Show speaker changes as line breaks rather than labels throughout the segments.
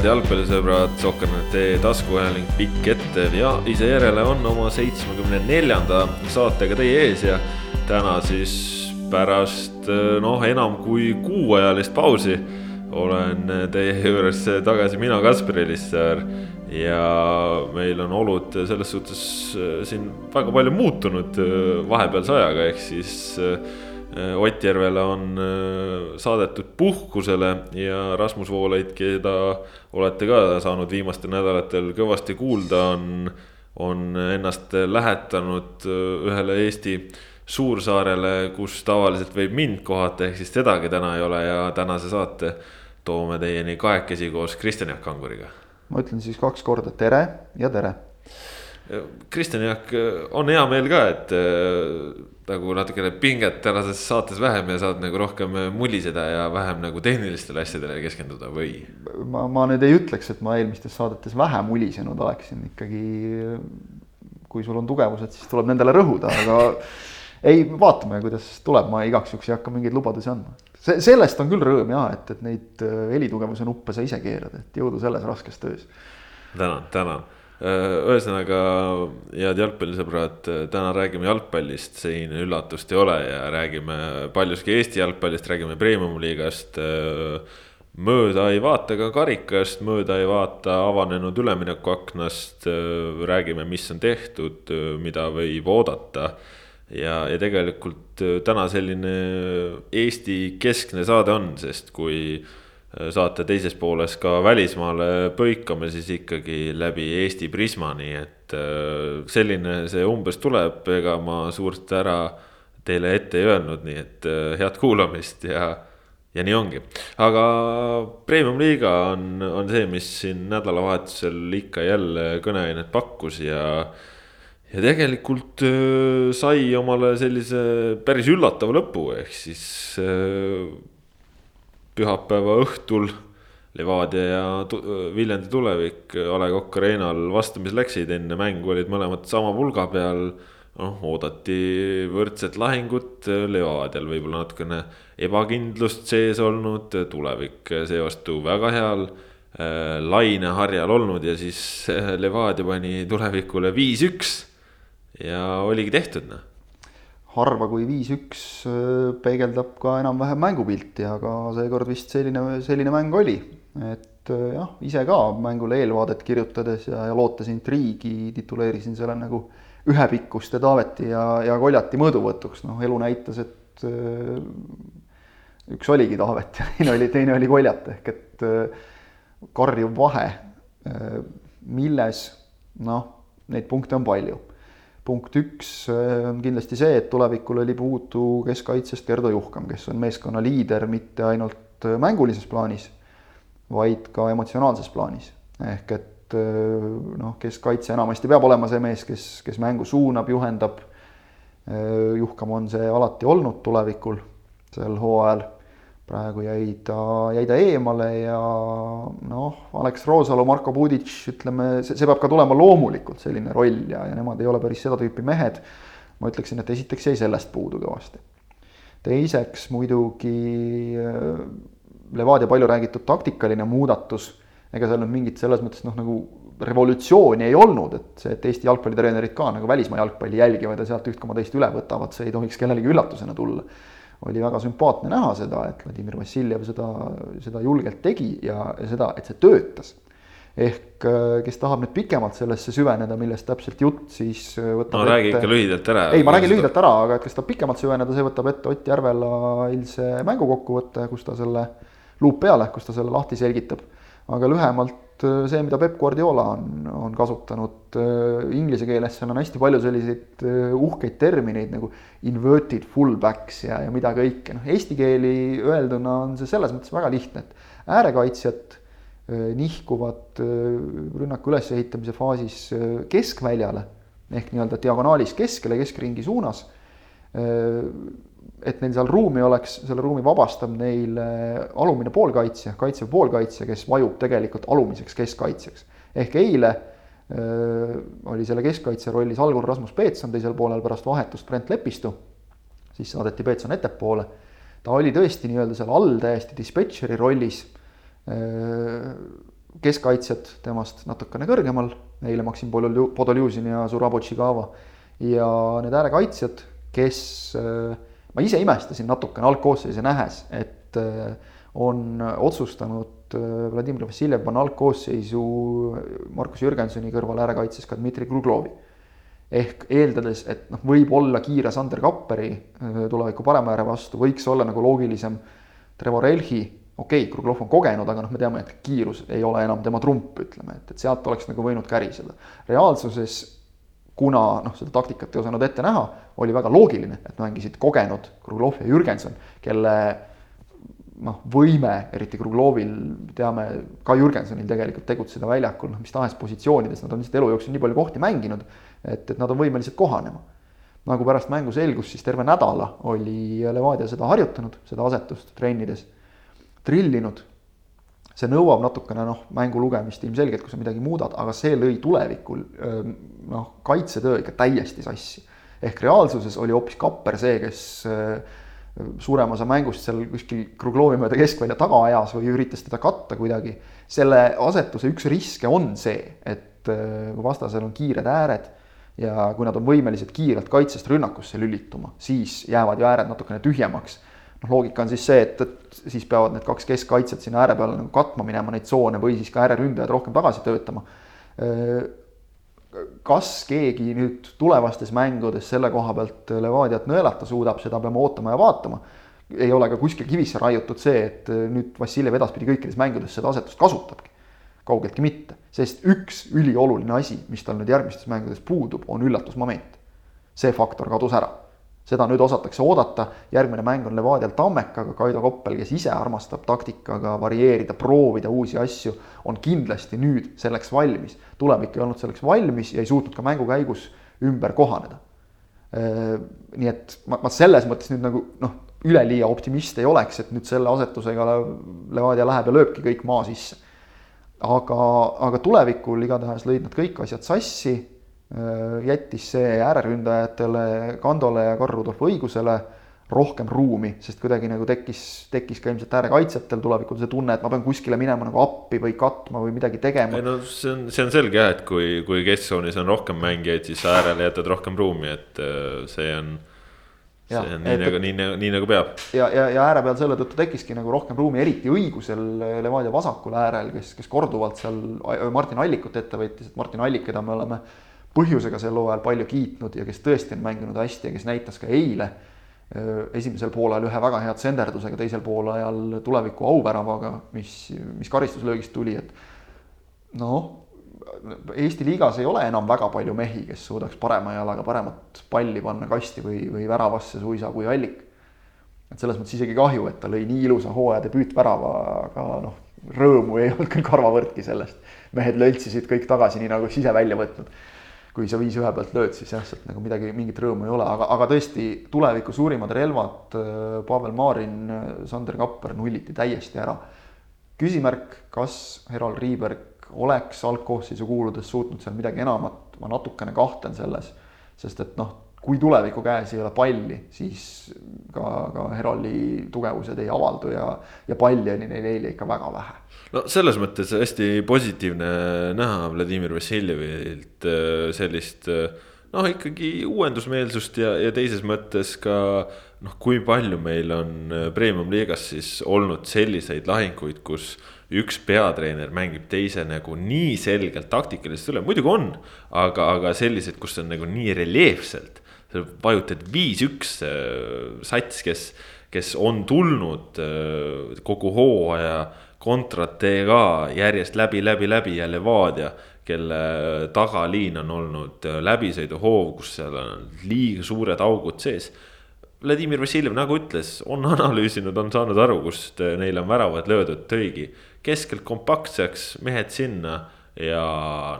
head jalgpallisõbrad, Sokkernet.ee taskuhääling pikk ettev ja ise järele on oma seitsmekümne neljanda saatega teie ees ja täna siis pärast noh, enam kui kuuajalist pausi olen teie juures tagasi mina, Kaspar Elissaar. Ja meil on olud selles suhtes siin väga palju muutunud vahepealse ajaga, ehk siis Äh, Ott Järvele on äh, saadetud puhkusele ja Rasmus Voolaid, keda olete ka saanud viimastel nädalatel kõvasti kuulda, on, on ennast lähetanud äh, ühele Eesti suursaarele, kus tavaliselt võib mind kohata, ehk siis tedagi täna ei ole ja tänase saate toome teieni kahekesi koos Kristjan Jaak Kanguriga.
ma ütlen siis kaks korda tere ja tere.
Kristjan Jaak, on hea meel ka, et nagu natukene pinget tänases saates vähem ja saad nagu rohkem muliseda ja vähem nagu tehnilistele asjadele keskenduda või?
ma, ma nüüd ei ütleks, et ma eelmistes saadetes vähe mulisenud oleksin ikkagi. kui sul on tugevused, siis tuleb nendele rõhuda, aga ei, vaatame, kuidas tuleb, ma igaks juhuks ei hakka mingeid lubadusi andma. see, sellest on küll rõõm ja et, et neid helitugevuse nuppe sa ise keerad, et jõudu selles raskes töös.
tänan, tänan Äh, ühesõnaga, head jalgpallisõbrad, täna räägime jalgpallist, siin üllatust ei ole ja räägime paljuski Eesti jalgpallist, räägime premium-liigast. Äh, mööda ei vaata ka karikast, mööda ei vaata avanenud üleminekuaknast, äh, räägime, mis on tehtud, mida võib oodata. ja, ja tegelikult täna selline Eesti keskne saade on, sest kui saate teises pooles ka välismaale põikame, siis ikkagi läbi Eesti prisma, nii et äh, selline see umbes tuleb, ega ma suurt ära teile ette ei öelnud, nii et äh, head kuulamist ja, ja nii ongi. aga premium-liiga on, on see, mis siin nädalavahetusel ikka jälle kõneainet pakkus ja ja tegelikult äh, sai omale sellise päris üllatava lõpu, ehk siis pühapäeva õhtul Levadia ja Viljandi tulevik A Le Coq Arena'l vastamisi läksid, enne mängu olid mõlemad sama pulga peal. noh, oodati võrdset lahingut, Levadial võib-olla natukene ebakindlust sees olnud, tulevik seevastu väga heal äh, laineharjal olnud ja siis Levadia pani tulevikule viis-üks ja oligi tehtud noh
harva kui viis-üks äh, peegeldab ka enam-vähem mängupilti, aga seekord vist selline, selline mäng oli. et äh, jah, ise ka mängule eelvaadet kirjutades ja, ja lootes intriigi tituleerisin selle nagu ühepikkuste Taaveti ja, ja Koljati mõõduvõtuks, noh elu näitas, et äh, üks oligi Taavet ja teine oli, teine oli Koljat, ehk et karjuv vahe, milles noh, neid punkte on palju punkt üks äh, on kindlasti see, et tulevikul oli puudu keskkaitsest Gerdo Juhkam, kes on meeskonna liider mitte ainult äh, mängulises plaanis, vaid ka emotsionaalses plaanis. ehk et äh, noh, keskkaitse enamasti peab olema see mees, kes, kes mängu suunab, juhendab. Juhkam on see alati olnud tulevikul sel hooajal praegu jäi ta, jäi ta eemale ja noh, Alex Roosalu, Marko Pudic, ütleme, see, see peab ka tulema loomulikult, selline roll ja, ja nemad ei ole päris seda tüüpi mehed. ma ütleksin, et esiteks jäi sellest puudu kõvasti. teiseks muidugi äh, Levadia palju räägitud taktikaline muudatus, ega seal nüüd mingit selles mõttes noh, nagu revolutsiooni ei olnud, et see, et Eesti jalgpallitreenerid ka nagu välismaa jalgpalli jälgivad ja sealt üht koma teist üle võtavad, see ei tohiks kellelegi üllatusena tulla oli väga sümpaatne näha seda, et Vladimir Vassiljev seda, seda julgelt tegi ja, ja seda, et see töötas. ehk äh, kes tahab nüüd pikemalt sellesse süveneda, millest täpselt jutt, siis
äh, võtab no räägi ikka lühidalt ära.
ei, ma räägin lühidalt ära, aga et kes tahab pikemalt süveneda, see võtab ette Ott Järvela eilse mängukokkuvõtte, kus ta selle luup peale, kus ta selle lahti selgitab. aga lühemalt see, mida Peep Guardiola on, on kasutanud äh, inglise keeles, seal on hästi palju selliseid äh, uhkeid termineid nagu inverted fullbacks ja, ja mida kõike, noh eesti keeli öelduna on see selles mõttes väga lihtne, et äärekaitsjad nihkuvad rünnaku ülesehitamise faasis keskväljale ehk nii-öelda diagonaalis keskele, keskringi suunas et neil seal ruumi oleks, selle ruumi vabastab neil alumine poolkaitsja, kaitsev poolkaitsja, kes vajub tegelikult alumiseks keskkaitsjaks. ehk eile öö, oli selle keskkaitse rollis algul Rasmus Peetson, teisel poolel pärast vahetust Brent Lepistu, siis saadeti Peetson ettepoole. ta oli tõesti nii-öelda seal all täiesti dispetšeri rollis. keskkaitsjad temast natukene kõrgemal, eile Maksim Podoljuzin ja Zurabo Tšigava. ja need äärekaitsjad, kes, ma ise imestasin natukene algkoosseisu nähes, et on otsustanud Vladimir Vassiljev panna algkoosseisu Markus Jürgensoni kõrval äärekaitses ka Dmitri Kruglovi ehk eeldades, et noh, võib olla kiire Sander Kapperi tuleviku parema ääre vastu, võiks olla nagu loogilisem Trevor Elhi okei okay,, Kruglov on kogenud, aga noh, me teame, et kiirus ei ole enam tema trump, ütleme, et, et sealt oleks nagu võinud käriseda. reaalsuses, kuna noh, seda taktikat ei osanud ette näha, oli väga loogiline, et mängisid kogenud Kruglov ja Jürgenson, kelle noh, võime, eriti Kruglovil, teame ka Jürgensonil tegelikult tegutseda väljakul, noh, mis tahes positsioonides, nad on lihtsalt elu jooksul nii palju kohti mänginud, et, et nad on võimelised kohanema. nagu pärast mängu selgus, siis terve nädala oli Levadia seda harjutanud, seda asetust trennides trillinud. See nõuab natukene noh, mängu lugemist ilmselgelt, kui sa midagi muudad, aga see lõi tulevikul noh, kaitsetöö ikka täiesti sassi. ehk reaalsuses oli hoopis Kapper see, kes suurema osa mängust seal kuskil Kruglovi mööda keskvälja taga ajas või üritas teda katta kuidagi. selle asetuse üks riske on see, et kui vastasel on kiired ääred ja kui nad on võimelised kiirelt kaitsest rünnakusse lülituma, siis jäävad ju ääred natukene tühjemaks noh, loogika on siis see, et, et siis peavad need kaks keskkaitset sinna ääre peale nagu katma minema neid tsoone või siis ka ääreründajad rohkem tagasi töötama. kas keegi nüüd tulevastes mängudes selle koha pealt Levadiat nõelata suudab, seda peame ootama ja vaatama. ei ole ka kuskil kivisse raiutud see, et nüüd Vassiljev edaspidi kõikides mängudes seda asetust kasutabki. kaugeltki mitte, sest üks ülioluline asi, mis tal nüüd järgmistes mängudes puudub, on üllatusmoment. see faktor kadus ära seda nüüd osatakse oodata, järgmine mäng on Levadial Tammekaga, Kaido Koppel, kes ise armastab taktikaga varieerida, proovida uusi asju, on kindlasti nüüd selleks valmis. tulevik ei olnud selleks valmis ja ei suutnud ka mängu käigus ümber kohaneda. nii et ma, ma selles mõttes nüüd nagu noh, üleliia optimist ei oleks, et nüüd selle asetusega Levadia läheb ja lööbki kõik maa sisse. aga, aga tulevikul igatahes lõid nad kõik asjad sassi Äh, jättis see ääreründajatele, Kandole ja Karl-Rudolf õigusele rohkem ruumi, sest kuidagi nagu tekkis, tekkis ka ilmselt äärekaitsjatel tulevikul see tunne, et ma pean kuskile minema nagu appi või katma või midagi tegema.
ei no see on, see on selge jah, et kui, kui kesktsoonis on rohkem mängijaid, siis äärele jätad rohkem ruumi, et äh, see on. see on nii et, nagu, nii, nii, nii nagu peab.
ja, ja, ja ääre peal selle tõttu tekkiski nagu rohkem ruumi, eriti õigusel Levadia vasakul äärel, kes, kes korduvalt seal Martin Allikut ette võttis, et Martin Allik, keda me oleme põhjusega sel hooajal palju kiitnud ja kes tõesti on mänginud hästi ja kes näitas ka eile esimesel poolel ühe väga hea tsenderdusega, teisel poolajal tuleviku auväravaga, mis, mis karistuslöögist tuli, et noh, Eesti liigas ei ole enam väga palju mehi, kes suudaks parema jalaga paremat palli panna kasti või, või väravasse suisa kui Allik. et selles mõttes isegi kahju, et ta lõi nii ilusa hooaja debüütvärava, aga noh, rõõmu ei olnud küll karvavõrdki sellest. mehed löltsisid kõik tagasi, nii nagu ise välja võtnud kui sa viis ühe pealt lööd, siis jah, sealt nagu midagi, mingit rõõmu ei ole, aga, aga tõesti tuleviku suurimad relvad, äh, Pavel Marin, äh, Sander Kapper nulliti täiesti ära. küsimärk, kas Heral Riiberg oleks algkoosseisu kuuludes suutnud seal midagi enamat, ma natukene kahtlen selles, sest et noh, kui tuleviku käes ei ole palli, siis ka, ka Heraldi tugevused ei avaldu ja, ja palli oli neil eile ikka väga vähe
no selles mõttes hästi positiivne näha Vladimir Vassiljevilt äh, sellist äh, noh, ikkagi uuendusmeelsust ja, ja teises mõttes ka noh, kui palju meil on äh, premium-liigas siis olnud selliseid lahinguid, kus üks peatreener mängib teise nagu nii selgelt taktikaliselt üle, muidugi on, aga, aga sellised, kus on nagu nii reljeefselt. vajutad viis-üks sats, kes, kes on tulnud kogu hooaja kontratee ka järjest läbi, läbi, läbi ja Levadia, kelle tagaliin on olnud läbisõiduhoov, kus seal on liiga suured augud sees. Vladimir Vassiljev, nagu ütles, on analüüsinud, on saanud aru, kust neile on väravad löödud, tõigi keskelt kompaktseks, mehed sinna ja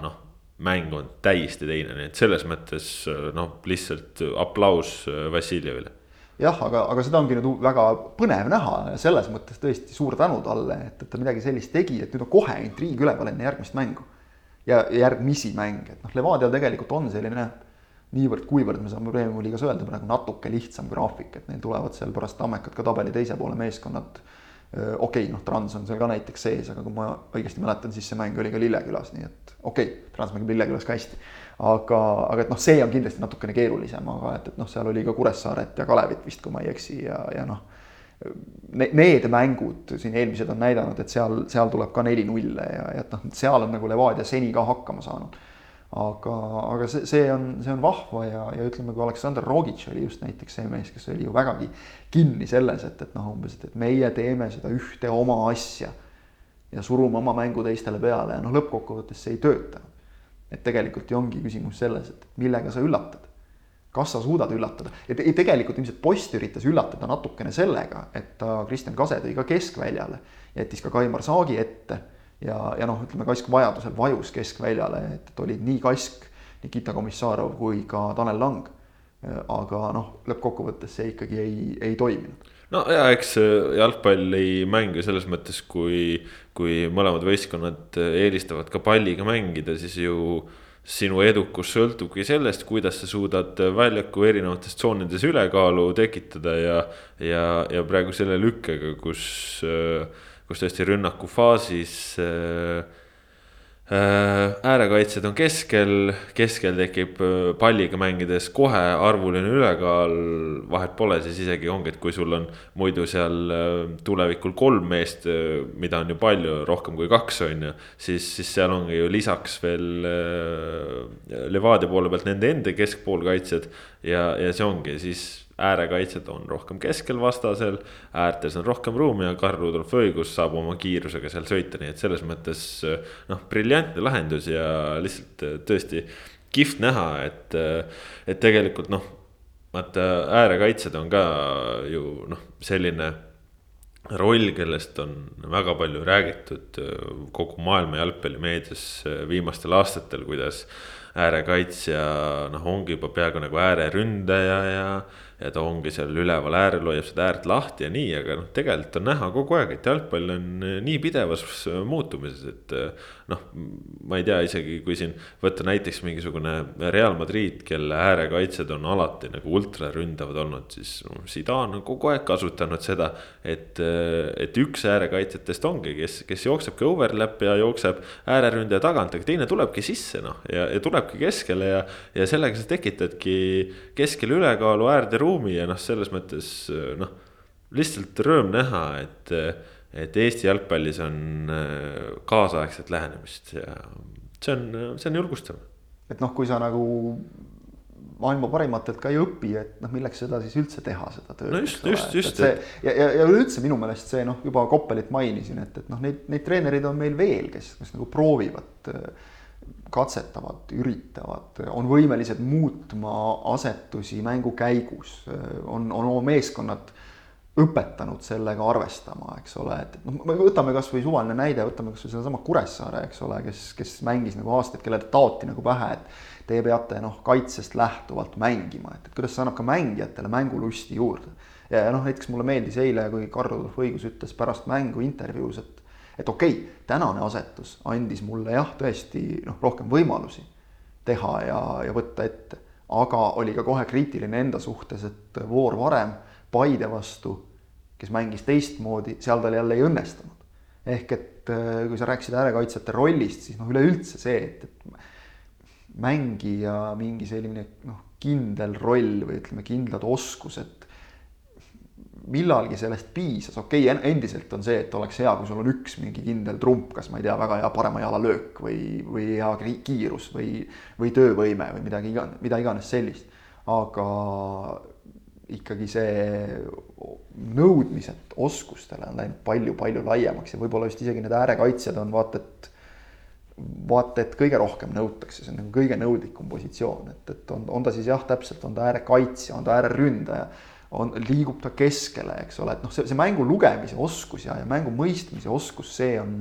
noh, mäng on täiesti teine, nii et selles mõttes noh, lihtsalt aplaus Vassiljevile
jah, aga, aga seda ongi nüüd väga põnev näha ja selles mõttes tõesti suur tänu talle, et, et ta midagi sellist tegi, et nüüd on kohe intriig üleval enne järgmist mängu. ja järgmisi mänge, et noh, Levadial tegelikult on selline niivõrd-kuivõrd me saame Premiumi liigas öelda praegu natuke lihtsam graafik, et neil tulevad seal pärast Tammekat ka tabeli teise poole meeskonnad okei okay,, noh, Trans on seal ka näiteks sees, aga kui ma õigesti mäletan, siis see mäng oli ka Lillekülas, nii et okei okay,, Trans mängib Lillekülas ka hästi. aga, aga et noh, see on kindlasti natukene keerulisem, aga et, et noh, seal oli ka Kuressaaret ja Kalevit vist, kui ma ei eksi ja, ja noh. Need mängud siin eelmised on näidanud, et seal, seal tuleb ka neli nulle ja, ja et noh, seal on nagu Levadia seni ka hakkama saanud aga, aga see, see on, see on vahva ja, ja ütleme, kui Aleksandr Rogic oli just näiteks see mees, kes oli ju vägagi kinni selles, et, et noh, umbes, et, et meie teeme seda ühte oma asja ja surume oma mängu teistele peale ja noh, lõppkokkuvõttes see ei tööta. et tegelikult ju ongi küsimus selles, et millega sa üllatad. kas sa suudad üllatada te, tegelikult ilmselt Post üritas üllatada natukene sellega, et ta Kristjan Kase tõi ka keskväljale, jättis ka Kaimar Saagi ette ja, ja noh, ütleme Kask vajadusel vajus keskväljale, et, olid nii Kask, Nikita Komissarov kui ka Tanel Lang. aga noh, lõppkokkuvõttes see ikkagi ei, ei toiminud.
no ja eks jalgpallimäng ju selles mõttes, kui, kui mõlemad võistkonnad eelistavad ka palliga mängida, siis ju sinu edukus sõltubki sellest, kuidas sa suudad väljaku erinevates tsoonides ülekaalu tekitada ja, ja, ja praegu selle lükkega, kus äh, kus tõesti rünnaku faasis äh, äh, äärekaitsjad on keskel, keskel tekib äh, palliga mängides kohe arvuline ülekaal, vahet pole, siis isegi ongi, et kui sul on muidu seal tulevikul kolm meest, mida on ju palju, rohkem kui kaks, on ju. siis, siis seal ongi ju lisaks veel Levadia poole pealt nende enda keskpoolkaitsjad ja, ja see ongi siis äärekaitsjad on rohkem keskel vastasel, äärtes on rohkem ruumi ja Karl Rudolf õigus saab oma kiirusega seal sõita, nii et selles mõttes noh, briljantne lahendus ja lihtsalt tõesti kihvt näha, et, et tegelikult noh, vaata äärekaitsjad on ka ju noh, selline roll, kellest on väga palju räägitud kogu maailma jalgpallimeedias viimastel aastatel, kuidas äärekaitsja noh, ongi juba peaaegu nagu ääreründaja ja ja ta ongi seal üleval äärel, hoiab seda äärt lahti ja nii, aga noh, tegelikult on näha kogu aeg, et jalgpall on nii pidevas muutumises, et. Noh, ma ei tea, isegi kui siin võtta näiteks mingisugune Real Madrid, kelle äärekaitsjad on alati nagu ultraründavad olnud, siis Zidane on kogu aeg kasutanud seda. et, et üks äärekaitsjatest ongi, kes, kes jooksebki overlap ja jookseb ääreründaja tagant, aga teine tulebki sisse noh, ja, ja tulebki keskele ja. ja sellega sa tekitadki keskele ülekaalu äärde ruumi ja noh, selles mõttes noh, lihtsalt rõõm näha, et, et Eesti jalgpallis on äh, kaasaegset lähenemist ja see on, see on julgustav.
et noh, kui sa nagu maailma parimatelt ka ei õpi, et noh, milleks seda siis üldse teha, seda tööd.
no just, just, just.
see ja, ja, ja üleüldse minu meelest see noh, juba Koppelit mainisin, et, et noh, neid, neid treenereid on meil veel, kes, kes nagu proovivad katsetavad, üritavad, on võimelised muutma asetusi mängu käigus, on, on oma meeskonnad õpetanud sellega arvestama, eks ole, et noh, võtame kasvõi suvaline näide, võtame kasvõi sedasama Kuressaare, eks ole, kes, kes mängis nagu aastaid, kellele taoti nagu pähe, et teie peate noh, kaitsest lähtuvalt mängima, et, kuidas see annab ka mängijatele mängulusti juurde. ja, ja noh, näiteks mulle meeldis eile, kui Karl-Rudolf Õigus ütles pärast mängu intervjuus, et et okei okay,, tänane asetus andis mulle jah, tõesti noh, rohkem võimalusi teha ja, ja võtta ette, aga oli ka kohe kriitiline enda suhtes, et voor varem Paide vastu, kes mängis teistmoodi, seal tal jälle ei õnnestunud. ehk et äh, kui sa rääkisid äärekaitsjate rollist, siis noh, üleüldse see, et, et mängija mingi selline noh, kindel roll või ütleme, kindlad oskused millalgi sellest piisas, okei okay,, endiselt on see, et oleks hea, kui sul on üks mingi kindel trump, kas ma ei tea, väga hea parema jala löök või, või hea kiirus või, või töövõime või midagi iga, mida iganes sellist. aga ikkagi see nõudmised oskustele on läinud palju-palju laiemaks ja võib-olla just isegi need äärekaitsjad on vaata et vaata, et kõige rohkem nõutakse, see on nagu kõige nõudlikum positsioon, et, et on, on ta siis jah, täpselt on ta äärekaitsja, on ta ääreründaja on, liigub ta keskele, eks ole, et noh, see, see mängu lugemise oskus ja, ja mängu mõistmise oskus, see on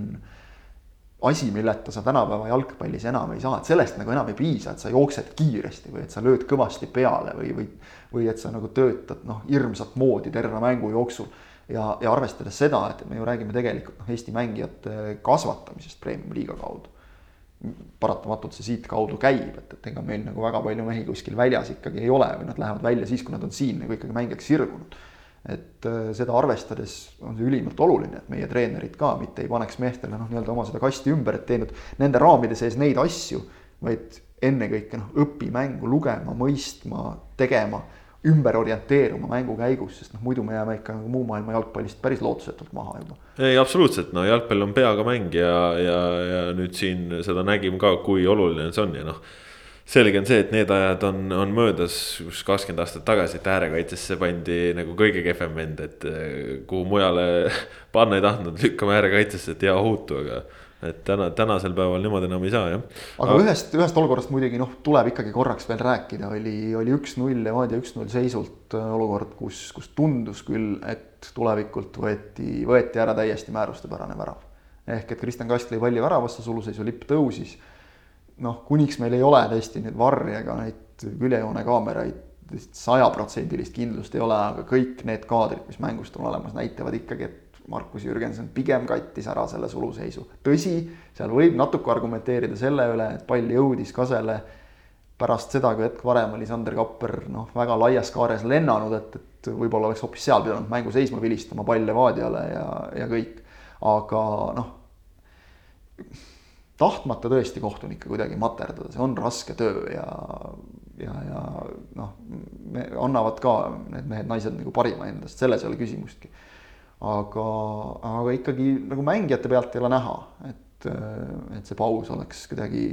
asi, milleta sa tänapäeva jalgpallis enam ei saa, et sellest nagu enam ei piisa, et sa jooksed kiiresti või et sa lööd kõvasti peale või, või või et sa nagu töötad noh, hirmsat moodi terve mängu jooksul. ja, ja arvestades seda, et me ju räägime tegelikult noh, Eesti mängijate kasvatamisest premium-liiga kaudu paratamatult see siitkaudu käib, et, et ega meil nagu väga palju mehi kuskil väljas ikkagi ei ole või nad lähevad välja siis, kui nad on siin nagu ikkagi mängijaks sirgunud. et äh, seda arvestades on see ülimalt oluline, et meie treenerid ka mitte ei paneks meestele noh, nii-öelda oma seda kasti ümber, et teinud nende raamide sees neid asju, vaid ennekõike noh, õpi mängu lugema, mõistma, tegema, ümber orienteeruma mängu käigus, sest noh, muidu me jääme ikka nagu muu maailma jalgpallist päris lootusetult maha juba.
ei, absoluutselt, no jalgpall on peaga mäng ja, ja, ja nüüd siin seda nägime ka, kui oluline see on ja noh selge on see, et need ajad on, on möödas, kus kakskümmend aastat tagasi, et äärekaitsesse pandi nagu kõige kehvem vend, et eh, kuhu mujale panna ei tahtnud, lükkame äärekaitsesse, et hea ohutu, aga. Et täna, tänasel päeval niimoodi enam ei saa jah.
aga ühest, ühest olukorrast muidugi noh, tuleb ikkagi korraks veel rääkida, oli, oli üks-null Levadia üks-null seisult äh, olukord, kus, kus tundus küll, et tulevikult võeti, võeti ära täiesti määrustepärane värav. ehk et Kristjan Kast lõi palli väravasse, suluseisu lipp tõusis noh, kuniks meil ei ole tõesti nüüd varri ega neid küljejoone kaameraid, sajaprotsendilist kindlust ei ole, aga kõik need kaadrid, mis mängust on olemas, näitavad ikkagi, et Markus Jürgenson pigem kattis ära selle suluseisu. tõsi, seal võib natuke argumenteerida selle üle, et pall jõudis Kasele pärast seda, kui hetk varem oli Sander Kapper noh, väga laias kaares lennanud, et, et võib-olla oleks hoopis seal pidanud mängu seisma vilistama, pall Levadiale ja, ja kõik. aga noh tahtmata tõesti kohtunikke kuidagi materdada, see on raske töö ja, ja, ja noh, annavad ka need mehed-naised nagu parima endast, selles ei ole küsimustki. Aga, aga ikkagi nagu mängijate pealt ei ole näha, et, et see paus oleks kuidagi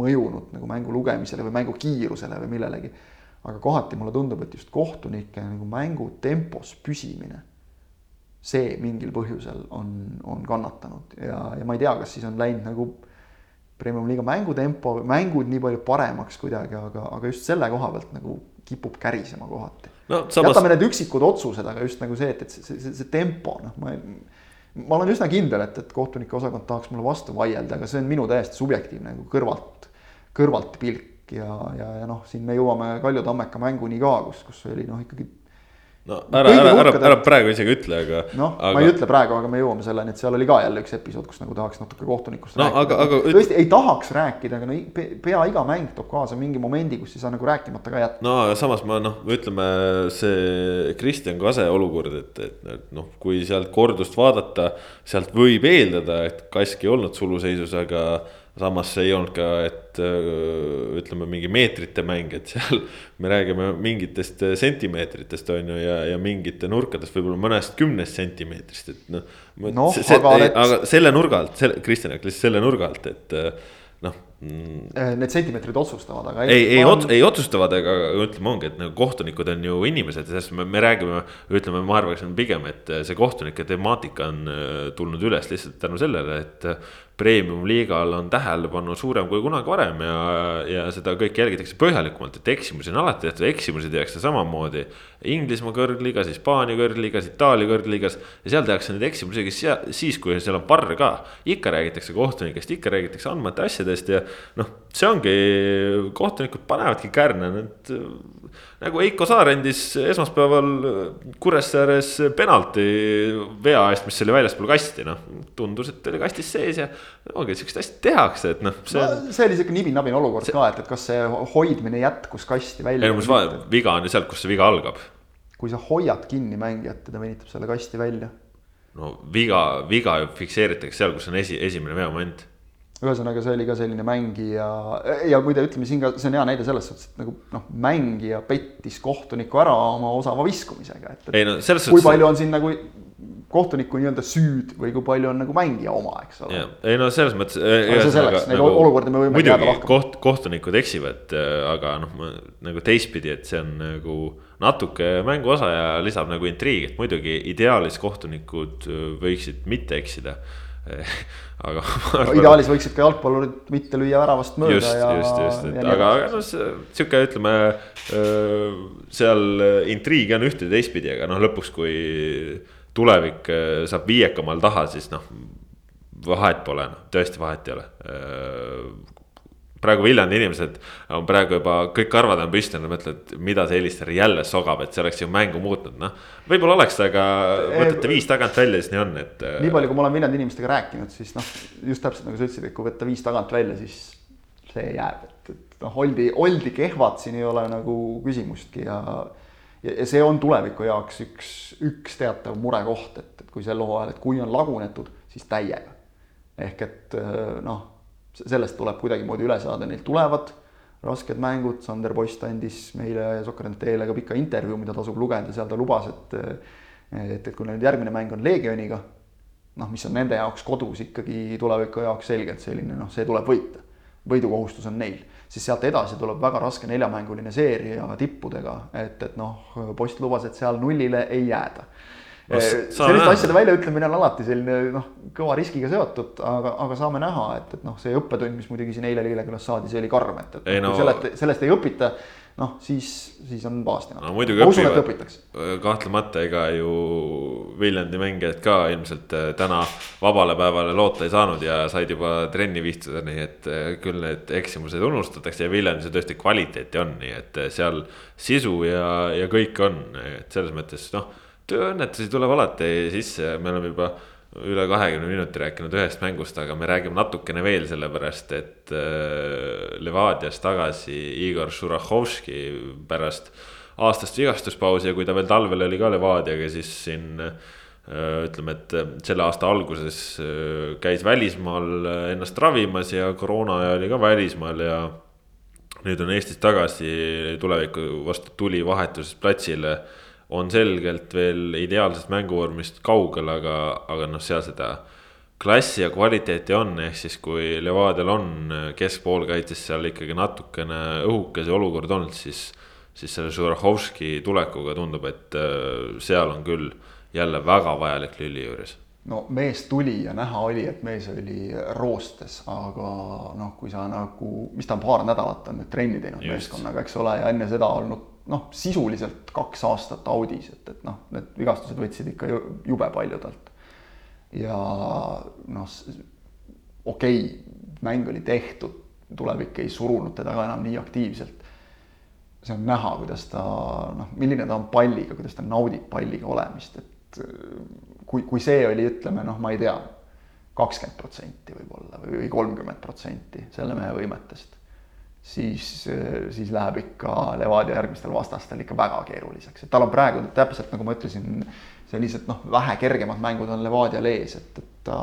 mõjunud nagu mängu lugemisele või mängu kiirusele või millelegi. aga kohati mulle tundub, et just kohtunike nagu mängu tempos püsimine see mingil põhjusel on, on kannatanud ja, ja ma ei tea, kas siis on läinud nagu Premium-liiga mängutempo, mängud nii palju paremaks kuidagi, aga, aga just selle koha pealt nagu kipub kärisema kohati no,. Samas... jätame need üksikud otsused, aga just nagu see, et, et see, see, see tempo, noh, ma ma olen üsna kindel, et, et kohtunike osakond tahaks mulle vastu vaielda, aga see on minu täiesti subjektiivne nagu kõrvalt, kõrvalt pilk ja, ja, ja noh, siin me jõuame Kalju Tammeka mänguni ka, kus, kus oli noh, ikkagi
no ära, ära, ära, ära praegu isegi ütle, aga.
noh aga..., ma ei ütle praegu, aga me jõuame selleni, et seal oli ka jälle üks episood, kus nagu tahaks natuke kohtunikust
no,
rääkida.
aga, aga.
tõesti ei tahaks rääkida, aga no pea iga mäng toob kaasa mingi momendi, kus ei saa nagu rääkimata ka jätta.
no aga samas ma noh, ütleme see Kristjan Kase olukord, et, et noh, kui sealt kordust vaadata, sealt võib eeldada, et Kask ei olnud suluseisus, aga samas see ei olnud ka, et ütleme, mingi meetrite mäng, et seal me räägime mingitest sentimeetritest, on ju, ja, ja mingite nurkadest võib-olla mõnest kümnest sentimeetrist, et noh no,. aga, aga selle nurga alt, selle, Kristjan ütles selle nurga alt, et noh
mm.. Need sentimeetrid otsustavad, aga.
ei, ei, on... ei otsustavad, aga ütleme, ongi, et nagu kohtunikud on ju inimesed sellest me, me räägime, ütleme, ma arvaksin pigem, et see kohtunike temaatika on tulnud üles lihtsalt tänu sellele, et premium-liigal on tähelepanu suurem kui kunagi varem ja, ja seda kõike jälgitakse põhjalikumalt, et eksimusi on alati tehtud, eksimusi tehakse samamoodi. Inglismaa kõrgliigas, Hispaania kõrgliigas, Itaalia kõrgliigas ja seal tehakse neid eksimusi siis, kui seal on barr ka. ikka räägitakse kohtunikest, ikka räägitakse andmete asjadest ja noh, see ongi, kohtunikud panevadki kärne, need nagu Eiko Saar andis esmaspäeval Kuressaares penalti vea eest, mis oli väljaspool kasti, noh. tundus, et oli kastis sees ja ongi, siukseid asju tehakse, et noh.
see on no,. see oli siuke nibin-nabin olukord see... ka, et, et kas see hoidmine jätkus kasti välja.
ei, ma mõtlen, viga on ju sealt, kus see viga algab.
kui sa hoiad kinni mängijat ja ta venitab selle kasti välja.
no viga, viga ju fikseeritakse seal, kus on esi, esimene veomoment
ühesõnaga, see oli ka selline mängija ja muide, ütleme siin ka, see on hea näide selles suhtes, et nagu noh, mängija pettis kohtuniku ära oma osava viskumisega, et, et.
ei no selles
suhtes. kui palju on siin nagu kohtuniku nii-öelda süüd või kui palju on nagu mängija oma, eks ole.
ei no selles mõttes.
see selleks, neid nagu, olukordi me võime
lahkama. koht, kohtunikud eksivad, aga noh, nagu teistpidi, et see on nagu natuke mänguosa ja lisab nagu intriigi, et muidugi ideaalis kohtunikud võiksid mitte eksida
aga arvan, ideaalis võiksid ka jalgpallurid mitte lüüa väravast mööda
just, ja. just, just, et aga, aga noh, sihuke ütleme seal intriigi on ühte ja teistpidi, aga noh, lõpuks, kui tulevik saab viiekamal taha, siis noh, vahet pole, noh, tõesti vahet ei ole praegu Viljandi inimesed on praegu juba kõik karvad on püsti, nad mõtlevad, mida see helistaja jälle sogab, et see oleks ju mängu muutnud, noh. võib-olla oleks, aga võtate viis tagant välja, siis nii on, et.
Äh, nii palju, kui ma olen Viljandi inimestega rääkinud, siis noh, just täpselt nagu sa ütlesid, et kui võtta viis tagant välja, siis see jääb, et, et noh, oldi, oldi kehvad, siin ei ole nagu küsimustki ja. ja, ja see on tuleviku jaoks üks, üks teatav murekoht, et, et kui sel hooajal, et kui on lagunetud, siis täiega. ehk et noh, sellest tuleb kuidagimoodi üle saada, neil tulevad rasked mängud, Sander Post andis meile ja Sokranteele ka pika intervjuu, mida tasub lugeda, seal ta lubas, et et, et kui neil järgmine mäng on Leegioniga, noh, mis on nende jaoks kodus ikkagi tuleviku jaoks selgelt selline noh, see tuleb võita. võidukohustus on neil, siis sealt edasi tuleb väga raske neljamänguline seeria tippudega, et, et noh, Post lubas, et seal nullile ei jääda. Selliste asjade väljaütlemine on alati selline noh, kõva riskiga seotud, aga, aga saame näha, et, et noh, see õppetund, mis muidugi siin eile Lillekülas saadi, see oli karm, et, et ei, no... sellest, sellest ei õpita noh, siis, siis on pahasti
no,. ma usun, et õpitakse. kahtlemata, ega ju Viljandi mängijad ka ilmselt äh, täna vabale päevale loota ei saanud ja said juba trenni vihtsuda, nii et äh, küll need eksimused unustatakse ja Viljandis tõesti kvaliteeti on, nii et äh, seal sisu ja, ja kõik on, et selles mõttes noh, tööõnnetusi tuleb alati sisse, me oleme juba üle kahekümne minuti rääkinud ühest mängust, aga me räägime natukene veel, sellepärast et äh, Levadias tagasi Igor Šurahhovski pärast aastast vigastuspausi ja kui ta veel talvel oli ka Levadiaga, siis siin äh, ütleme, et selle aasta alguses äh, käis välismaal ennast ravimas ja koroona oli ka välismaal ja nüüd on Eestis tagasi, tuleviku vastu tuli vahetuses platsile on selgelt veel ideaalsest mänguvormist kaugel, aga, aga noh, seal seda klassi ja kvaliteeti on, ehk siis kui Levadial on keskpoolkaitses seal ikkagi natukene õhuke see olukord olnud, siis, siis selle Žurahovski tulekuga tundub, et äh, seal on küll jälle väga vajalik lüli juures
no mees tuli ja näha oli, et mees oli roostes, aga noh, kui sa nagu, mis ta on paar nädalat on nüüd trenni teinud Just. meeskonnaga, eks ole, ja enne seda olnud noh, sisuliselt kaks aastat audis, et, et noh, need vigastused võtsid ikka jube palju talt. ja noh, okei okay,, mäng oli tehtud, tulevik ei surunud teda ka enam nii aktiivselt. see on näha, kuidas ta noh, milline ta on palliga, kuidas ta naudib palliga olemist, et kui, kui see oli, ütleme noh, ma ei tea, kakskümmend protsenti võib-olla või kolmkümmend protsenti selle mehe võimetest siis, siis läheb ikka Levadia järgmistel vastastel ikka väga keeruliseks, et tal on praegu täpselt nagu ma ütlesin, sellised noh, vähe kergemad mängud on Levadial ees, et, et ta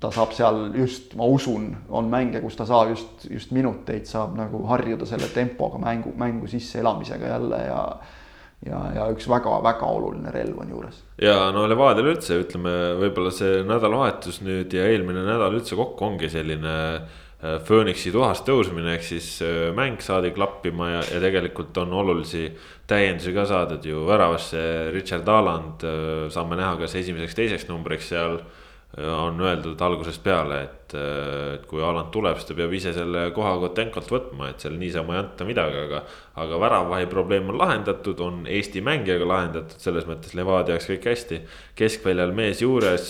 ta saab seal just, ma usun, on mänge, kus ta saab just, just minuteid saab nagu harjuda selle tempoga mängu, mängu sisseelamisega jälle ja ja, ja üks väga-väga oluline relv on juures.
ja no Levadial üldse ütleme, võib-olla see nädalavahetus nüüd ja eelmine nädal üldse kokku ongi selline Äh, Phoenixi tuhast tõusmine, ehk siis äh, mäng saadi klappima ja, ja tegelikult on olulisi täiendusi ka saadud ju väravasse. Richard Aland, äh, saame näha, kas esimeseks-teiseks numbriks seal on öeldud algusest peale, et, et kui Aland tuleb, siis ta peab ise selle koha Kotenkolt võtma, et seal niisama ei anta midagi, aga. aga väravavahi probleem on lahendatud, on Eesti mängijaga lahendatud, selles mõttes Levadia jaoks kõik hästi. keskväljal mees juures,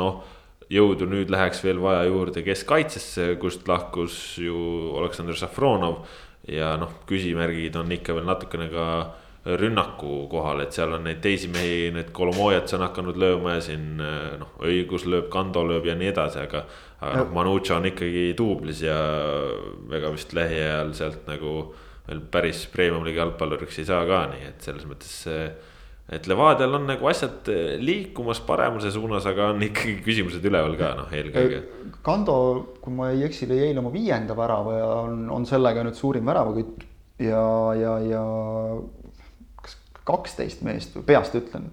noh jõudu nüüd läheks veel vaja juurde keskkaitsesse, kust lahkus ju Aleksandr Safronov. ja noh, küsimärgid on ikka veel natukene ka rünnaku kohal, et seal on neid teisi mehi, need Kolomojats on hakanud lööma ja siin noh, õigus lööb, Kando lööb ja nii edasi, aga. aga noh, Manucha on ikkagi duublis ja ega vist lähiajal sealt nagu veel päris premium-liigi jalgpalluriks ei saa ka, nii et selles mõttes see et Levadial on nagu asjad eh, liikumas paremuse suunas, aga on ikkagi küsimused üleval ka noh, eelkõige.
Kando, kui ma ei eksi, lõi eile oma viienda värava ja on, on sellega nüüd suurim väravakütt ja, ja, ja kas kaksteist meest või peast ütlen.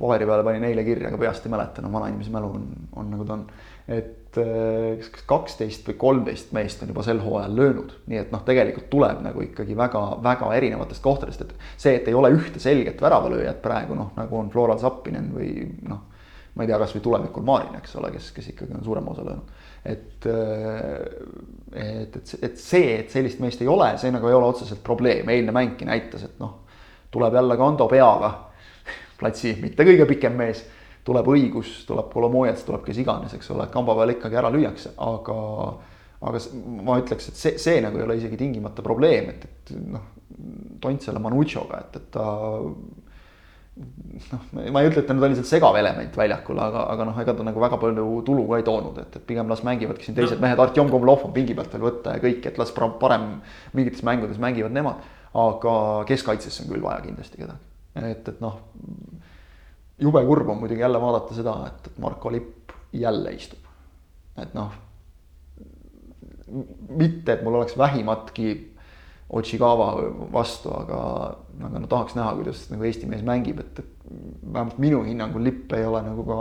paberi peale panin eile kirja, aga peast ei mäleta, no vanainimese mälu on, on nagu ta on et äh, kas kaksteist või kolmteist meest on juba sel hooajal löönud, nii et noh, tegelikult tuleb nagu ikkagi väga-väga erinevatest kohtadest, et see, et ei ole ühte selget väravalööjat praegu noh, nagu on Floral Zappinen või noh, ma ei tea, kasvõi tulevikul Marin, eks ole, kes, kes ikkagi on suurema osa löönud. et, äh, et, et, et see, et sellist meest ei ole, see nagu ei ole otseselt probleem, eilne mängki näitas, et noh, tuleb jälle Kando peaga. Platsi mitte kõige pikem mees tuleb õigus, tuleb Kolomojets, tuleb kes iganes, eks ole, kamba peal ikkagi ära lüüakse, aga aga ma ütleks, et see, see nagu ei ole isegi tingimata probleem, et, et noh, tont selle Manuchoga, et, et ta noh, ma ei ütle, et ta nüüd on lihtsalt segav element väljakul, aga, aga noh, ega ta nagu väga palju tulu ka ei toonud, et, et pigem las mängivadki siin teised no. mehed, Artjom Komlov on pingi pealt veel võtta ja kõik, et las parem mingites mängudes mängivad nemad. aga keskkaitsesse on küll vaja kindlasti kedagi, et, et noh. Jube kurb on muidugi jälle vaadata seda, et, et Marko Lipp jälle istub, et noh. mitte, et mul oleks vähimatki Otšigava vastu, aga, aga no tahaks näha, kuidas nagu Eesti mees mängib, et, et vähemalt minu hinnangul Lipp ei ole nagu ka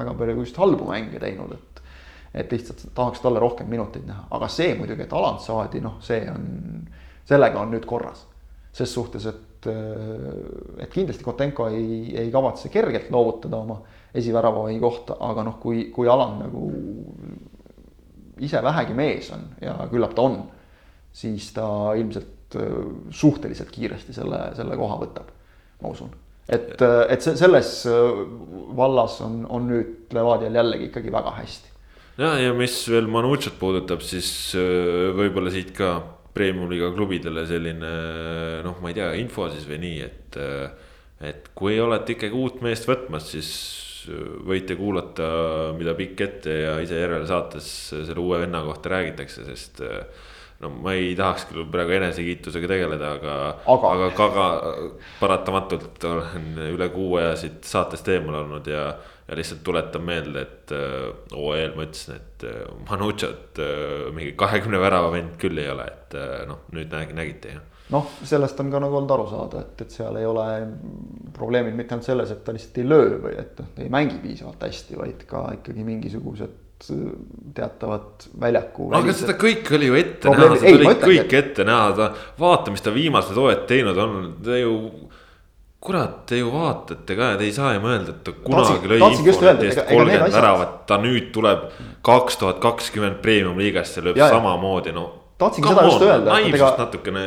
väga palju just halbu mänge teinud, et et lihtsalt tahaks talle rohkem minuteid näha, aga see muidugi, et Alant saadi, noh, see on, sellega on nüüd korras. ses suhtes, et, et kindlasti Kotenko ei, ei kavatse kergelt loovutada oma esiväravahi kohta, aga noh, kui, kui Alan nagu ise vähegi mees on ja küllap ta on, siis ta ilmselt suhteliselt kiiresti selle, selle koha võtab, ma usun. Et, et selles vallas on, on nüüd Levadial jällegi ikkagi väga hästi.
Ja, ja mis veel Manuchat puudutab, siis äh, võib-olla siit ka premium-liiga klubidele selline noh, ma ei tea, info siis või nii, et. Äh, et kui olete ikkagi uut meest võtmas, siis äh, võite kuulata, mida pikk ette ja ise järele saates selle uue venna kohta räägitakse, sest no ma ei tahaks küll praegu enesekiitusega tegeleda, aga, aga., aga ka paratamatult olen üle kuu aja siit saatest eemal olnud ja ja lihtsalt tuletan meelde, et äh, OEL ma ütlesin, et äh, Manuchat äh, mingi kahekümne värava vend küll ei ole, et noh, nüüd nägi, nägite ju
noh, sellest on ka nagu olnud aru saada, et, et seal ei ole probleemid mitte ainult selles, et ta lihtsalt ei löö või et noh, ei mängi piisavalt hästi, vaid ka ikkagi mingisugused teatavad väljaku.
aga seda kõike oli ju ette näha, seda oli kõik ette näha, ta vaata, mis ta viimased hooajad teinud on, ta ju kurat, te ju vaatate ka ja te ei saa ju mõelda, et ta kunagi lõi Infoneti eest kolmkümmend väravat, ta nüüd tuleb kaks tuhat kakskümmend premium-liigasse, lööb ja, samamoodi, no.
tahtsingi seda just öelda, et ega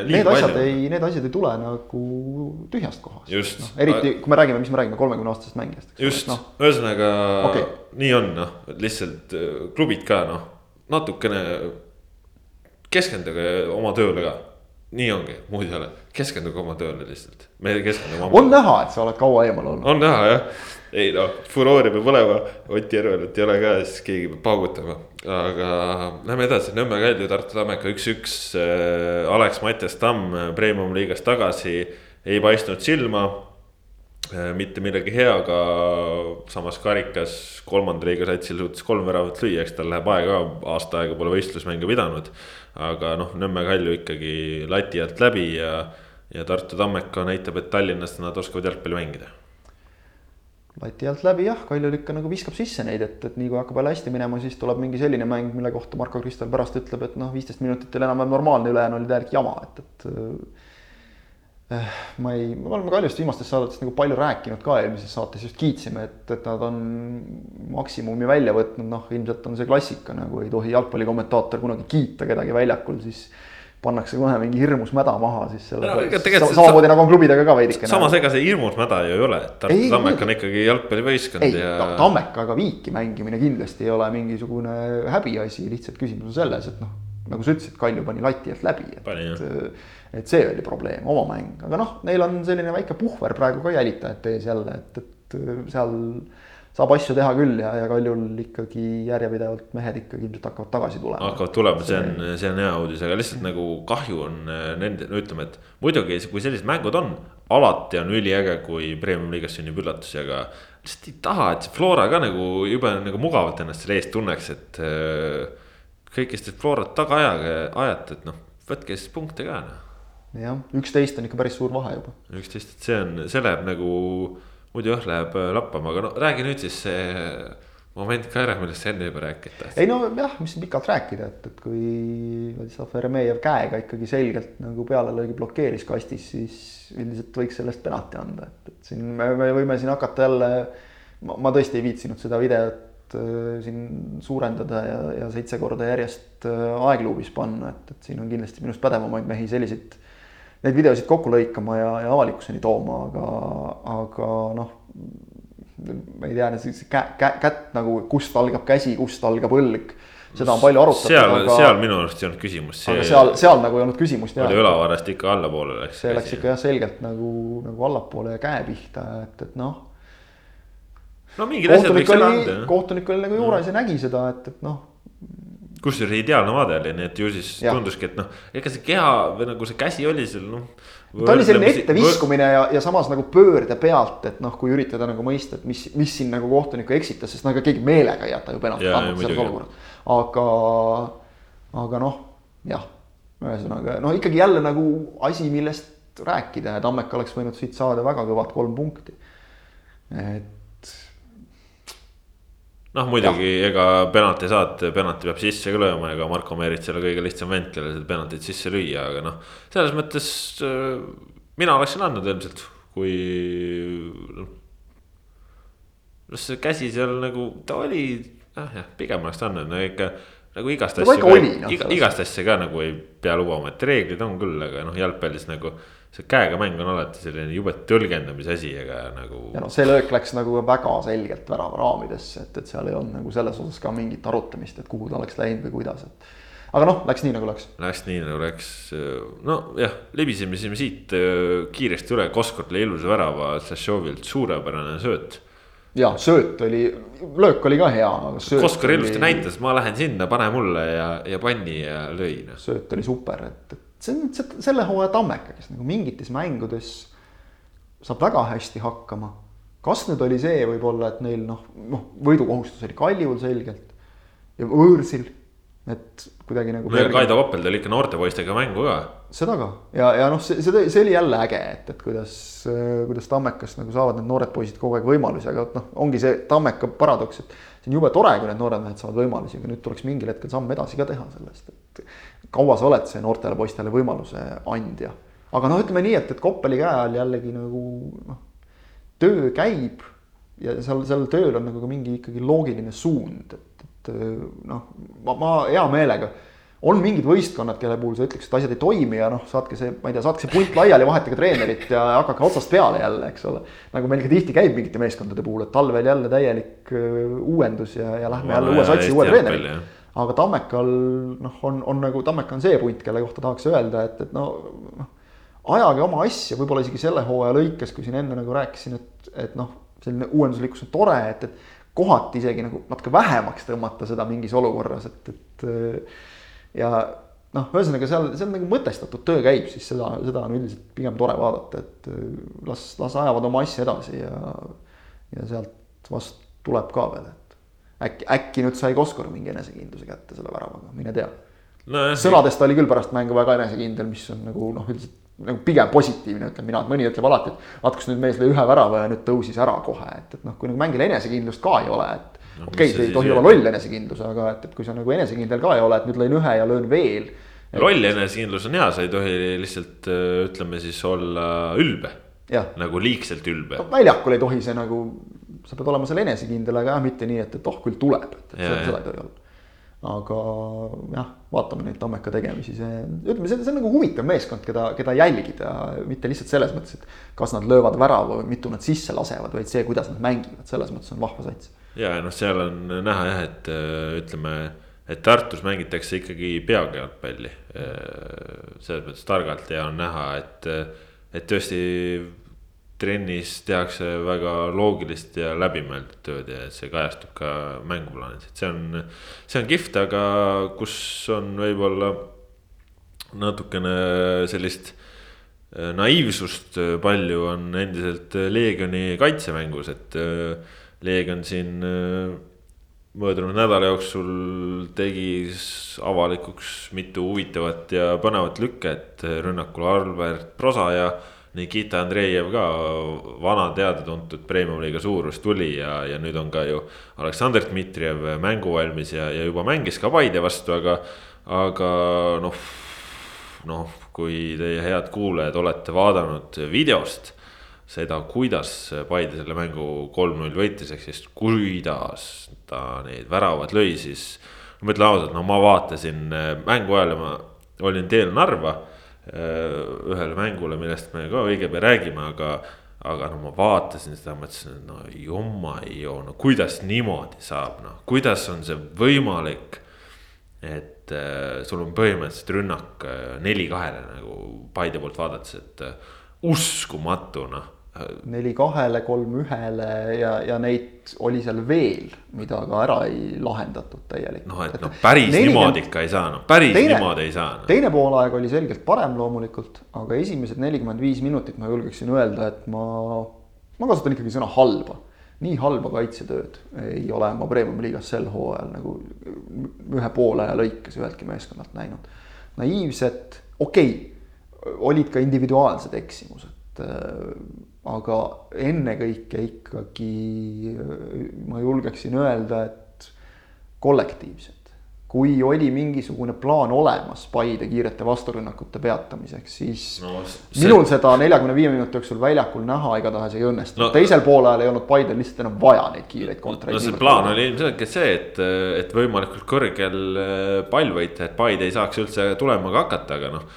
need asjad ei, need asjad ei tule nagu tühjast kohast. No, eriti kui me räägime, mis me räägime kolmekümne aastasest mängijast.
just no., ühesõnaga okay. nii on, noh, lihtsalt äh, klubid ka noh, natukene keskenduge oma tööle ka nii ongi, muud ei ole, keskenduge oma tööle lihtsalt, me keskendume.
on näha, et sa oled kaua eemal olnud.
on näha jah, ei noh, furoori peab olema, Ott Järvelat ei ole ka, siis keegi peab paugutama. aga lähme edasi, Nõmme Kalju, Tartu Tammeka üks-üks äh,, Alex Mattias Tamm Premium liigast tagasi, ei paistnud silma. Mitte millegi heaga, samas karikas kolmanda liiga satsil suutis kolm väravat lüüa, eks tal läheb aega, aasta aega pole võistlusmänge pidanud aga noh, Nõmme Kalju ikkagi lati alt läbi ja, ja Tartu Tammeka näitab, et Tallinnas nad oskavad jalgpalli mängida.
lati alt läbi jah, Kaljul ikka nagu viskab sisse neid, et, et nii kui hakkab jälle hästi minema, siis tuleb mingi selline mäng, mille kohta Marko Kristal pärast ütleb, et noh, viisteist minutit oli enam-vähem normaalne, ülejäänu oli täielik jama, et, et ma ei, me oleme Kaljust viimastes saadetes nagu palju rääkinud ka eelmises saates just kiitsime, et, et nad on maksimumi välja võtnud, noh, ilmselt on see klassika nagu ei tohi jalgpallikommentaator kunagi kiita kedagi väljakul, siis pannakse kohe mingi hirmus mäda maha siis selle no,. samamoodi nagu on klubidega ka veidikene.
samas, ega see hirmus mäda ju ei ole, et Tartu Tammek on ikkagi jalgpallivõistkond
ja. Tammekaga viiki mängimine kindlasti ei ole mingisugune häbiasi, lihtsalt küsimus on selles, et noh, nagu sa ütlesid, Kalju pani lati alt läbi, et et see oli probleem, oma mäng, aga noh, neil on selline väike puhver praegu ka jälitajate ees jälle, et, et seal saab asju teha küll ja, ja Kaljul ikkagi järjepidevalt mehed ikkagi ilmselt hakkavad tagasi tulema.
hakkavad tulema, see on, see on hea uudis, aga lihtsalt nagu kahju on äh, nende, no ütleme, et muidugi, kui sellised mängud on, alati on üliäge, kui premium-liigas sünnib üllatusi, aga lihtsalt ei taha, et see Flora ka nagu jube nagu mugavalt ennast selle eest tunneks, et äh, kõikidest Florat taga ajage, ajate, et noh, võtke siis punkte ka noh
jah, üksteist on ikka päris suur vahe juba.
üksteist, et see on, see läheb nagu, muidu jah, läheb äh, lappama, aga no räägi nüüd siis see moment ka ära, millest sa enne juba rääkida tahtsid.
ei no jah, mis siin pikalt rääkida, et, et kui Vladislav Jeremejev käega ikkagi selgelt nagu pealelõigi blokeeris kastis, siis üldiselt võiks sellest penalti anda, et, et siin me, me võime siin hakata jälle. ma tõesti ei viitsinud seda videot äh, siin suurendada ja, ja seitse korda järjest äh, aegluubis panna, et, et siin on kindlasti minust pädevamaid mehi selliseid neid videosid kokku lõikama ja, ja avalikkuseni tooma, aga, aga noh. ma ei tea, see kä-, kä-, kätt nagu, kust algab käsi, kust algab õlg seda on palju arutatud.
seal aga..., seal minu arust ei olnud küsimust.
aga seal, seal nagu ei olnud küsimust.
oli õlavarrest ikka allapoole
läks. see läks ikka jah selgelt nagu, nagu allapoole ja käe pihta, et, et noh.
No mingid asjad võiks ära anda.
kohtunik oli nagu juures ja nägi seda, et, et noh
kusjuures ideaalne vaade oli, nii et ju siis
Jah.
tunduski, et noh, ega see keha või nagu see käsi oli seal noh.
ta oli selline etteviskumine ja, ja samas nagu pöörde pealt, et noh, kui üritada nagu mõista, et mis, mis siin nagu kohtunikku eksitas, sest no ega keegi meelega ei jäta ju penaltit
Jaa,
andmata selles olukorras. aga, aga noh, jah, ühesõnaga no ikkagi jälle nagu asi, millest rääkida ja Tammeka oleks võinud siit saada väga kõvad kolm punkti. et
noh, muidugi ega penalti saad, penalti peab sisse ka lööma, ega Marko Meerits ei ole kõige lihtsam vend, kellel seda penaltit sisse lüüa, aga noh. selles mõttes äh, mina oleksin andnud ilmselt, kui noh. noh, see käsi seal nagu, ta oli, ah jah, pigem oleks andnud, no ikka nagu igast
No
asja
oli, noh,
igast asja ka nagu ei pea lubama, et reeglid on küll, aga noh, jalgpallis nagu. See käega mäng on alati selline jube tõlgendamise asi, ega nagu.
ja noh, see löök läks nagu väga selgelt värava raamidesse, et, et seal ei olnud nagu selles osas ka mingit arutamist, et kuhu ta oleks läinud või kuidas, et. aga noh, läks nii nagu läks.
Läks nii nagu läks, nojah, libisesime siit äh, kiiresti üle, Koskor lõi ilusa värava Šašovilt, suurepärane sööt.
ja sööt oli, löök oli ka hea.
Koskor ilusti näitas, ma lähen sinna, pane mulle ja, ja panni ja lõi noh.
sööt oli super, et, et see on see, selle hooaja Tammeka, kes nagu mingites mängudes saab väga hästi hakkama. kas nüüd oli see võib-olla, et neil noh, noh võidukohustus oli Kaljul selgelt ja võõrsil, et kuidagi nagu.
no ja Kaido Koppel tuli ikka noorte poistega mängu ka.
seda ka ja, ja noh, see, see, see oli jälle äge, et, et kuidas, kuidas Tammekast nagu saavad need noored poisid kogu aeg võimalusi, aga noh, ongi see Tammeka paradoks, et see on jube tore, kui need noored mehed saavad võimalusi, aga nüüd tuleks mingil hetkel samm edasi ka teha sellest, et kaua sa oled see noortele poistele võimaluse andja. aga noh, ütleme nii, et, et Koppeli käe all jällegi nagu noh, töö käib ja seal, sellel tööl on nagu ka mingi ikkagi loogiline suund, et, et noh, ma, ma hea meelega on mingid võistkonnad, kelle puhul sa ütleks, et asjad ei toimi ja noh, saatke see, ma ei tea, saatke see punt laiali, vahetage treenerit ja hakake otsast peale jälle, eks ole. nagu meil ka tihti käib mingite meeskondade puhul, et talvel jälle täielik öö, uuendus ja, ja lähme jälle uue satsi, uue treeneri. aga Tammekal noh, on, on nagu Tammeka on see punt, kelle kohta tahaks öelda, et, et no noh. ajage oma asja, võib-olla isegi selle hooaja lõikes, kui siin enne nagu rääkisin, et, et noh, selline uuenduslikkus on tore, et, et kohati isegi nagu natuke vähemaks tõmmata seda mingis olukorras, et, et ja noh, ühesõnaga seal, seal nagu mõtestatud töö käib, siis seda, seda on üldiselt pigem tore vaadata, et las, las ajavad oma asja edasi ja, ja sealt vast tuleb ka veel, et äkki, äkki nüüd sai Koskor mingi enesekindluse kätte selle väravaga, mine tea
no,.
sõnadest oli küll pärast mängu väga enesekindel, mis on nagu noh, üldiselt nagu pigem positiivne, ütlen mina, et mõni ütleb alati, et vaat kus nüüd mees lõi ühe värava ja nüüd tõusis ära kohe, et, et noh, kui nagu mängil enesekindlust ka ei ole, et no, okei okay,, see ei tohi olla loll enesekindlus, aga et, et kui sa nagu enesekindel ka ei ole, et nüüd lõin ühe ja löön veel.
loll enesekindlus on hea, sa ei tohi lihtsalt ütleme siis olla ülbe. nagu liigselt ülbe
no,. väljakul ei tohi see nagu, sa pead olema seal enesekindel, aga jah, mitte nii, et, et oh küll tuleb, et, et ja, seda ei tohi olla aga jah, vaatame neid Tammeka tegemisi, see, ütleme, see, see on nagu huvitav meeskond, keda, keda jälgida, mitte lihtsalt selles mõttes, et kas nad löövad värava või mitu nad sisse lasevad, vaid see, kuidas nad mängivad, selles mõttes on vahva sats.
Ja noh, seal on näha jah, et ütleme, et Tartus mängitakse ikkagi peaga jalgpalli. selles mõttes targalt ja on näha, et, et tõesti trennis tehakse väga loogilist ja läbimõeldud tööd ja see kajastub ka mänguplaanis, et see on, see on kihvt, aga kus on võib-olla natukene sellist naiivsust palju on endiselt Leegioni kaitsemängus, et Leegion siin möödunud nädala jooksul tegi avalikuks mitu huvitavat ja põnevat lükket rünnakul Albert Prosa ja Nikita Andreev ka, vana teada-tuntud premium-liiga suurus tuli ja, ja nüüd on ka ju Aleksandr Dmitrijev mänguvalmis ja, ja juba mängis ka Paide vastu, aga, aga noh. noh, kui teie head kuulajad olete vaadanud videost seda, kuidas Paide selle mängu kolm-null võitis, ehk siis kuidas ta neid väravad lõi, siis. ma ütlen ausalt, no ma vaatasin mängu ajal ja ma olin teel Narva ühele mängule, millest me ka õige pea räägime, aga. aga no ma vaatasin seda, mõtlesin, et no jumma-joo, no kuidas niimoodi saab, noh, kuidas on see võimalik. et äh, sul on põhimõtteliselt rünnak neli kahele nagu Paide poolt vaadates, et äh, uskumatu noh
neli kahele, kolm ühele ja, ja neid oli seal veel, mida ka ära ei lahendatud täielikult.
noh, et noh, päris 40... niimoodi ikka ei saa, noh päris teine, niimoodi ei saa no..
teine poolaeg oli selgelt parem loomulikult, aga esimesed nelikümmend viis minutit ma julgeksin öelda, et ma, ma kasutan ikkagi sõna halba. nii halba kaitsetööd ei ole ma Premiumi liigas sel hooajal nagu ühe poole aja lõikes üheltki meeskonnalt näinud. naiivset, okei okay,, olid ka individuaalsed eksimused aga ennekõike ikkagi ma julgeksin öelda, et kollektiivselt. Kui oli mingisugune plaan olemas Paide kiirete vasturünnakute peatamiseks, siis no, see... minul seda neljakümne viie minuti jooksul väljakul näha igatahes ei õnnestunud no,. teisel poolajal ei olnud Paidel lihtsalt enam vaja neid kiireid kontreid.
no see plaan oli ilmselgelt see, et, et võimalikult kõrgel äh, pall võita, et Paide ei saaks üldse tulemaga hakata, aga noh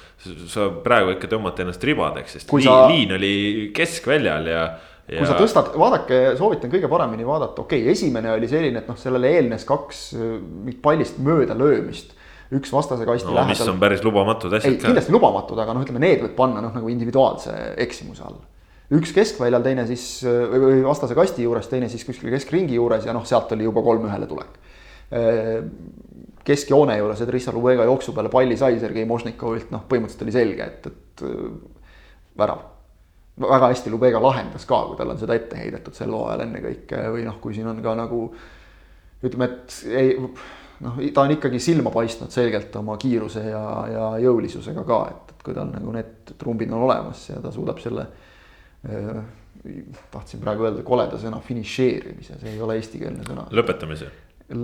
sa praegu ikka tõmbad ennast ribadeks, sest liin, sa... liin oli keskväljal ja,
ja. Kui sa tõstad, vaadake, soovitan kõige paremini vaadata, okei okay,, esimene oli selline, et noh, sellele eelnes kaks mingit pallist mööda löömist üks vastase kasti
no, lähedal. mis on päris lubamatud asjad
ka. kindlasti lubamatud, aga noh, ütleme need võib panna noh, nagu individuaalse eksimuse alla. üks keskväljal, teine siis või vastase kasti juures, teine siis kuskil keskringi juures ja noh, sealt oli juba kolm-ühele tulek keskjoone juures, et Rissa Lubega jooksu peale palli sai Sergei Mošnikovilt, noh, põhimõtteliselt oli selge, et, et äh, värav. Väga hästi Lubega lahendas ka, kui talle on seda ette heidetud sel hooajal ennekõike või noh, kui siin on ka nagu ütleme, et ei noh, ta on ikkagi silma paistnud selgelt oma kiiruse ja, ja jõulisusega ka, et, et kui tal nagu need trumbid on olemas ja ta suudab selle äh, tahtsin praegu öelda koleda sõna finišeerimise, see ei ole eestikeelne sõna.
lõpetamise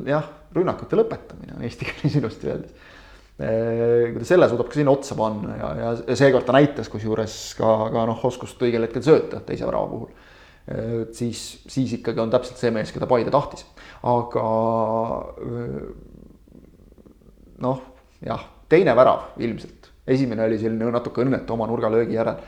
jah, rünnakute lõpetamine on eesti keeles ilusti öeldes. Kui ta selle suudab ka sinna otsa panna ja, ja, ja seekord ta näitas kusjuures ka, ka noh, oskust õigel hetkel sööta teise värava puhul. siis, siis ikkagi on täpselt see mees, keda Paide tahtis, aga noh, jah, teine värav ilmselt, esimene oli selline natuke õnnetu oma nurgalöögi järel.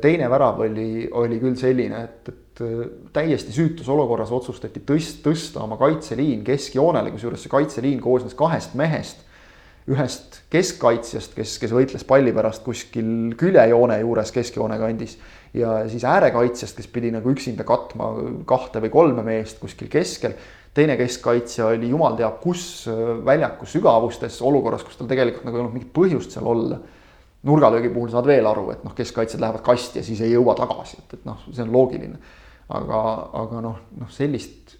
teine värav oli, oli küll selline, et, et äh, täiesti süütus olukorras otsustati tõst-, tõsta oma kaitseliin keskjoonele, kusjuures see kaitseliin koosnes kahest mehest. Ühest keskkaitsjast, kes, kes võitles palli pärast kuskil küljejoone juures keskjoone kandis. ja siis äärekaitsjast, kes pidi nagu üksinda katma kahte või kolme meest kuskil keskel. teine keskkaitsja oli jumal teab kus väljaku sügavustes olukorras, kus tal tegelikult nagu ei olnud mingit põhjust seal olla nurgalöögi puhul saad veel aru, et noh, keskkaitsjad lähevad kasti ja siis ei jõua tagasi, et, et noh, see on loogiline aga, aga noh, noh sellist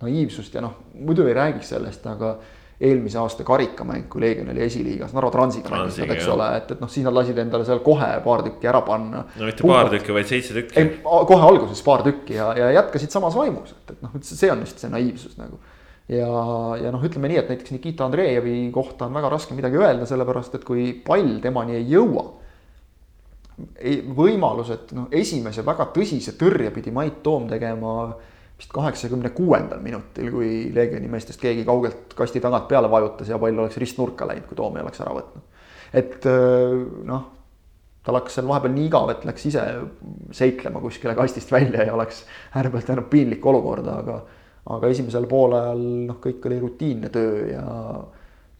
naiivsust ja noh, muidu ei räägiks sellest, aga eelmise aasta karikamäng, kui Leegion oli esiliigas, Narva Transiga mängisid eks ole, et, et noh, siis nad lasid endale seal kohe paar tükki ära panna.
no mitte paar tükki, vaid seitse tükki.
kohe alguses paar tükki ja, ja jätkasid samas vaimus, et, et noh, see on just see naiivsus nagu. ja, ja noh, ütleme nii, et näiteks Nikita Andreevi kohta on väga raske midagi öelda, sellepärast et kui pall temani ei jõua võimalus, et noh, esimese väga tõsise tõrje pidi Mait Toom tegema vist kaheksakümne kuuendal minutil, kui Leegioni meestest keegi kaugelt kasti tagant peale vajutas ja pall oleks ristnurka läinud, kui Toom ei oleks ära võtnud. et noh, tal hakkas seal vahepeal nii igav, et läks ise seiklema kuskile kastist välja ja oleks äärepealt jäänud piinlik olukord, aga aga esimesel poolajal noh, kõik oli rutiinne töö ja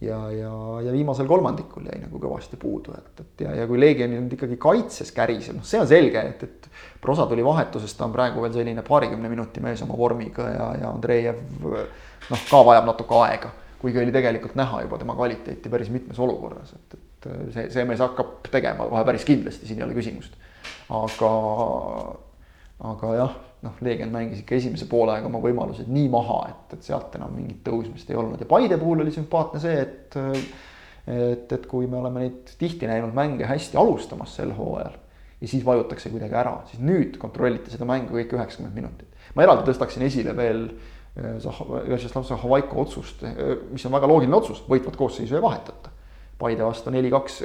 ja, ja, ja viimasel kolmandikul jäi nagu kõvasti puudu, et, et ja, ja kui Leegionil nüüd ikkagi kaitses käriseb, noh, see on selge, et, et Prosa tuli vahetusest, ta on praegu veel selline paarikümne minuti mees oma vormiga ja, ja Andreev noh, ka vajab natuke aega. kuigi oli tegelikult näha juba tema kvaliteeti päris mitmes olukorras, et, et see, see mees hakkab tegema kohe päris kindlasti, siin ei ole küsimust. aga, aga jah noh, Leegion mängis ikka esimese poolega oma võimalused nii maha, et, et sealt enam mingit tõusmist ei olnud ja Paide puhul oli sümpaatne see, et et, et kui me oleme neid tihti näinud mänge hästi alustamas sel hooajal ja siis vajutakse kuidagi ära, siis nüüd kontrolliti seda mängu kõik üheksakümmend minutit. ma eraldi tõstaksin esile veel eh, Vjatšeslav Zahovaiko otsust, eh, mis on väga loogiline otsus, võitvat koosseisu ei vahetata. Paide vastu neli-kaks,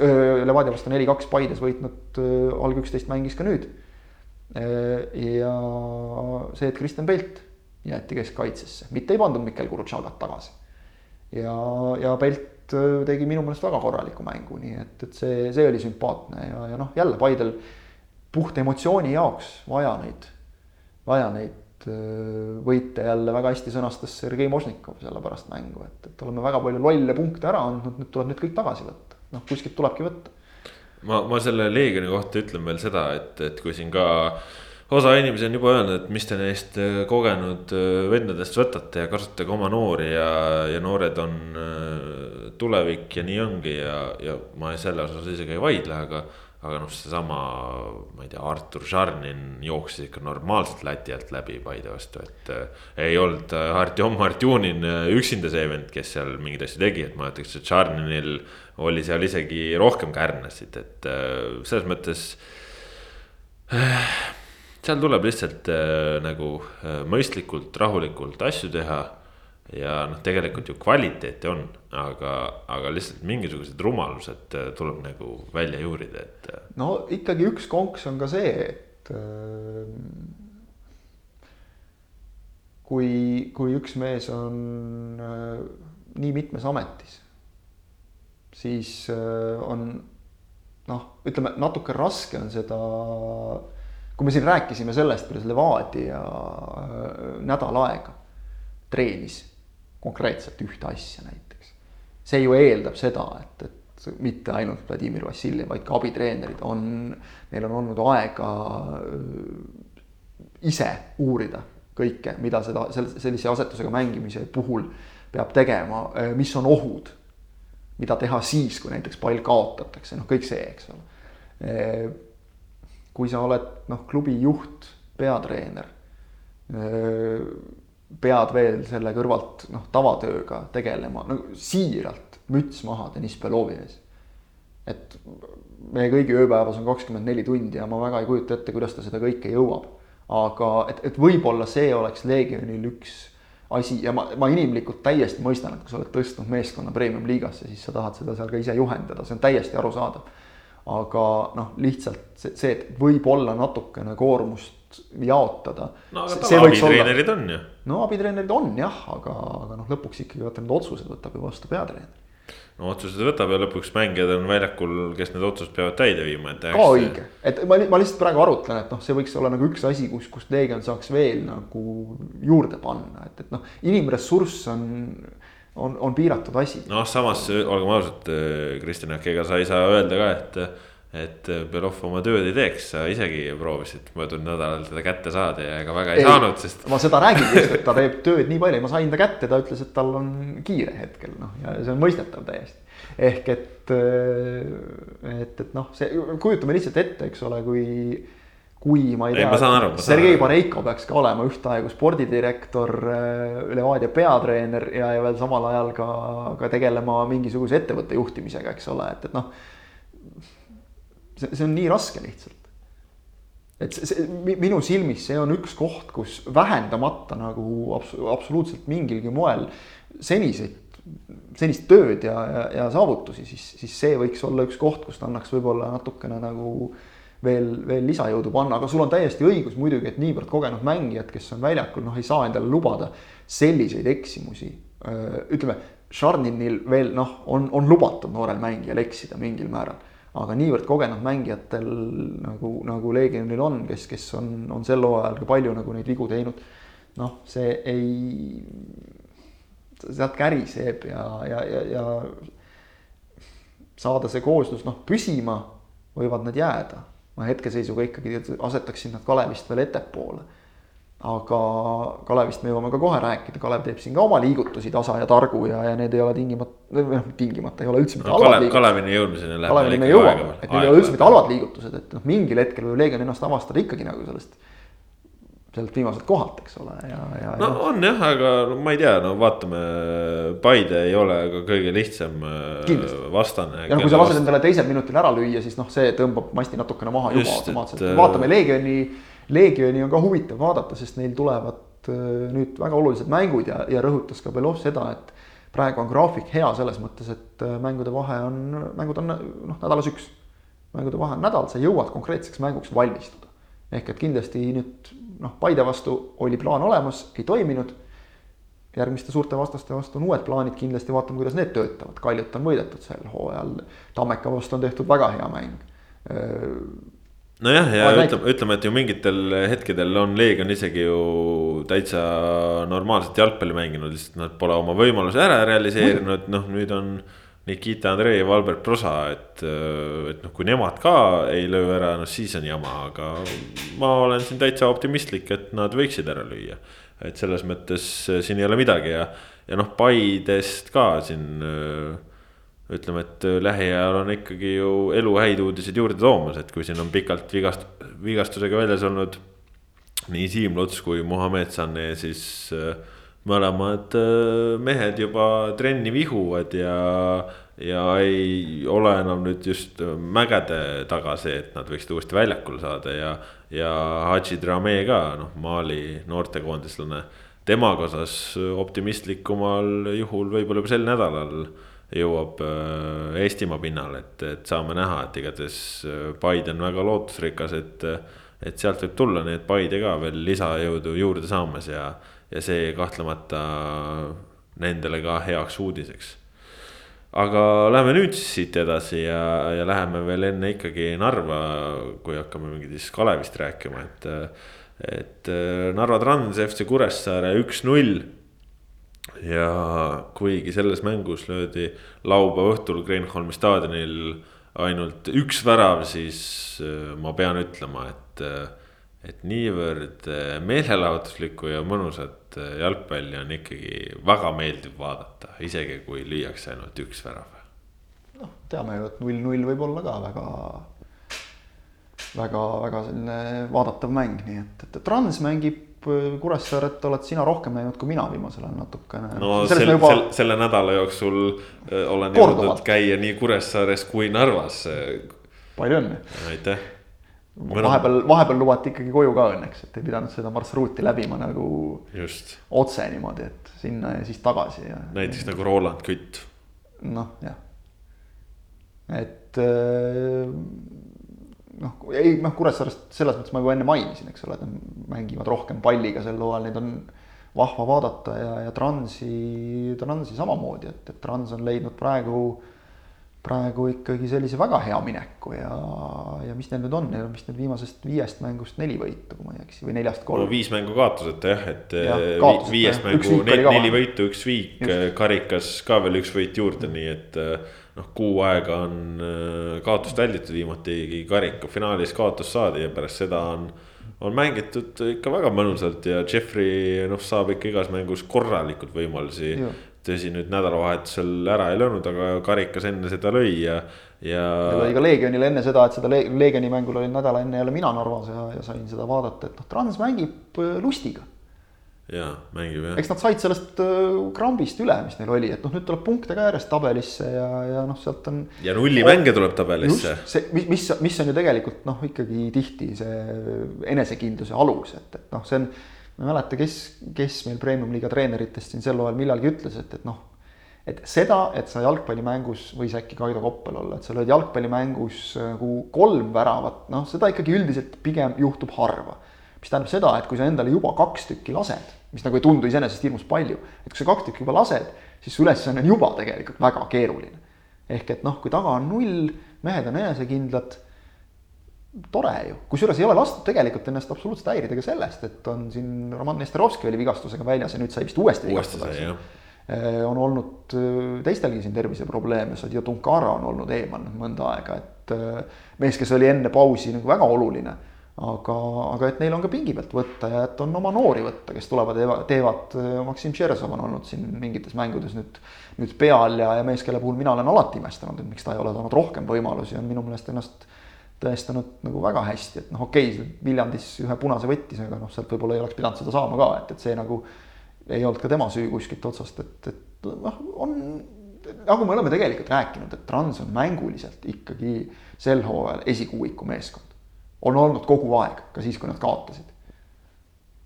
Levadia vastu neli-kaks Paides võitnud alg üksteist mängis ka nüüd Äh, ja see, et Kristjan Pelt jäeti keskkaitsesse, mitte ei pandud Mikkel Kurutšagat tagasi. ja, ja Pelt äh, tegi minu meelest väga korraliku mängu, nii et, et see, see oli sümpaatne ja, ja noh, jälle Paidel puht emotsiooni jaoks vaja neid, vaja neid äh, võite jälle väga hästi sõnastas Sergei Mošnikov selle pärast mängu, et, et oleme väga palju lolle punkte ära andnud, nüüd tuleb need kõik tagasi võtta, noh kuskilt tulebki võtta
ma, ma selle Leegioni kohta ütlen veel seda, et, et kui siin ka osa inimesi on juba öelnud, et mis te neist äh, kogenud äh, vendadest võtate ja kasutage oma noori ja, ja noored on tulevik ja nii ongi ja, ja ma selle osas isegi ei vaidle, aga. Aga noh, seesama, ma ei tea, Artur Šarnin jooksis ikka normaalselt lati alt läbi Paide vastu, et äh,. ei olnud Artjom Artjunin üksinda see vend, kes seal mingeid asju tegi, et ma ütleks, et Šarninil oli seal isegi rohkem kärnasid, et äh, selles mõttes äh, seal tuleb lihtsalt äh, nagu äh, mõistlikult, rahulikult asju teha. Ja noh, tegelikult ju kvaliteeti on, aga, aga lihtsalt mingisugused rumalused äh, tuleb nagu välja juurida, et. Äh.
no ikkagi üks konks on ka see, et äh, kui, kui üks mees on äh, nii mitmes ametis, siis äh, on noh, ütleme natuke raske on seda kui me siin rääkisime sellest, kuidas Levadia äh, nädal aega treenis konkreetselt ühte asja näiteks. see ju eeldab seda, et, et mitte ainult Vladimir Vassiljev, vaid ka abitreenerid on, neil on olnud aega äh, ise uurida kõike, mida seda, sellise asetusega mängimise puhul peab tegema, äh, mis on ohud. mida teha siis, kui näiteks pall kaotatakse, noh, kõik see, eks ole kui sa oled noh, klubi juht, peatreener, pead veel selle kõrvalt noh, tavatööga tegelema, no siiralt müts maha Deniss Belovi ees. et meie kõigi ööpäevas on kakskümmend neli tundi ja ma väga ei kujuta ette, kuidas ta seda kõike jõuab. aga et, et võib-olla see oleks Leegionil üks asi ja ma, ma inimlikult täiesti mõistan, et kui sa oled tõstnud meeskonna premium-liigasse, siis sa tahad seda seal ka ise juhendada, see on täiesti arusaadav aga noh, lihtsalt see, see, et võib-olla natukene koormust jaotada.
no aga tal abitreenerid on ju.
no abitreenerid on jah, aga, aga noh, lõpuks ikkagi vaata need otsused võtab ju vastu peatreener.
no otsused võtab ja lõpuks mängijad on väljakul, kes need otsused peavad täide viima,
et. ka õige, et ma, ma lihtsalt praegu arutlen, et noh, see võiks olla nagu üks asi, kus, kus Leegion saaks veel nagu juurde panna, et, et noh, inimressurss on on, on piiratud asi.
noh, samas olgem ausad, Kristjan, äkki ega sa ei saa öelda ka, et et Belov oma tööd ei teeks, sa isegi proovisid möödunud nädalal teda kätte saada ja ega väga ei, ei saanud, sest.
ma seda räägingi just, et ta teeb tööd nii palju, ma sain ta kätte, ta ütles, et tal on kiire hetkel noh, ja see on mõistetav täiesti. ehk et, et, et noh, see, kujutame lihtsalt ette, eks ole, kui kui ma ei tea, Sergei Bareiko peaks ka olema ühtaegu spordidirektor, äh, Levadia peatreener ja, ja veel samal ajal ka, ka tegelema mingisuguse ettevõtte juhtimisega, eks ole, et, et noh. See, see on nii raske lihtsalt. et see, see minu silmis see on üks koht, kus vähendamata nagu abs, absoluutselt mingilgi moel seniseid senist tööd ja, ja, ja saavutusi, siis, siis see võiks olla üks koht, kust annaks võib-olla natukene nagu veel, veel lisajõudu panna, aga sul on täiesti õigus muidugi, et niivõrd kogenud mängijad, kes on väljakul, noh, ei saa endale lubada selliseid eksimusi. ütleme, Šarninil veel noh, on, on lubatud noorel mängijal eksida mingil määral. Aga niivõrd kogenud mängijatel nagu, nagu Legionil on, kes, kes on, on sel hooajal ka palju nagu neid vigu teinud. noh, see ei, sealt käriseb ja, ja, ja, ja saada see kooslus noh, püsima võivad nad jääda ma hetkeseisuga ikkagi asetaksin nad Kalevist veel ettepoole. Aga Kalevist me jõuame ka kohe rääkida, Kalev teeb siin ka oma liigutusi tasa ja targu ja, ja need ei ole tingimata, noh tingimata ei ole üldse mitte
no, halvad liigutused. Kalevini jõudmiseni läheb.
Kalevini me jõuame, et need ei ole üldse mitte halvad liigutused, et noh, mingil hetkel võib Leegion ennast avastada ikkagi nagu sellest sealt viimaselt kohalt, eks ole, ja, ja.
no ja. on jah, aga no ma ei tea, no vaatame, Paide ei ole ka kõige lihtsam äh, Kindlasti. vastane.
ja no kui sa lased endale teisel minutil ära lüüa, siis noh, see tõmbab masti natukene maha juba automaatselt, äh, vaatame Leegioni, Leegioni on ka huvitav vaadata, sest neil tulevad äh, nüüd väga olulised mängud ja, ja rõhutas ka Belov seda, et praegu on graafik hea selles mõttes, et mängude vahe on, mängud on noh, nädalas üks. mängude vahe on nädal, sa jõuad konkreetseks mänguks valmistuda. ehk et kindlasti nüüd noh, Paide vastu oli plaan olemas, ei toiminud. järgmiste suurte vastaste vastu on uued plaanid, kindlasti vaatame, kuidas need töötavad, Kaljut on võidetud sel hooajal. Tammeka vastu on tehtud väga hea mäng
nojah, ja ütleme, ütleme, et ju mingitel hetkedel on Leegion isegi ju täitsa normaalset jalgpalli mänginud, lihtsalt nad pole oma võimalusi ära realiseerinud, noh nüüd on Nikita Andreev, Albert Prosa, et, et noh, kui nemad ka ei löö ära, no siis on jama, aga ma olen siin täitsa optimistlik, et nad võiksid ära lüüa. et selles mõttes siin ei ole midagi ja, ja noh, Paidest ka siin ütleme, et lähiajal on ikkagi ju elu häid uudiseid juurde toomas, et kui siin on pikalt vigast-, vigastusega väljas olnud nii Siim Luts kui Muhamed Sanne, siis äh, mõlemad äh, mehed juba trenni vihuvad ja, ja ei ole enam nüüd just mägede taga see, et nad võiksid uuesti väljakule saada ja. ja Hadži Drame ka noh, Mali noortekoondislane, temaga osas optimistlikumal juhul võib-olla juba sel nädalal jõuab äh, Eestimaa pinnale, et, et saame näha, et igatahes Paide on väga lootusrikas, et. et sealt võib tulla nii, et Paide ka veel lisajõudu juurde saamas ja ja see kahtlemata nendele ka heaks uudiseks. aga lähme nüüd siis siit edasi ja, ja läheme veel enne ikkagi Narva, kui hakkame mingitest Kalevist rääkima, et. et Narva Trans FC Kuressaare üks-null ja kuigi selles mängus löödi laupäeva õhtul Kreenholmi staadionil ainult üks värav, siis ma pean ütlema, et, et niivõrd meelelahutuslikku ja mõnusat äh, jalgpalli on ikkagi väga meeldiv vaadata, isegi kui lüüakse ainult üks värav.
noh, teame ju, et null-null võib olla ka väga, väga, väga selline vaadatav mäng, nii et, et Trans mängib äh, Kuressaaret oled sina rohkem näinud kui mina viimasel ajal natukene.
no sel, juba... sel, selle nädala jooksul olen jõudnud käia nii Kuressaares kui Narvas.
palju õnne.
aitäh
vahepeal, vahepeal lubati ikkagi koju ka õnneks, et ei pidanud seda marsruuti läbima nagu
Just.
otse niimoodi, et sinna ja siis tagasi ja.
näiteks nagu Roland Kütt.
noh, jah. et äh, noh, ei noh, Kuressaarest selles mõttes ma juba enne mainisin, eks ole, et nad mängivad rohkem palliga sel hooajal, neid on vahva vaadata ja, ja Transi, Transi samamoodi, et, et Trans on leidnud praegu praegu ikkagi sellise väga hea mineku ja, ja mis neil nüüd on, neil on vist nüüd viimasest viiest mängust neli võitu, kui ma ei eksi, või neljast kolm.
No,. viis mängu kaotuseta jah, et ja, kaotuseta, viiest mängu neli, neli võitu, üks viik, karikas ka veel üks võit juurde nii et noh, kuu aega on äh, kaotust välditud, viimati karika finaalis kaotus saadi ja pärast seda on on mängitud ikka väga mõnusalt ja Jeffrey noh, saab ikka igas mängus korralikult võimalusi tõsi, nüüd nädalavahetusel ära ei löönud, aga karikas enne seda lõi ja, ja.
ja lõi ka Leegionile enne seda, et seda Leegioni mängul olin nädal enne jälle mina Narvas ja, ja sain seda vaadata, et noh, Trans mängib äh, lustiga.
Jaa, mängib jah.
eks nad said sellest äh, krambist üle, mis neil oli, et noh, nüüd tuleb punkte ka järjest tabelisse ja, ja noh, sealt on.
ja nullimänge tuleb tabelisse.
see, mis, mis, mis on ju tegelikult noh, ikkagi tihti see enesekindluse alus, et, et noh, see on ma ei mäleta, kes, kes meil premium-liiga treeneritest siin sel hooajal millalgi ütles, et, et noh, et seda, et sa jalgpallimängus võis äkki Kaido Koppel olla, et sa lööd jalgpallimängus nagu kolm väravat, noh, seda ikkagi üldiselt pigem juhtub harva. Mis tähendab seda, et kui sa endale juba kaks tükki lased, mis nagu ei tundu iseenesest hirmus palju, et kui sa kaks tükki juba lased, siis su ülesanne on juba tegelikult väga keeruline. ehk et noh, kui taga on null, mehed on enesekindlad tore ju, kusjuures ei ole lastud tegelikult ennast absoluutselt häirida ka sellest, et on siin Roman Nesterovski oli vigastusega väljas ja nüüd sai vist uuesti vigastada. Äh, on olnud äh, teistelgi siin terviseprobleeme, Sadio Tunkara on olnud eemal mõnda aega, et äh, mees, kes oli enne pausi nagu väga oluline. Aga, aga et neil on ka pingi pealt võtta ja et on oma noori võtta, kes tulevad, teevad, Maksim Tšerzov on olnud siin mingites mängudes nüüd, nüüd peal ja, ja mees, kelle puhul mina olen alati imestanud, et miks ta ei ole saanud rohkem võimalusi, on minu meelest ennast tõestanud nagu väga hästi, et noh, okei okay,, Viljandis ühe punase võttis, aga noh, sealt võib-olla ei oleks pidanud seda saama ka, et, et see nagu ei olnud ka tema süü kuskilt otsast, et, et noh, on nagu me oleme tegelikult rääkinud, et Trans on mänguliselt ikkagi sel hooajal esikuuiku meeskond. On olnud kogu aeg, ka siis, kui nad kaotasid.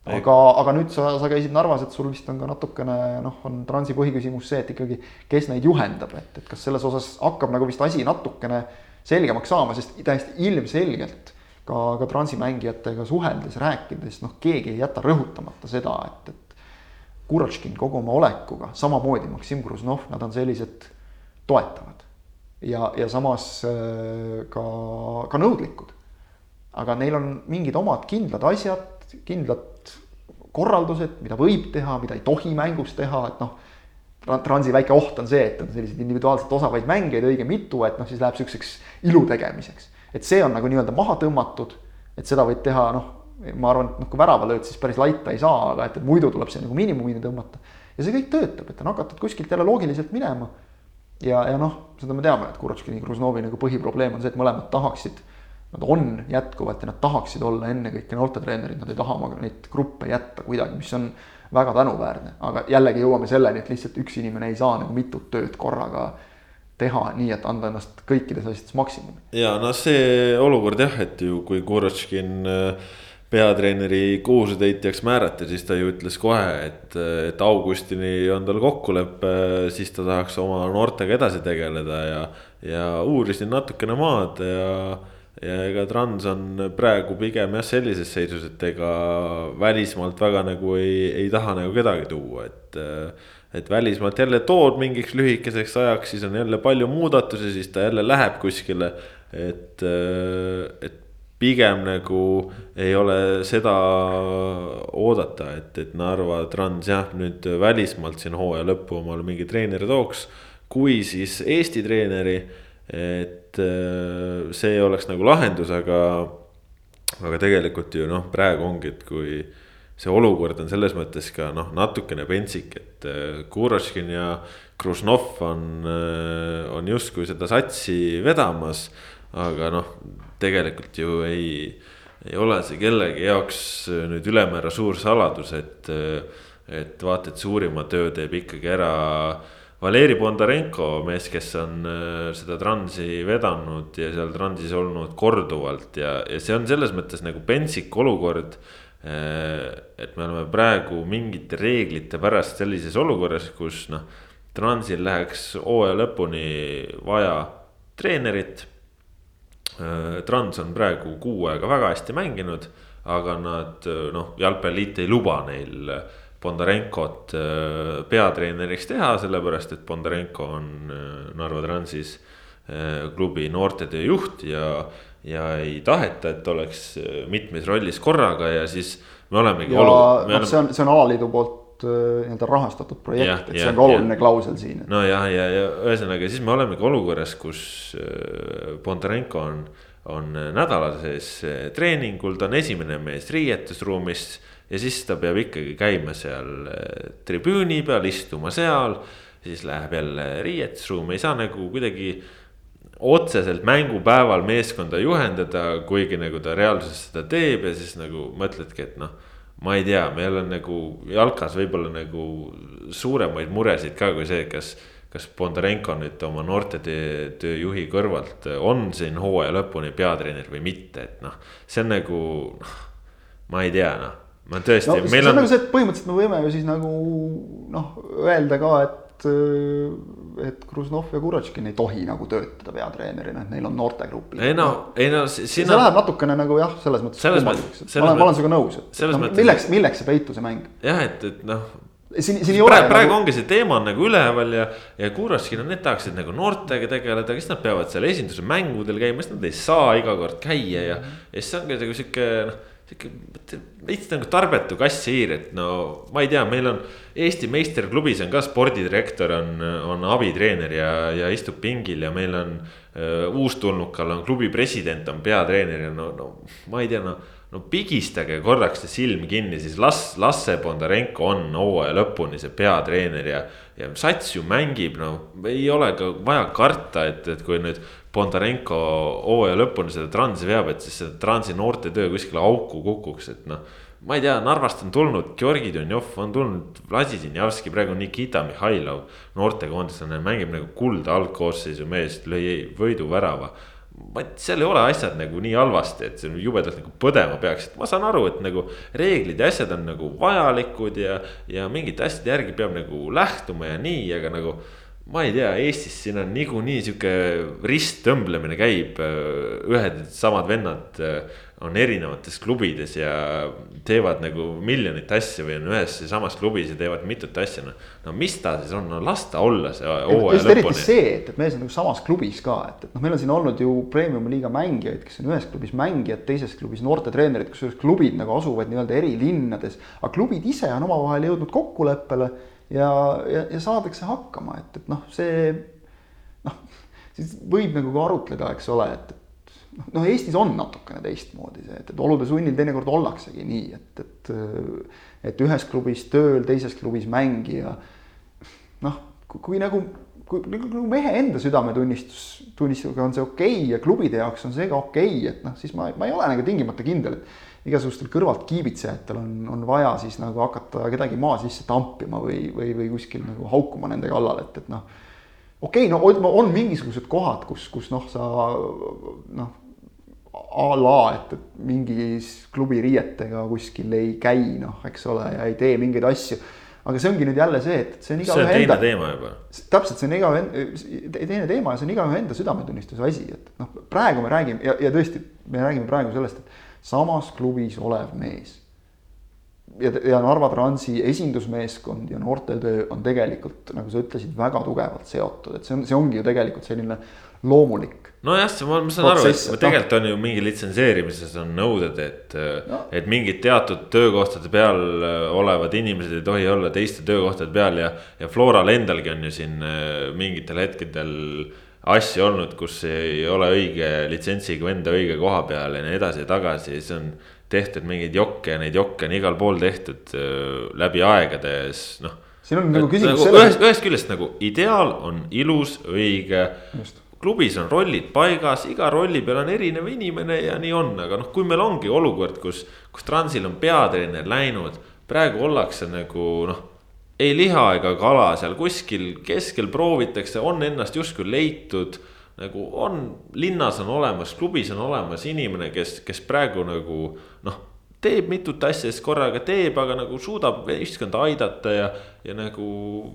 aga, aga nüüd sa, sa käisid Narvas, et sul vist on ka natukene noh, on Transi põhiküsimus see, et ikkagi, kes neid juhendab, et, et kas selles osas hakkab nagu vist asi natukene selgemaks saama, sest täiesti ilmselgelt ka, ka transimängijatega suheldes, rääkides, noh, keegi ei jäta rõhutamata seda, et, et Kuratškin kogu oma olekuga, samamoodi Maksim Kruznov, nad on sellised toetavad. ja, ja samas äh, ka, ka nõudlikud. Aga neil on mingid omad kindlad asjad, kindlad korraldused, mida võib teha, mida ei tohi mängus teha, et noh Transi väike oht on see, et on selliseid individuaalselt osavaid mängijaid õige mitu, et noh, siis läheb siukseks ilu tegemiseks. et see on nagu nii-öelda maha tõmmatud, et seda võid teha noh, ma arvan, et noh, kui värava lööd, siis päris laita ei saa, aga et, et muidu tuleb see nagu miinimumini tõmmata. ja see kõik töötab, et on hakatud kuskilt jälle loogiliselt minema. ja, ja noh, seda me teame, et Kuratškini, Kruznovi nagu põhiprobleem on see, et mõlemad tahaksid Nad on jätkuvalt ja nad tahaksid olla ennekõike noortetreenerid, nad ei taha oma neid gruppe jätta kuidagi, mis on väga tänuväärne, aga jällegi jõuame selleni, et lihtsalt üks inimene ei saa nagu mitut tööd korraga teha nii, et anda ennast kõikides asjades maksimumi.
ja noh, see olukord jah, et ju kui Kuratškin äh, peatreeneri kohusetäitjaks määrati, siis ta ju ütles kohe, et, et augustini on tal kokkulepe, siis ta tahaks oma noortega edasi tegeleda ja, ja uurisin natukene maad ja ja ega Trans on praegu pigem jah, sellises seisus, et ega välismaalt väga nagu ei, ei taha nagu kedagi tuua, et. et välismaalt jälle tood mingiks lühikeseks ajaks, siis on jälle palju muudatusi, siis ta jälle läheb kuskile. et, et pigem nagu ei ole seda oodata, et, et Narva Trans jah, nüüd välismaalt siin hooaja lõppu omale mingi treeneri tooks. kui siis Eesti treeneri et äh, see oleks nagu lahendus, aga, aga tegelikult ju noh, praegu ongi, et kui see olukord on selles mõttes ka noh, natukene pentsik, et äh, Kuroškin ja Krušnov on, äh, on justkui seda satsi vedamas. aga noh, tegelikult ju ei, ei ole see kellegi jaoks nüüd ülemäära suur saladus, et, et vaata, et suurima töö teeb ikkagi ära Valeri Bondarenko, mees, kes on äh, seda Transi vedanud ja seal Transis olnud korduvalt ja, ja see on selles mõttes nagu pentsik olukord. Äh, et me oleme praegu mingite reeglite pärast sellises olukorras, kus noh, Transil läheks hooaja lõpuni vaja treenerit. Äh, Trans on praegu kuu aega väga hästi mänginud, aga nad noh, jalgpalliliit ei luba neil Bondarenkot äh, peatreeneriks teha, sellepärast et Bondarenko on äh, Narva Transis äh, klubi noortetöö juht ja, ja ei taheta, et oleks mitmes rollis korraga ja siis me olemegi.
ja noh, oleme... see on, see on alaliidu poolt nii-öelda rahastatud projekt, et see on ka oluline klausel siin.
no ja, ja, ja ühesõnaga siis me olemegi olukorras, kus Bondarenko on, on nädala sees treeningul, ta on esimene mees riietusruumis ja siis ta peab ikkagi käima seal äh, tribüüni peal, istuma seal. siis läheb jälle riietusruumi, ei saa nagu kuidagi otseselt mängupäeval meeskonda juhendada, kuigi nagu ta reaalsuses seda teeb ja siis nagu mõtledki, et noh. ma ei tea, meil on nagu jalkas võib-olla nagu suuremaid muresid ka kui see, kas kas Bondarenko nüüd oma noortetööjuhi kõrvalt on siin hooaja lõpuni peatreener või mitte, et noh, see on nagu noh, ma ei tea, noh ma tõesti
no,, meil on. see on nagu see, et põhimõtteliselt me võime ju siis nagu noh, öelda ka, et, et Kruznov ja Kuratškin ei tohi nagu töötada peatreenerina, et neil on noortegrupp.
ei no, ei no
siin see on. läheb natukene nagu jah, selles mõttes ma olen, ma olen sinuga nõus, et no, mõttes... milleks, milleks see peituse mäng.
jah, et, et noh
siin, siin ei ole.
praegu, praegu nagu... ongi see teema on nagu üleval ja, ja Kuratškin on, need tahaksid nagu noortega tegeleda, kes nad peavad seal esinduse mängudel käima, siis nad ei saa iga kord käia ja, ja siis ongi nagu sihuke noh sihuke veits nagu tarbetu kass-siir, et no ma ei tea, meil on Eesti meisterklubis on ka spordidirektor on, on abitreener ja, ja istub pingil ja meil on uh, uustulnukal on klubi president on peatreener ja no, no ma ei tea, no no pigistage korraks see silm kinni, siis las, Lasse Bondarenko on hooaja lõpuni see peatreener ja. ja sats ju mängib, no ei ole ka vaja karta, et, et kui nüüd Bondarenko hooaja lõpuni seda transi veab, et siis see transi noortetöö kuskile auku kukuks, et noh. ma ei tea, Narvast on tulnud Georgi Dunjov, on tulnud Vladisinjavski, praegu Nikita Mihhailov. noortekoondislane mängib nagu kulda algkoosseisu mees, lõi võiduvärava ma, seal ei ole asjad nagu nii halvasti, et see jubedalt nagu põdema peaks, et ma saan aru, et nagu reeglid ja asjad on nagu vajalikud ja, ja mingite asjade järgi peab nagu lähtuma ja nii, aga nagu ma ei tea, Eestis siin on niikuinii sihuke risttõmblemine käib, ühed samad vennad äh, on erinevates klubides ja teevad nagu miljonit asja või on ühes ja samas klubis ja teevad mitut asja, noh. no mis ta siis on, no las ta olla see hooaja lõpuni.
see, et, et mees on nagu samas klubis ka, et, et noh, meil on siin olnud ju premium liiga mängijaid, kes on ühes klubis mängijad, teises klubis noortetreenerid, kusjuures klubid nagu asuvad nii-öelda eri linnades. aga klubid ise on omavahel jõudnud kokkuleppele ja, ja, ja saadakse hakkama, et, et noh, see noh, siis võib nagu ka arutleda, eks ole, et, et noh, Eestis on natukene teistmoodi see, et, et olude sunnil teinekord ollaksegi nii, et, et et ühes klubis tööl, teises klubis mängija noh, kui nagu kui nagu mehe enda südametunnistus, tunnistusega on see okei okay ja klubide jaoks on see ka okei okay,, et noh, siis ma, ma ei ole nagu tingimata kindel, et igasugustel kõrvalt kiibitsejatel on, on vaja siis nagu hakata kedagi maa sisse tampima või, või, või kuskil nagu haukuma nende kallal, et, et noh. okei okay,, no on, on mingisugused kohad, kus, kus noh, sa noh a la, et, et mingis klubi riietega kuskil ei käi, noh, eks ole, ja ei tee mingeid asju aga see ongi nüüd jälle see, et see on igaühe enda.
teine teema juba.
täpselt, see on igaühe, teine teema ja see on igaühe enda südametunnistuse asi, et noh, praegu me räägime ja, ja tõesti, me räägime praegu sellest, et samas klubis olev mees. ja, ja Narva Transi esindusmeeskond ja noortetöö on tegelikult, nagu sa ütlesid, väga tugevalt seotud, et see on, see ongi ju tegelikult selline loomulik
nojah, ma, ma saan aru, et tegelikult on ju mingi litsenseerimises on nõuded, et no., et mingid teatud töökohtade peal äh, olevad inimesed ei tohi olla teiste töökohtade peal ja. ja Floral endalgi on ju siin äh, mingitel hetkedel asju olnud, kus ei ole õige litsentsiga venda õige koha peal ja nii edasi ja tagasi ja siis on tehtud mingeid jokke ja neid jokke on igal pool tehtud äh, läbi aegade ja siis noh.
siin on nagu küsimus
nagu, selles. ühest, küljest nagu ideaal on ilus, õige. Klubis on rollid paigas, iga rolli peal on erinev inimene ja nii on, aga noh, kui meil ongi olukord, kus, kus Transil on peatreener läinud, praegu ollakse nagu noh. Ei liha ega kala seal kuskil keskel proovitakse, on ennast justkui leitud. nagu on, linnas on olemas, klubis on olemas inimene, kes, kes praegu nagu noh teeb mitut asja siis korraga teeb, aga nagu suudab ühiskonda aidata ja, ja nagu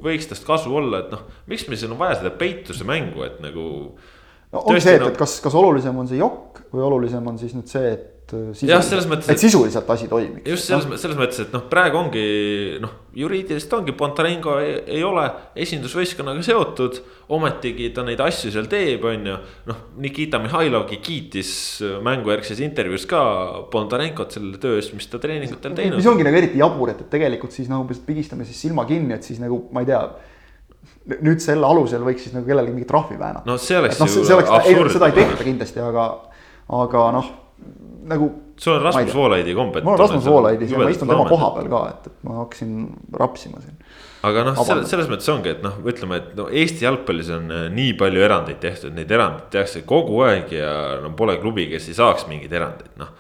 võiks tast kasu olla, et noh, miks meil siin on vaja seda peituse mängu, et nagu.
no ongi see, et et kas, kas olulisem on see jokk või olulisem on siis nüüd see, et
jah, selles mõttes,
et sisuliselt asi toimiks.
just selles no?, selles mõttes, et noh, praegu ongi noh, juriidiliselt ongi Pontarengo ei, ei ole esindusvõistkonnaga seotud. ometigi ta neid asju seal teeb, on ju. noh, Nikita Mihhailovgi kiitis mängujärgses intervjuus ka Pontarenkot selle töö eest, mis ta treeningutel teinud.
mis ongi nagu eriti jabur, et, et tegelikult siis nagu no, pigistame siis silma kinni, et siis nagu ma ei tea nüüd selle alusel võiks siis nagu kellelegi mingi trahvi väänata.
no see oleks
no, ju absurd. seda ei tehta kindlasti, aga, aga noh nagu.
sul on Rasmus Voolaidi kombed.
mul on Rasmus Voolaidi, ma istun tema koha peal ka, et, et ma hakkasin rapsima siin.
aga noh, selles, selles mõttes ongi, et noh, ütleme, et no Eesti jalgpallis on äh, nii palju erandeid tehtud, neid erandeid tehakse kogu aeg ja no pole klubi, kes ei saaks mingeid erandeid, noh.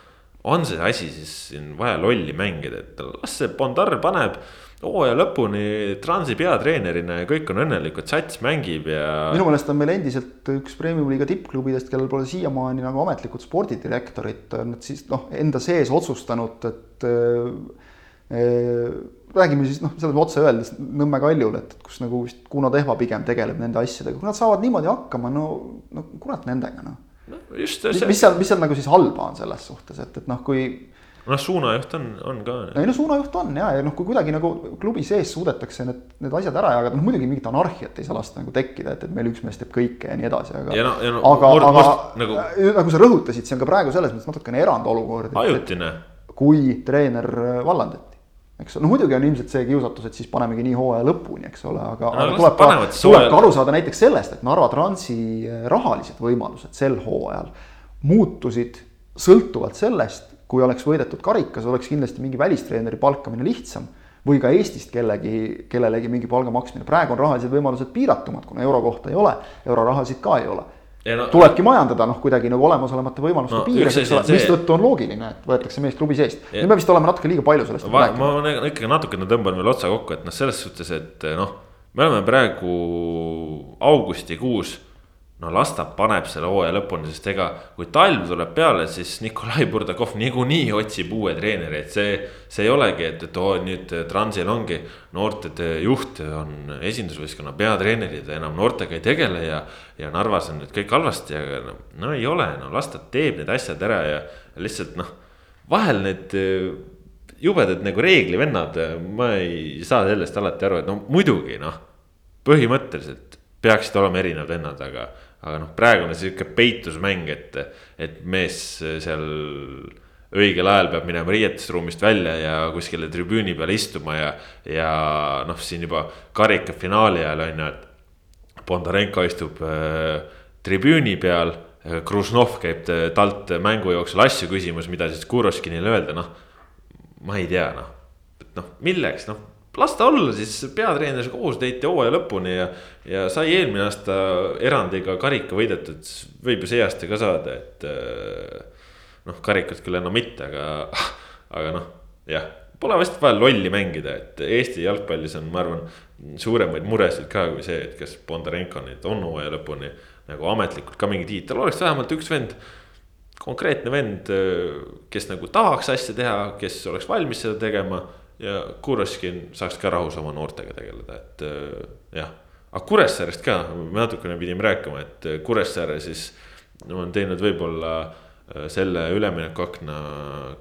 on see asi siis siin vaja lolli mängida, et las see Bondar paneb hooaja lõpuni Transi peatreenerina ja kõik on õnnelikud, sats mängib ja.
minu meelest on meil endiselt üks premium-liiga tippklubidest, kellel pole siiamaani nagu ametlikult spordidirektorit, nad siis noh, enda sees otsustanud, et äh, räägime siis noh, selles otse öeldes Nõmme Kaljul, et kus nagu vist Kuno Tehva pigem tegeleb nende asjadega, kui nad saavad niimoodi hakkama, no, no kurat nendega noh
no,. just see.
mis seal, mis seal nagu siis halba on selles suhtes, et, et noh, kui
noh, suunajuht on, on ka.
ei no suunajuht on ja, ja noh, kui kuidagi nagu klubi sees suudetakse need, need asjad ära jagada, noh muidugi mingit anarhiat ei saa lasta nagu tekkida, et, et meil üks mees teeb kõike ja nii edasi, aga.
No, no,
aga, aga nagu... nagu sa rõhutasid, see on ka praegu selles mõttes natukene erandolukord.
ajutine.
kui treener vallandati, eks no muidugi on ilmselt see kiusatus, et siis panemegi nii hooaja lõpuni, eks ole, aga no,, aga tuleb ka, tuleb ka aru saada näiteks sellest, et Narva Transi rahalised võimalused sel hooajal muutusid sõltuvalt sellest kui oleks võidetud karikas, oleks kindlasti mingi välistreeneri palkamine lihtsam või ka Eestist kellegi, kellelegi mingi palga maksmine. praegu on rahalised võimalused piiratumad, kuna euro kohta ei ole, eurorahasid ka ei ole. No, tulebki majandada noh, kuidagi nagu olemasolevate võimaluste no, piires, eks ole, mistõttu on loogiline, et võetakse mees klubi seest. nüüd me vist oleme natuke liiga palju sellest.
ma, ma ikkagi natukene tõmban veel otsa kokku, et noh, selles suhtes, et noh, me oleme praegu augustikuus no las ta paneb selle hooaja lõpuni, sest ega kui talv tuleb peale, siis Nikolai Burdakov niikuinii otsib uue treeneri, et see. see ei olegi, et, et oo nüüd Transil ongi noorte juht on esindusvõistkonna peatreenerid ja enam noortega ei tegele ja. ja Narvas on nüüd kõik halvasti, aga no, no ei ole, no las ta teeb need asjad ära ja lihtsalt noh, vahel need jubedad nagu reeglivennad, ma ei saa sellest alati aru, et no muidugi noh, põhimõtteliselt peaksid olema erinevad vennad, aga aga noh, praegune sihuke peitusmäng, et, et mees seal õigel ajal peab minema riietusruumist välja ja kuskile tribüüni peale istuma ja, ja noh, siin juba karikafinaali ajal on ju, et. Bondarenko istub äh, tribüüni peal, Kružnov käib talt mängu jooksul asju küsimas, mida siis Kuroškinile öelda, noh. ma ei tea, noh, et noh, milleks, noh las ta olla siis peatreeneri kohusetäitja hooaja lõpuni ja, ja sai eelmine aasta erandiga karika võidetud, võib ju see aasta ka saada, et. noh, karikat küll enam mitte, aga, aga noh, jah, pole vist vaja lolli mängida, et Eesti jalgpallis on, ma arvan, suuremaid muresid ka kui see, et kas Bondarenko nüüd on hooaja lõpuni nagu ametlikult ka mingi tiitel, oleks vähemalt üks vend konkreetne vend, kes nagu tahaks asja teha, kes oleks valmis seda tegema ja Kuroškin saaks ka rahus oma noortega tegeleda, et äh, jah. aga Kuressaarest ka, me natukene pidime rääkima, et äh, Kuressaare siis on teinud võib-olla äh, selle üleminekuakna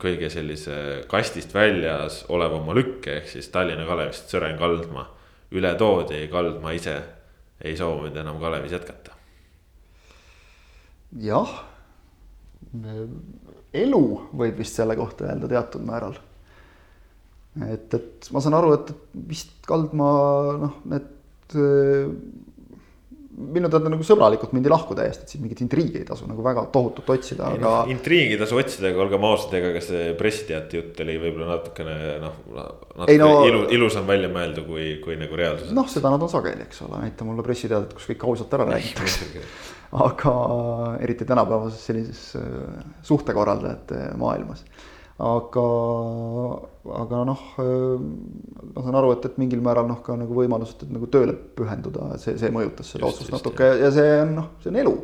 kõige sellise kastist väljas olevama lükke, ehk siis Tallinna Kalevist Sõren Kaldma üle toodi, Kaldma ise ei soovinud enam Kalevis jätkata.
jah, elu võib vist selle kohta öelda teatud määral et, et ma saan aru, et vist Kaldmaa noh, need minu teada nagu sõbralikult mindi lahku täiesti, et siin mingit intriigi ei tasu nagu väga tohutut otsida, aga.
No, intriigi ei tasu otsida, aga olgem ausad, ega ka see pressiteate jutt oli võib-olla natukene noh. natuke no, ilu, ilusam välja mõelda, kui, kui nagu reaalsuses.
noh, seda nad on sageli, eks ole, näita mulle pressiteadet, kus kõik ausalt ära räägitakse. aga eriti tänapäevases sellises äh, suhtekorraldajate maailmas aga, aga noh, ma saan aru, et, et mingil määral noh, ka nagu võimalused, et nagu tööle pühenduda, see, see mõjutas seda otsust natuke ja, ja see on noh, see on elu.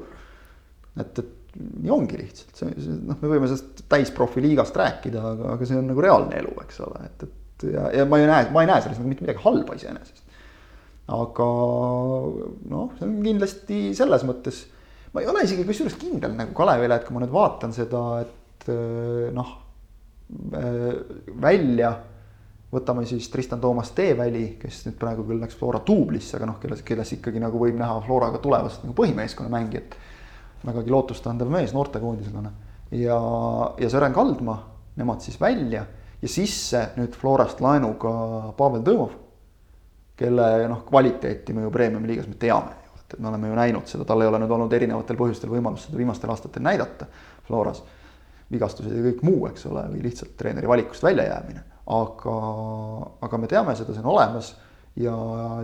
et, et nii ongi lihtsalt, see, see noh, me võime sellest täisprofi liigast rääkida, aga, aga see on nagu reaalne elu, eks ole, et, et ja, ja ma ei näe, ma ei näe selles nagu mitte midagi halba iseenesest. aga noh, see on kindlasti selles mõttes, ma ei ole isegi kusjuures kindel nagu Kalevile, et kui ma nüüd vaatan seda, et noh Äh, välja. võtame siis Tristan Toomas Teeväli, kes nüüd praegu küll läks Flora duublisse, aga noh, kelles, kelles ikkagi nagu võib näha Floraga tulevast nagu põhimeeskonna mängijat. vägagi lootustandev mees noortekoondisena ja, ja Sõren Kaldma, nemad siis välja ja sisse nüüd Florast laenuga Pavel Tõmov. kelle noh, kvaliteeti me ju Premiumi liigas me teame ju, et me oleme ju näinud seda, tal ei ole nüüd olnud erinevatel põhjustel võimalust seda viimastel aastatel näidata Floras vigastused ja kõik muu, eks ole, või lihtsalt treeneri valikust väljajäämine. aga, aga me teame seda, see on olemas ja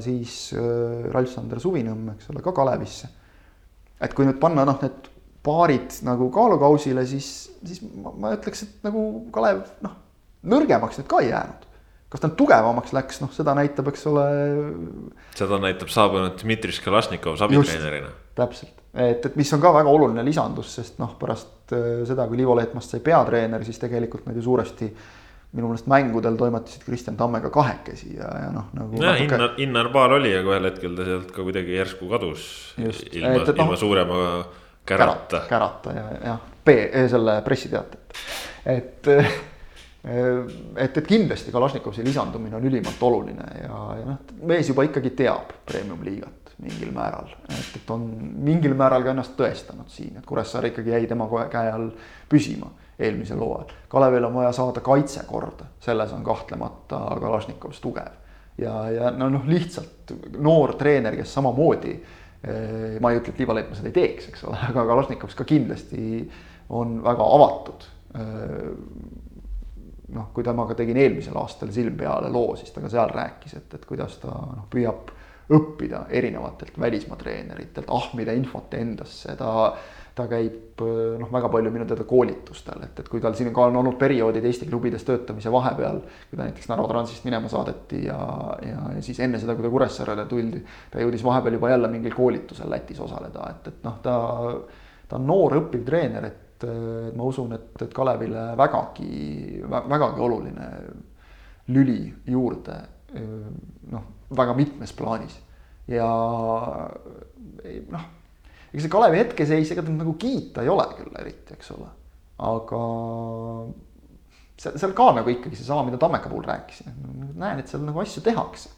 siis äh, Ralf-Sander Suvinõmm, eks ole, ka Kalevisse. et kui nüüd panna noh, need paarid nagu kaalukausile, siis, siis ma, ma ütleks, et nagu Kalev noh, nõrgemaks nüüd ka ei jäänud kas ta tugevamaks läks, noh, seda näitab, eks ole.
seda näitab saabunud Dmitri Skalašnikov abitreenerina.
täpselt, et, et mis on ka väga oluline lisandus, sest noh, pärast äh, seda, kui Liivo Leetmast sai peatreener, siis tegelikult nad ju suuresti minu meelest mängudel toimetasid Kristjan Tammega kahekesi ja, ja noh, nagu.
jah natuke..., Innar, Innar Paal oli, aga ühel hetkel ta sealt ka kuidagi järsku kadus. ilma, no, ilma suurema kärata.
kärata ja, jah, B, selle pressiteatet, et et, et kindlasti Kalašnikovi lisandumine on ülimalt oluline ja, ja noh, mees juba ikkagi teab premium-liigat mingil määral, et, et on mingil määral ka ennast tõestanud siin, et Kuressaare ikkagi jäi tema käe all püsima eelmisel hooajal. Kalevil on vaja saada kaitse korda, selles on kahtlemata Kalašnikovs tugev. ja, ja no noh, lihtsalt noor treener, kes samamoodi, eh, ma ei ütle, et Liiva Leetmaa seda ei teeks, eks ole, aga Kalašnikovs ka kindlasti on väga avatud eh, noh, kui temaga tegin eelmisel aastal silm peale loo, siis ta ka seal rääkis, et, et kuidas ta noh, püüab õppida erinevatelt välismaa treeneritelt, ahmida infot endasse, ta ta käib noh, väga palju minu teada koolitustel, et, et kui tal siin ka on olnud perioodid Eesti klubides töötamise vahepeal, kui ta näiteks Narva Transist minema saadeti ja, ja, ja siis enne seda, kui ta Kuressaarele tuldi, ta jõudis vahepeal juba jälle mingil koolitusel Lätis osaleda, et, et noh, ta, ta on noor õppiv treener, et et ma usun, et, et Kalevile vägagi, vägagi oluline lüli juurde noh, väga mitmes plaanis. Ja noh, ega see Kalevi hetkeseis, ega ta nagu kiita ei ole küll eriti, eks ole, aga seal, seal ka nagu ikkagi seesama, mida Tammeka puhul rääkisin, näen, et seal nagu asju tehakse.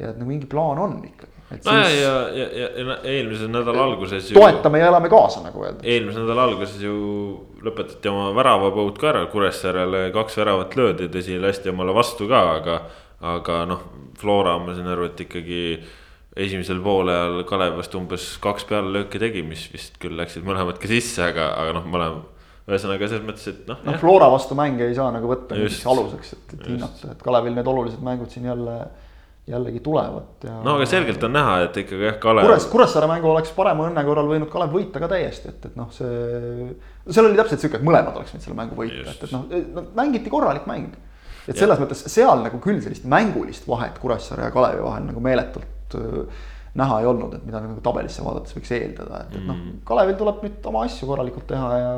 Ja et nagu mingi plaan on ikkagi.
nojah, ja, ja, ja, ja eelmise nädala alguses ju.
toetame ja elame kaasa, nagu öeldakse.
eelmise nädala alguses ju lõpetati oma väravapõud ka ära, Kuressaarele kaks väravat löödi, tõsi, lasti omale vastu ka, aga. aga noh, Flora, ma saan aru, et ikkagi esimesel poolel Kalev vast umbes kaks pealelööki tegi, mis vist küll läksid mõlemad ka sisse, aga, aga noh, mõlema ühesõnaga selles mõttes, et noh.
noh, Flora vastu mänge ei saa nagu võtta aluseks, et, et hinnata, et Kalevil need olulised mängud siin jälle jällegi tulevad ja.
no aga selgelt on näha, et ikkagi jah, Kalev.
Kures, Kuressaare mängu oleks parema õnne korral võinud Kalev võita ka täiesti, et, et noh, see. seal oli täpselt sihuke, et mõlemad oleks võinud selle mängu võita, et, et noh no,, mängiti korralik mäng. et selles ja. mõttes seal nagu küll sellist mängulist vahet Kuressaare ja Kalevi vahel nagu meeletult äh, näha ei olnud, et mida nagu tabelisse vaadates võiks eeldada, et, et noh, mm. Kalevil tuleb nüüd oma asju korralikult teha ja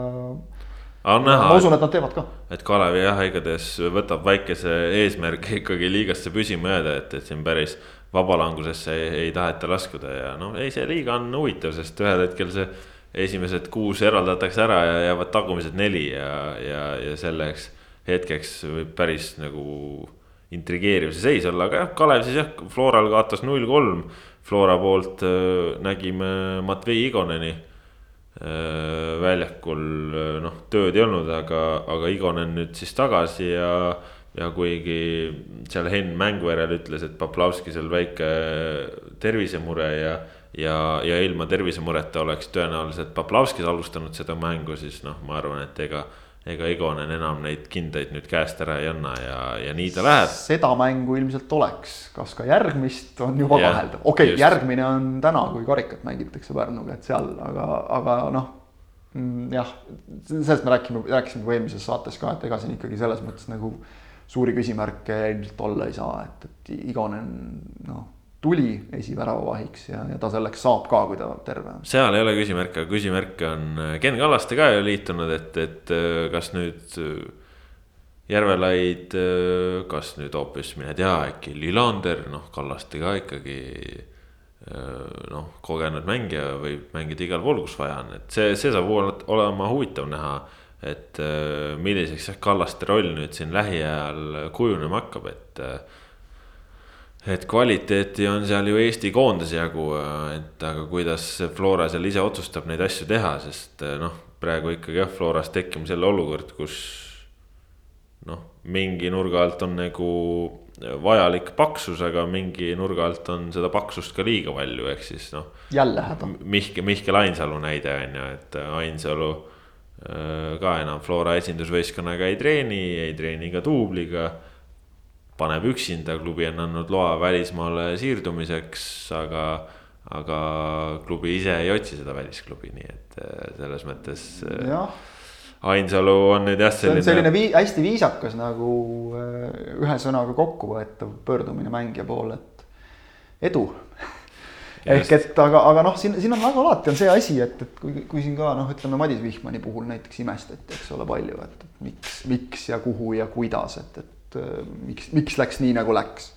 Näha,
ma usun, et nad teevad ka.
et Kalevi jah, igatahes võtab väikese eesmärgi ikkagi liigasse püsima jääda, et, et siin päris vabalangusesse ei, ei taheta laskuda ja noh, ei, see liiga on huvitav, sest ühel hetkel see. esimesed kuus eraldatakse ära ja jäävad tagumised neli ja, ja, ja selleks hetkeks võib päris nagu intrigeeriv see seis olla, aga jah, Kalev siis jah, Floral kaotas null kolm. Flora poolt äh, nägime Matvei Igoneni Äh, väljakul tööd ei olnud, aga, aga Igonen nüüd siis tagasi ja. ja kuigi seal Henn mängu järel ütles, et Poplavskisel väike tervisemure ja. ja, ja ilma tervisemureta oleks tõenäoliselt Poplavskis alustanud seda mängu, siis noh, ma arvan, et ega ega Igonen enam neid kindaid nüüd käest ära ei anna ja, ja nii ta läheb.
seda mängu ilmselt oleks, kas ka järgmist on juba kaheldav, okei okay,, järgmine on täna, kui karikat mängitakse Pärnuga, et seal, aga, aga noh. Mm, jah, sellest me rääkime, rääkisime juba eelmises saates ka, et ega siin ikkagi selles mõttes nagu suuri küsimärke ilmselt olla ei saa, et, et Igonen noh tuli esiväravavahiks ja, ja ta selleks saab ka, kui ta terve on.
seal ei ole küsimärke, aga küsimärke on äh, Ken Kallaste ka ju liitunud, et, et äh, kas nüüd äh, Järvelaid, kas nüüd hoopis mine tea, äkki Lillander, noh, Kallaste ka ikkagi. Noh, kogenud mängija võib mängida igal pool, kus vaja on, et see, see saab olema huvitav näha. et milliseks jah, Kallaste roll nüüd siin lähiajal kujunema hakkab, et et kvaliteeti on seal ju Eesti koondise jagu, et aga kuidas Flora seal ise otsustab neid asju teha, sest noh, praegu ikkagi jah, Floras tekkima selle olukord, kus. noh, mingi nurga alt on nagu vajalik paksus, aga mingi nurga alt on seda paksust ka liiga palju, ehk siis noh.
jälle häda.
Mihkel, Mihkel Ainsalu näide on ju, et Ainsalu äh, ka enam Flora esindusvõistkonnaga ei treeni, ei treeni ka duubliga paneb üksinda, klubi on andnud loa välismaale siirdumiseks, aga. aga klubi ise ei otsi seda välisklubi, nii et äh, selles mõttes.
Äh,
Ainsalu on nüüd jah
selline. see on selline vii, hästi viisakas nagu äh, ühe sõnaga kokkuvõetav pöördumine mängija poole, et edu ehk et aga, aga noh, siin, siin on väga alati on see asi, et, et kui, kui siin ka noh, ütleme Madis Vihmani puhul näiteks imestati, eks ole, palju, et miks, miks ja kuhu ja kuidas, et, et äh, miks, miks läks nii, nagu läks.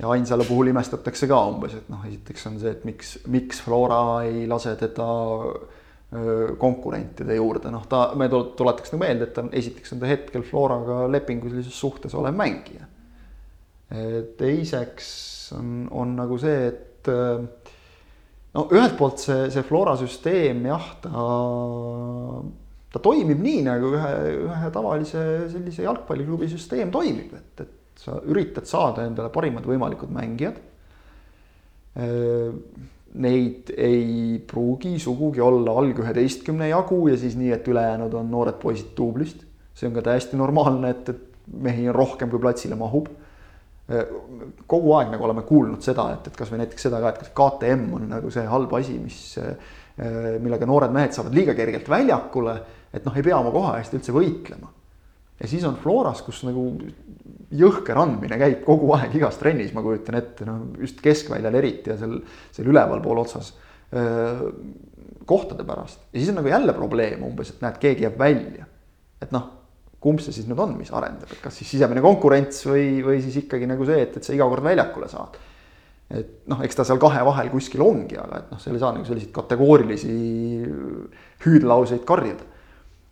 ja Ainsalu puhul imestatakse ka umbes, et noh, esiteks on see, et miks, miks Flora ei lase teda äh, konkurentide juurde, noh, ta, me tuletaks nagu meelde, et ta on, esiteks on ta hetkel Floraga lepingulises suhtes olev mängija. teiseks on, on nagu see, et no ühelt poolt see, see Flora süsteem jah, ta ta toimib nii, nagu ühe, ühe tavalise sellise jalgpalliklubi süsteem toimib, et, et sa üritad saada endale parimad võimalikud mängijad. Neid ei pruugi sugugi olla alg üheteistkümne jagu ja siis nii, et ülejäänud on noored poisid duublist. see on ka täiesti normaalne, et, et mehi on rohkem, kui platsile mahub. kogu aeg nagu oleme kuulnud seda, et, et kasvõi näiteks seda ka, et KTM on nagu see halb asi, mis, millega noored mehed saavad liiga kergelt väljakule et noh, ei pea oma koha eest üldse võitlema. ja siis on Floras, kus nagu jõhker andmine käib kogu aeg igas trennis, ma kujutan ette, no just keskväljal eriti ja seal, seal ülevalpool otsas. kohtade pärast ja siis on nagu jälle probleem umbes, et näed, keegi jääb välja. et noh, kumb see siis nüüd on, mis arendab, et kas siis sisemine konkurents või, või siis ikkagi nagu see, et, et sa iga kord väljakule saad et noh, eks ta seal kahe vahel kuskil ongi, aga et noh, seal ei saa nagu selliseid kategoorilisi hüüdlauseid karjuda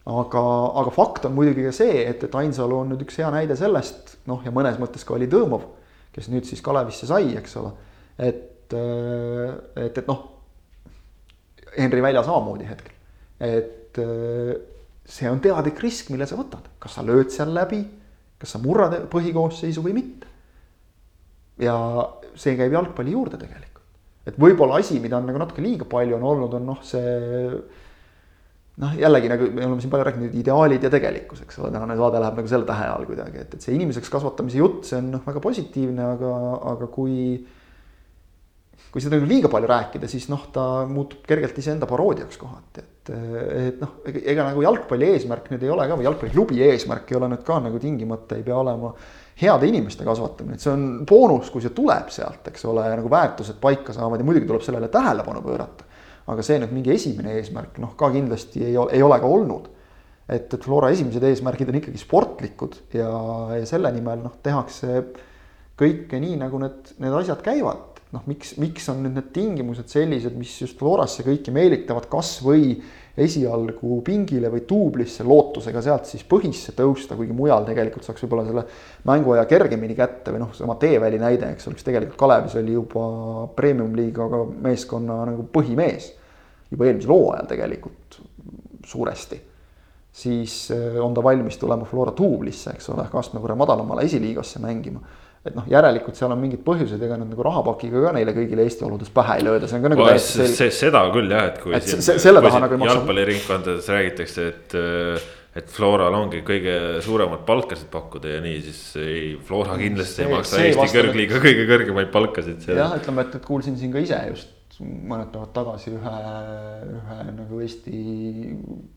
aga, aga fakt on muidugi ka see, et, et Ainsalu on nüüd üks hea näide sellest, noh ja mõnes mõttes ka oli Tõõmov, kes nüüd siis Kalevisse sai, eks ole. et, et, et noh, Henri Välja samamoodi hetkel, et see on teadlik risk, mille sa võtad, kas sa lööd seal läbi, kas sa murrad põhikoosseisu või mitte. ja see käib jalgpalli juurde tegelikult, et võib-olla asi, mida on nagu natuke liiga palju on olnud, on noh, see noh, jällegi nagu me oleme siin palju rääkinud, ideaalid ja tegelikkus, eks ole, tänane saade läheb nagu selle tähe all kuidagi, et, et see inimeseks kasvatamise jutt, see on noh, väga positiivne, aga, aga kui. kui seda nagu liiga palju rääkida, siis noh, ta muutub kergelt iseenda paroodiaks kohati, et, et noh, ega nagu jalgpalli eesmärk nüüd ei ole ka või jalgpalliklubi eesmärk ei ole nüüd ka nagu tingimata ei pea olema heade inimeste kasvatamine, et see on boonus, kui see tuleb sealt, eks ole, nagu väärtused paika saavad ja muidugi tuleb sellele tähelepanu pöörata aga see nüüd mingi esimene eesmärk, noh ka kindlasti ei ole, ei ole ka olnud. et, et Flora esimesed eesmärgid on ikkagi sportlikud ja, ja selle nimel noh, tehakse kõike nii, nagu need, need asjad käivad. noh, miks, miks on nüüd need tingimused sellised, mis just Florasse kõiki meelitavad, kas või esialgu pingile või duublisse lootusega sealt siis põhisse tõusta, kuigi mujal tegelikult saaks võib-olla selle mänguaja kergemini kätte või noh, sama Teeväli näide, eks ole, kes tegelikult Kalevis oli juba premium-liigaga meeskonna nagu põhimees. Juba eelmisel hooajal tegelikult suuresti. siis eh, on ta valmis tulema Flora duublisse, eks ole, astme võrra madalamale esiliigasse mängima et noh, järelikult seal on mingid põhjused, ega nad nagu rahapakiga ka neile kõigile Eesti oludes pähe ei lööda, see on ka nagu
täiesti selge. seda küll jah, et kui
et siin, se selle taha nagu
ei maksa. jalgpalliringkondades räägitakse, et et Floral ongi kõige suuremat palkasid pakkuda ja nii, siis ei, Flora kindlasti see, ei maksa Eesti kõrgliiga kõige kõrgemaid palkasid.
jah, ütleme, et, et kuulsin siin ka ise just mõned päevad tagasi ühe, ühe nagu Eesti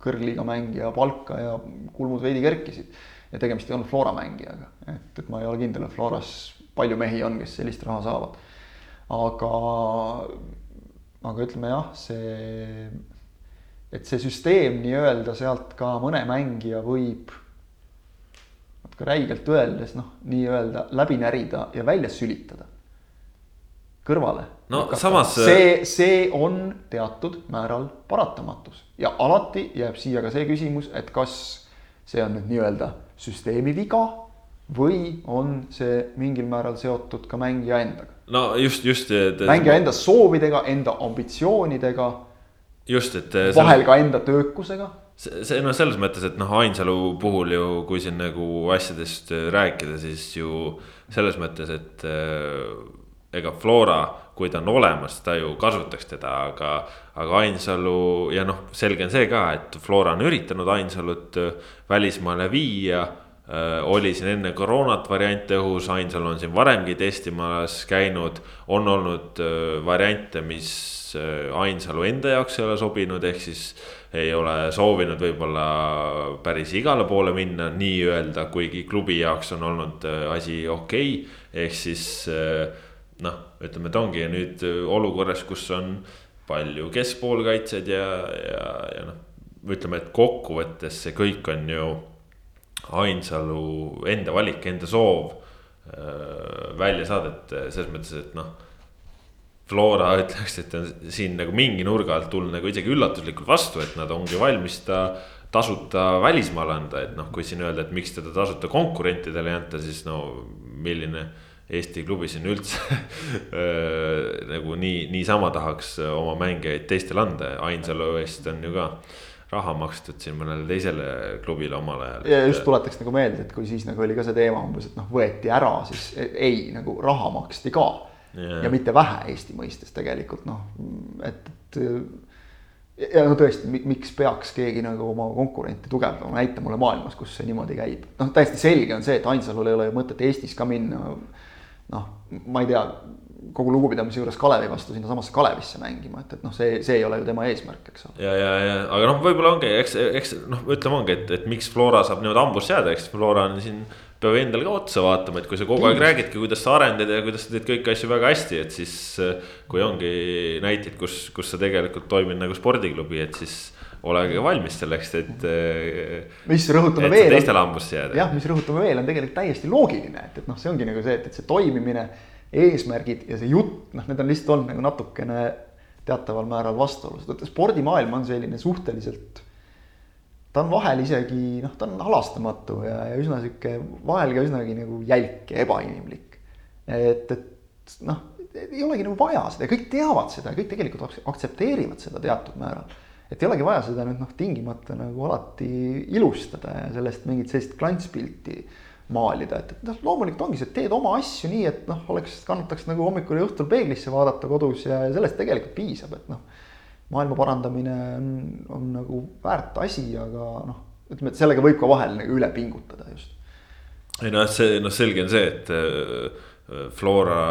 kõrgliiga mängija palka ja kulmud veidi kerkisid ja tegemist ei olnud Flora mängijaga, et, et ma ei ole kindel, et Floras palju mehi on, kes sellist raha saavad. aga, aga ütleme jah, see, et see süsteem nii-öelda sealt ka mõne mängija võib natuke räigelt öeldes noh, nii-öelda läbi närida ja välja sülitada kõrvale.
No Hakata. samas.
see, see on teatud määral paratamatus ja alati jääb siia ka see küsimus, et kas see on nüüd nii-öelda süsteemi viga või on see mingil määral seotud ka mängija endaga?
no just, just.
mängija enda soovidega, enda ambitsioonidega.
just, et.
vahel ka enda töökusega.
see, see noh, selles mõttes, et noh, Ainsalu puhul ju, kui siin nagu asjadest rääkida, siis ju selles mõttes, et äh, ega Flora, kui ta on olemas, ta ju kasutaks teda, aga, aga Ainsalu ja noh, selge on see ka, et Flora on üritanud Ainsalut äh, välismaale viia Äh, oli siin enne koroonat variante õhus, Ainsalu on siin varemgi testimas käinud, on olnud äh, variante, mis äh, Ainsalu enda jaoks ei ole sobinud, ehk siis ei ole soovinud võib-olla päris igale poole minna nii-öelda, kuigi klubi jaoks on olnud asi okei okay., ehk siis noh, ütleme, et ongi nüüd olukorras, kus on palju keskpoolkaitsjaid ja, ja, ja noh, ütleme, et kokkuvõttes see kõik on ju Ainsalu enda valik, enda soov äh, välja saada, et äh, selles mõttes, et noh. Flora ütleks, et on siin nagu mingi nurga alt tulnud nagu isegi üllatuslikult vastu, et nad ongi valmis ta tasuta välismaale anda, et noh, kui siin öelda, et miks teda tasuta konkurentidele ei anta, siis no milline Eesti klubi siin üldse äh, nagu nii, niisama tahaks oma mängijaid teistele anda, Ainsalu eest on ju ka raha makstud siin mõnele teisele klubile omal ajal.
ja just tuletaks nagu meelde, et kui siis nagu oli ka see teema umbes, et noh, võeti ära, siis ei, nagu raha maksti ka ja mitte vähe Eesti mõistes tegelikult noh, et, et. ja no tõesti, miks peaks keegi nagu oma konkurenti tugevdama, näita mulle maailmas, kus see niimoodi käib. noh, täiesti selge on see, et Ainsalul ei ole ju mõtet Eestis ka minna. Noh, ma ei tea kogu lugupidamise juures Kalevi vastu sinnasamasse Kalevisse mängima, et, et noh, see, see ei ole ju tema eesmärk, eks ole.
ja, ja, ja aga noh, võib-olla ongi, eks, eks noh, ütleme ongi, et, et miks Flora saab niimoodi hambusse jääda, eks Flora on siin. peab endale ka otsa vaatama, et kui sa kogu aeg räägidki, kuidas sa arendad ja kuidas sa teed kõiki asju väga hästi, et siis. kui ongi näiteid, kus, kus sa tegelikult toimid nagu spordiklubi, et siis olege valmis selleks, et.
mis rõhutame veel.
teistele hambusse jääda.
jah, mis rõhutame veel on tegelikult täiesti loogiline, et, et noh, see ongi nagu see, et, et see toimimine eesmärgid ja see jutt, noh, need on lihtsalt olnud nagu natukene teataval määral vastuolus, et spordimaailm on selline suhteliselt. ta on vahel isegi noh, ta on halastamatu ja, ja üsna sihuke vahel ka üsnagi nagu jälk ja ebainimlik. et, et noh, ei olegi nagu vaja seda ja kõik teavad seda ja kõik tegelikult aktsepteerivad seda teatud määral. Et ei olegi vaja seda nüüd noh, tingimata nagu alati ilustada ja sellest mingit sellist klantspilti maalida, et, et noh, loomulikult ongi see, et teed oma asju nii, et noh, oleks, kannataks nagu hommikul ja õhtul peeglisse vaadata kodus ja, ja sellest tegelikult piisab, et noh. maailma parandamine on, on nagu väärt asi, aga noh, ütleme, et sellega võib ka vahel nagu üle pingutada just.
ei noh, see noh, selge on see, et äh, Flora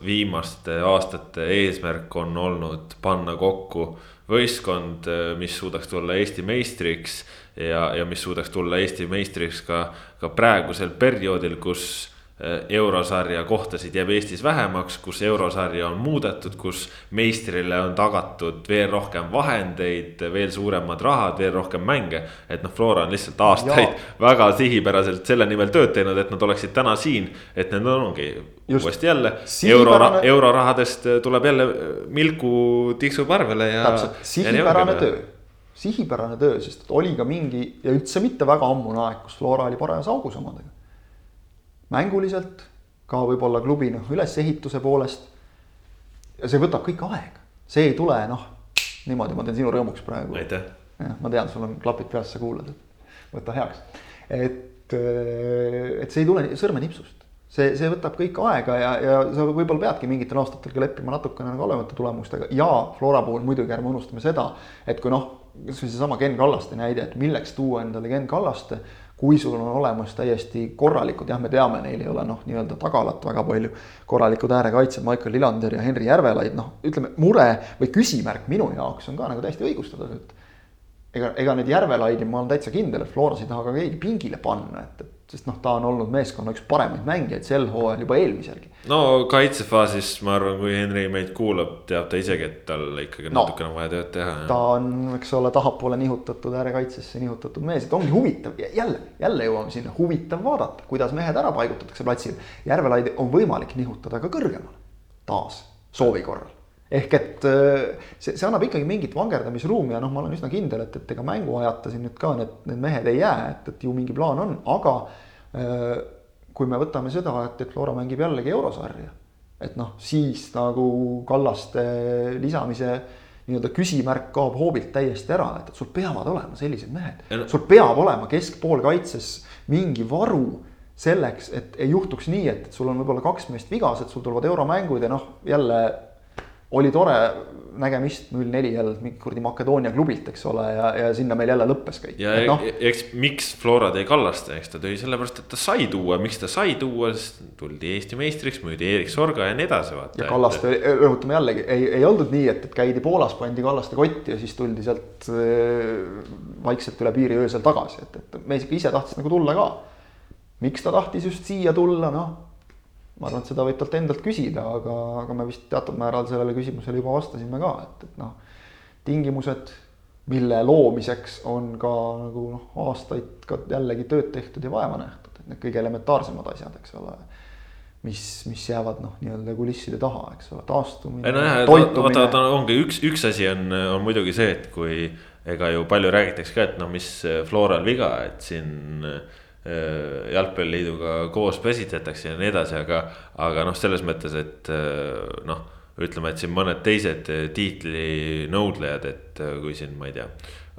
viimaste aastate eesmärk on olnud panna kokku võistkond, äh, mis suudaks tulla Eesti meistriks ja, ja mis suudaks tulla Eesti meistriks ka, ka praegusel perioodil, kus eh, eurosarja kohtasid jääb Eestis vähemaks, kus eurosarja on muudetud, kus meistrile on tagatud veel rohkem vahendeid, veel suuremad rahad, veel rohkem mänge. et noh, Flora on lihtsalt aastaid ja. väga sihipäraselt selle nimel tööd teinud, et nad oleksid täna siin. et need ongi Just. uuesti jälle Sihipärane... euro, eurorahadest tuleb jälle Milku tiksub arvele ja.
täpselt, sihipärane töö sihipärane töö, sest oli ka mingi ja üldse mitte väga ammune aeg, kus Flora oli parajas augus omadega. Mänguliselt, ka võib-olla klubi noh, ülesehituse poolest. ja see võtab kõik aega, see ei tule noh, niimoodi ma teen sinu rõõmuks praegu.
aitäh.
jah, ma tean, sul on klapid peas, sa kuulad, et võta heaks. et, et see ei tule sõrmenipsust see, see võtab kõik aega ja, ja sa võib-olla peadki mingitel aastatel ka leppima natukene nagu halvemate tulemustega ja Flora puhul muidugi ärme unustame seda, et kui noh, kasvõi seesama Ken Kallaste näide, et milleks tuua endale Ken Kallaste, kui sul on olemas täiesti korralikud, jah, me teame, neil ei ole noh, nii-öelda tagalat väga palju, korralikud äärekaitsjad, Michael Lillander ja Henri Järvelaid, noh, ütleme mure või küsimärk minu jaoks on ka nagu täiesti õigustatud, et ega, ega neid Järvelaidi ma olen täitsa kindel, et Floras ei taha ka keegi pingile panna, et, et sest noh, ta on olnud meeskonna üks paremaid mängijaid sel hooajal juba eelmiselgi.
no kaitsefaasis ma arvan, kui Henri meid kuulab, teab ta isegi, et tal ikkagi no, natukene on vaja tööd teha.
ta on, eks ole, tahapoole nihutatud, äärekaitsesse nihutatud mees, et ongi huvitav jälle, jälle jõuame sinna, huvitav vaadata, kuidas mehed ära paigutatakse platsil. Järvelaidi on võimalik nihutada ka kõrgemale, taas soovi korral ehk et see, see annab ikkagi mingit vangerdamisruumi ja noh, ma olen üsna kindel, et, et ega mänguajata siin nüüd ka need, need mehed ei jää, et, et ju mingi plaan on, aga kui me võtame seda, et, et Flora mängib jällegi eurosarja, et noh, siis nagu Kallaste lisamise nii-öelda küsimärk kaob hoobilt täiesti ära, et, et sul peavad olema sellised mehed, sul peab olema keskpoolkaitses mingi varu selleks, et ei juhtuks nii, et, et sul on võib-olla kaks meest vigased, sul tulevad euromängud ja noh, jälle oli tore nägemist null neli jälle mingi kuradi Makedoonia klubilt, eks ole, ja, ja sinna meil jälle lõppes kõik.
ja no, eks miks Flora tõi Kallaste, eks ta tõi sellepärast, et ta sai tuua, miks ta sai tuua, sest tuldi Eesti meistriks, müüdi Erik Sorga ja nii edasi, vaata.
ja Kallaste, rõhutame jällegi, ei, ei olnud nii, et, et käidi Poolas, pandi Kallaste kotti ja siis tuldi sealt äh, vaikselt üle piiri öösel tagasi, et, et mees ikka ise tahtis nagu tulla ka. miks ta tahtis just siia tulla, noh ma arvan, et seda võib talt endalt küsida, aga, aga me vist teatud määral sellele küsimusele juba vastasime ka, et, et noh, tingimused, mille loomiseks on ka nagu noh, aastaid ka jällegi tööd tehtud ja vaeva nähtud, et need kõige elementaarsemad asjad, eks ole. mis, mis jäävad noh, nii-öelda kulisside taha, eks ole, taastumine.
nojah, vaata, vaata ongi üks, üks asi on, on muidugi see, et kui ega ju palju räägitakse ka, et noh, mis Floral viga, et siin Äh, jalgpalliliiduga koos pesitsetakse ja nii edasi, aga, aga noh, selles mõttes, et äh, noh, ütleme, et siin mõned teised tiitlinõudlejad, et äh, kui siin, ma ei tea,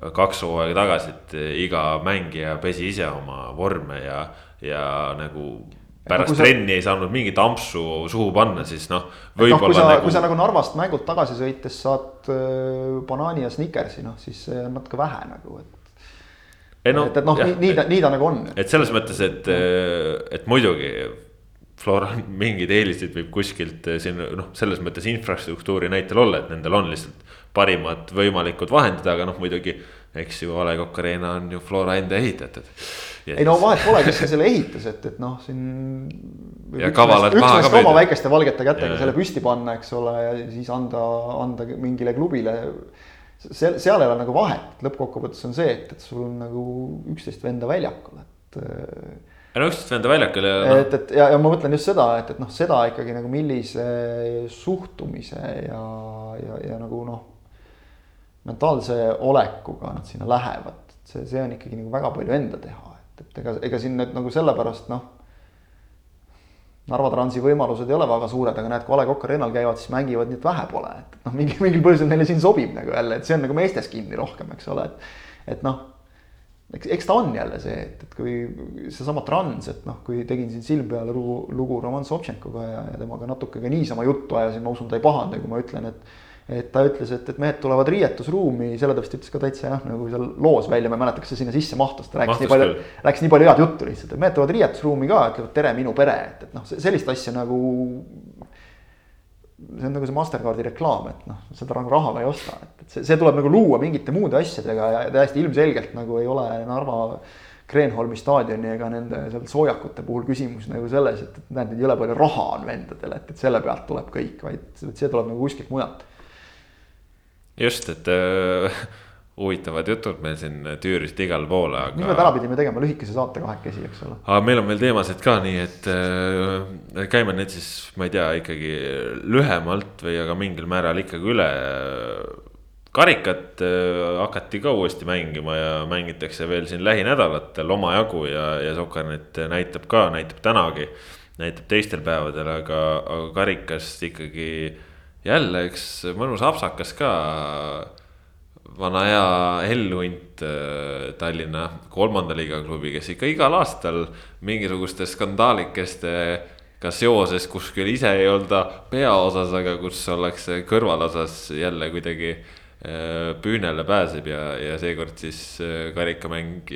kaks hooaega tagasi, et iga mängija pesi ise oma vorme ja, ja nagu pärast sa... trenni ei saanud mingit ampsu suhu panna, siis noh.
noh, kui sa nagu..., kui sa nagu Narvast mängult tagasi sõites saad äh, banaani ja Snickersi, noh siis see on natuke vähe nagu, et No, et, et noh, nii, nii ta, nii ta nagu on.
et selles mõttes, et, et muidugi Floral mingeid eeliseid võib kuskilt eh, siin noh, selles mõttes infrastruktuuri näitel olla, et nendel on lihtsalt parimad võimalikud vahendid, aga noh, muidugi. eks ju, A Le Coq Arena on ju Flora enda ehitatud.
ei no vahet pole, kes selle ehitas, et, et noh, siin. ka. oma väikeste valgete kätega ja. selle püsti panna, eks ole, ja siis anda, anda mingile klubile seal, seal ei ole nagu vahet, lõppkokkuvõttes on see, et, et sul on nagu üksteist venda väljakul, et.
no üksteist venda väljakul ja
no.. et, et ja, ja ma mõtlen just seda, et, et noh, seda ikkagi nagu millise suhtumise ja, ja, ja nagu noh. mentaalse olekuga nad sinna lähevad, see, see on ikkagi nagu väga palju enda teha, et, et ega, ega siin nüüd nagu sellepärast noh Narva Transi võimalused ei ole väga suured, aga näed, kui A Le Coq Arena'l käivad, siis mängivad nii, et vähe pole, et noh, mingi, mingil põhjusel neile siin sobib nagu jälle, et see on nagu meestes kinni rohkem, eks ole, et. et noh, eks, eks ta on jälle see, et, et kui seesama Trans, et noh, kui tegin siin silm peale lugu, lugu Roman Sobtšenkoga ja, ja temaga natuke ka niisama juttu ajasin, ma usun, ta ei pahanda, kui ma ütlen, et et ta ütles, et, et mehed tulevad riietusruumi, selle ta vist ütles ka täitsa jah, nagu seal loos välja, ma ei mäleta, kas see sinna sisse mahtus, ta rääkis mahtus nii palju, rääkis nii palju head juttu lihtsalt, et mehed tulevad riietusruumi ka, ütlevad tere, minu pere, et, et noh, sellist asja nagu. see on nagu see Mastercardi reklaam, et noh, seda nagu rahaga ei osta, et, et see, see tuleb nagu luua mingite muude asjadega ja täiesti ilmselgelt nagu ei ole Narva. Kreenholmi staadioni ega nende seal soojakute puhul küsimus nagu selles, et, näed, nüüd jõle palju raha on vendadel, et, et selle pealt tuleb kõik, vaid see tuleb nagu kuskilt mujalt
just, et äh, huvitavad jutud meil siin tüürisid igale poole,
aga. mis me täna pidime tegema, lühikese saate kahekesi, eks ole.
aga meil on veel teemasid ka, nii et äh, käime need siis, ma ei tea, ikkagi lühemalt või aga mingil määral ikkagi üle. karikat äh, hakati ka uuesti mängima ja mängitakse veel siin lähinädalatel omajagu ja, ja Sokanet näitab ka, näitab tänagi. näitab teistel päevadel, aga, aga karikast ikkagi jälle üks mõnus apsakas ka. vana hea Hellhunt äh, Tallinna kolmanda liiga klubi, kes ikka igal aastal mingisuguste skandaalikeste ka seoses kuskil ise ei olda peaosas, aga kus ollakse kõrvalosas jälle kuidagi äh, püünele pääseb ja, ja seekord siis äh, karikamäng